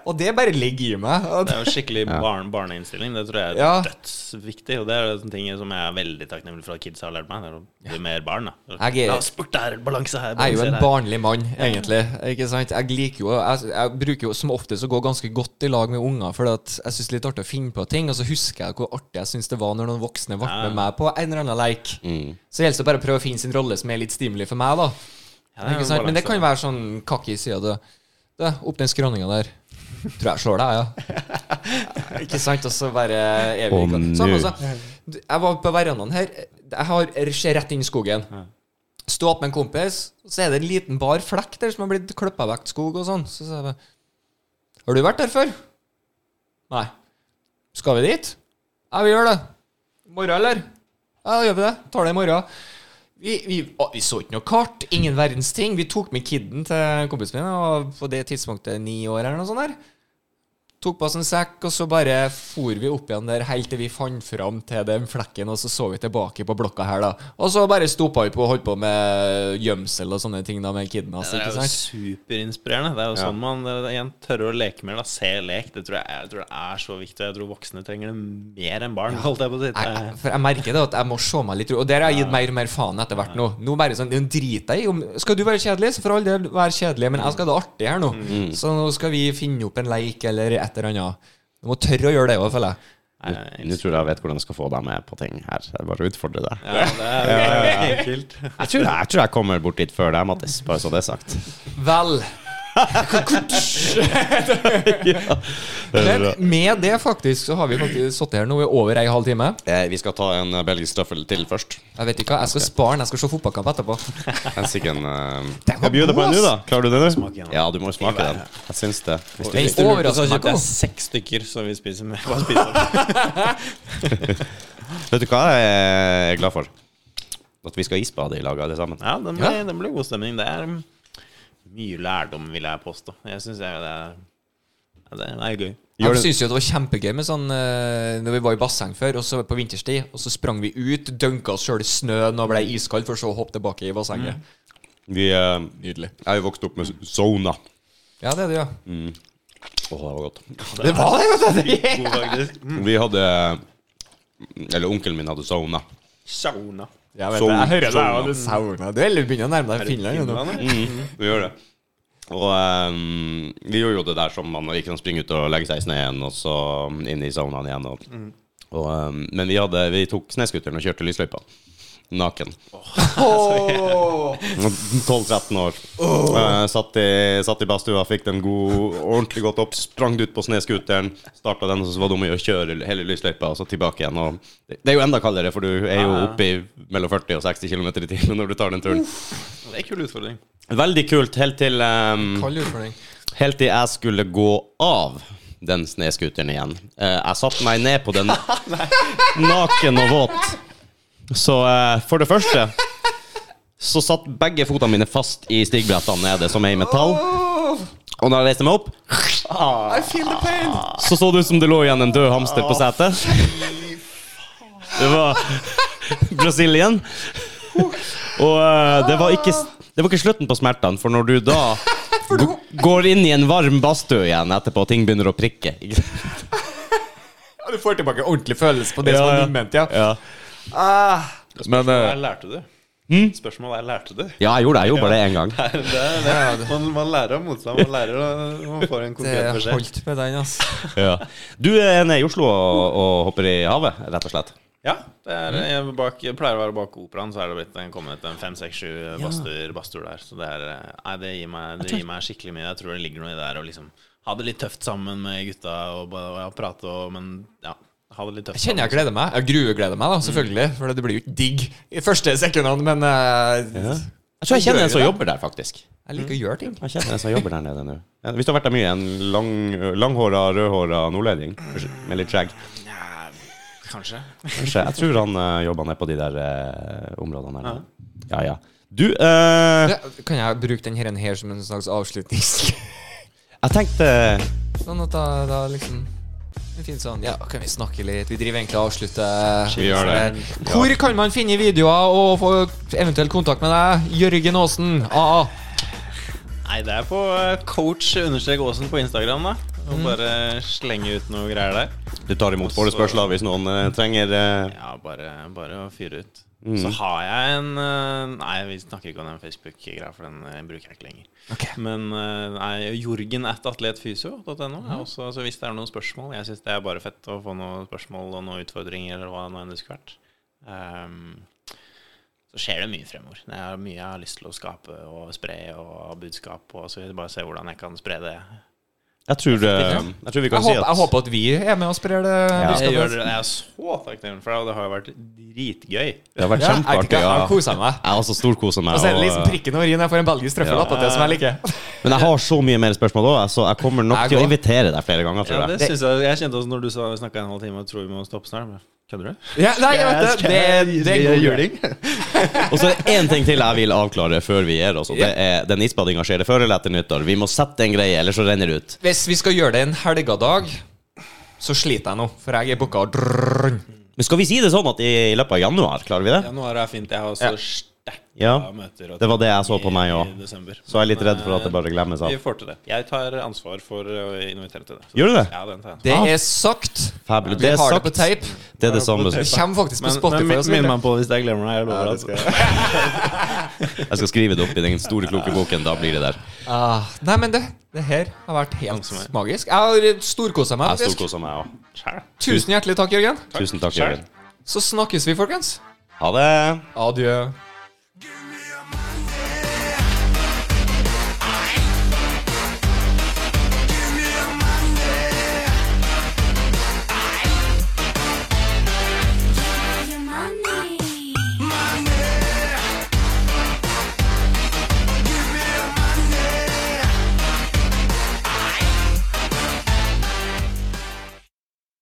Og det bare ligger i meg. Og Det er jo skikkelig barn, barneinnstilling. Det tror jeg er Ja. dødsviktig. Og det er sånne ting som jeg er veldig takknemlig for at kids har lært meg. Det er å bli mer barn, da. Jeg er- La oss bort der, balanse her, Jeg er jo en her. barnlig mann, egentlig. Ikke sant? Jeg liker jo Jeg, jeg bruker jo som oftest å gå ganske godt i lag med unger, for jeg syns det er litt artig å finne på ting. Og så husker jeg hvor artig jeg syns det var når noen voksne ble Ja. med meg på en eller annen leik. Mm. Så gjelder det bare å prøve å finne sin rolle som er litt stimuli for meg, da. Ja, det er ikke sant? Men det kan jo være sånn kakki sida du. Du, Opp den skråninga der. Tror jeg slår deg, ja. ikke sant? Og så bare evig. Sånn, nå- altså. Jeg var på verandaen her. Jeg har ser rett inn i skogen. Stå opp med en kompis, og så er det en liten bar flekk der som har blitt klippa vekk skog og sånn. Så sier jeg bare Har du vært der før? Nei. Skal vi dit? Ja, vi gjør det. I morgen, eller? Ja, da gjør vi det. Tar det i morgen. Vi, vi, å, vi så ikke noe kart, ingen verdens ting. Vi tok med kiden til kompisen min, og på det tidspunktet ni år eller noe sånt der. Tok på oss en sekk, og så bare for vi opp igjen der helt til vi fant fram til den flekken, og så så vi tilbake på blokka her, da. Og så bare stoppa vi på og holdt på med gjemsel og sånne ting da med kiden hans, Det er jo superinspirerende. Det er jo Ja. sånn man er igjen tørre å leke mer. da Se lek. Det tror jeg, jeg tror det er så viktig. Jeg tror voksne trenger det mer enn barn. Holdt jeg på å si. Jeg, jeg- for jeg merker det at jeg må se meg litt Og der har jeg gitt mer og mer faen etter hvert nå. Nå bare sånn, det driter jeg i om Skal du være kjedelig, så for all del vær kjedelig, men jeg skal ha det artig her nå. Mm. Så nå skal vi finne opp en leik eller et eller annet. Du må tørre å gjøre det òg, føler jeg. Nå tror jeg jeg vet hvordan jeg skal få deg med på ting her. Jeg bare utfordrer deg. Ja, det er enkelt. Jeg tror jeg, jeg tror jeg kommer bort dit før deg, Mattis. Bare så det er sagt. Vel, Men med det, faktisk, så har vi faktisk sittet her nå i over ei halv time. Eh, vi skal ta en eh, belgisk trøffel til først. Jeg vet ikke hva, jeg skal spare den. Jeg skal se fotballkamp etterpå. Hensikken Uh, Den var jeg bjuder på en nå, da. Klarer du det, nå? Smak igjen. Ja, du må jo smake den. Jeg syns det. Hvis du, Den Hvis du lurte, så kjøpte jeg seks stykker, så vi spiser med. Vet du hva jeg er glad for? At vi skal isbade i lag alle sammen. Ja, det blir, Ja. god stemning. Det er um, mye lærdom, vil jeg påstå. Jeg syns det er Det er gøy. Gjør Jeg syns jo det var kjempegøy med sånn eh, Når vi var i basseng før, og så på vinterstid, og så sprang vi ut, dunka oss sjøl i snøen og ble iskald, for så å hoppe tilbake i bassenget. Vi eh, Nydelig. Jeg har jo vokst opp med Zona. Ja, det er det, ja. Åh, det var godt. Det var det, vet du! God, faktisk. Vi hadde Eller onkelen min hadde Zona. Sauna. Ja, vet du, jeg hører deg, Sauna. og du. Du eller begynner å nærme deg Finland. Finland. Mm, vi gjør det. Og um, vi gjorde jo det der som man gikk kan springe ut og legge seg i sneen, og så inn i saunaen igjen. Og, og, um, men vi, hadde, vi tok snøscooteren og kjørte lysløypa. Naken. 12-13 år. Eh, satt, i, satt i badstua, fikk den god, ordentlig godt opp, sprang ut på snøscooteren, starta den, og så var det om å gjøre å kjøre hele lysløypa, og så tilbake igjen. Og det, det er jo enda kaldere, for du er jo oppe i mellom 40 og 60 km i timen når du tar den turen. Det er en kul utfordring. Veldig kult, helt til um, Kald utfordring. Helt til jeg skulle gå av den snøscooteren igjen. Uh, jeg satte meg ned på den naken og våt. Så eh, for det første så satt begge fotene mine fast i stigbrettene nede, som er i metall. Og når jeg reiste meg opp, I feel the pain. så så det ut som det lå igjen en død hamster på setet. Det var Brasilien. Og eh, det var ikke Det var ikke slutten på smertene, for når du da g- går inn i en varm badstue igjen etterpå, og ting begynner å prikke ikke sant? Ja, du får tilbake ordentlig følelse på det som Ja, var ja. ja. Ja. Ah. Men, Spørsmålet eh, er lærte du? Spørsmålet er lærte du? ja, jeg gjorde det. Jeg gjorde bare det én gang. Det, det, det. Man, man lærer av motstand. Man lærer å Man får en Det konkret beskjed. holdt med den, altså. Ja. Du er nede i Oslo og, og hopper i havet, rett og slett? Ja. Det er, jeg, er bak, jeg pleier å være bak operaen, så er det blitt en, kommet en fem, seks, sju badstuer badstuer der. Så det, er, eh, nei, det, gir meg, det gir meg skikkelig mye. Jeg tror det ligger noe i det der å liksom ha det litt tøft sammen med gutta og, og, og prate og Men ja, ha det litt tøft Jeg kjenner jeg gleder meg. Jeg gruegleder meg, da, selvfølgelig. For det blir jo ikke digg i første sekundene, men eh, Jeg tror jeg kjenner en som jobber der, faktisk. jeg liker å gjøre ting. Jeg kjenner en som jobber der nede nå. Hvis du har vært der mye, en lang, langhåra, rødhåra nordlending med litt skjegg. Ja, kanskje. Kanskje. Jeg tror han uh, jobber nede på de der uh, områdene der. Ja, ja. Du, uh, Det, kan jeg bruke den her, her som en slags avslutnings... jeg tenkte Sånn at da, da liksom en fin sånn, Ja, kan vi snakke litt? Vi driver egentlig og avslutter. Vi gjør det. Hvor kan man finne videoer og få eventuelt kontakt med deg? Jørgen Aasen, AA. Nei, det er på eh, coach Aasen på Instagram, da. Og bare slenge ut noe greier der. du tar imot forespørsler hvis noen eh, trenger eh, Ja, bare, bare å fyre ut. Så har jeg en eh, Nei, vi snakker ikke om den Facebook-greia, for den eh, bruker jeg ikke lenger. Okay. Men eh, nei, Jorgen at atletfysio.no. Mm. Så hvis det er noen spørsmål Jeg syns det er bare fett å få noen spørsmål og noen utfordringer, eller hva nå enn det skulle vært. Um, så skjer det mye fremover. Det er mye jeg har lyst til å skape og spre og budskap Og Så vil jeg bare se hvordan jeg kan spre det. Jeg tror, eh, jeg tror vi Jeg kan si håper, at jeg håper at vi er med og sprer det. Ja. Jeg, gjør det, jeg er så takknemlig for det, og det har jo vært dritgøy. det har vært Ja, jeg, kjempeartig. jeg, jeg Ja. meg. Jeg har også storkosa meg. Og så er det liksom prikken over i-en. jeg får en belgisk trøffel Ja. det som jeg liker. Men jeg har så mye mer spørsmål òg, så jeg kommer nok Jeg til å invitere deg flere ganger. Ja, det jeg. synes jeg, jeg kjente også når du sa snakka en halv time og tror vi må stoppe snart. Kødder du? Ja, nei, jeg vet det. Det, det er juling. Og så er det én ting til jeg vil avklare før vi gir oss. Og det er Den isbadinga skjer det før eller etter nyttår. Vi må sette en greie, ellers så renner det ut. Hvis vi skal gjøre det en helgadag, så sliter jeg nå, for jeg er booka. Men skal vi si det sånn at i, i løpet av januar, klarer vi det? Januar er fint. Jeg har også Ja. Ja, møter. det var det jeg så på meg i desember. Så jeg er litt redd for at det bare glemmes av. Vi får til det. Jeg tar ansvar for å invitere til det. Så- Gjør du det? Ja, den tar jeg. Det Ah. er sagt. Fabulous. Vi Det er har det på tape. Det er det samme. Det kommer faktisk på Men, Spotify. men men minn meg på hvis jeg glemmer det. Jeg lover. altså. Jeg skal skrive det opp i den store, kloke boken. Da blir det der. Ah, nei, men det, det her har vært helt magisk. Jeg har storkosa meg. Jeg faktisk. meg òg. Tusen hjertelig takk, Jørgen. Tusen takk, Jørgen. Så snakkes vi, folkens. Ha det. Adjø.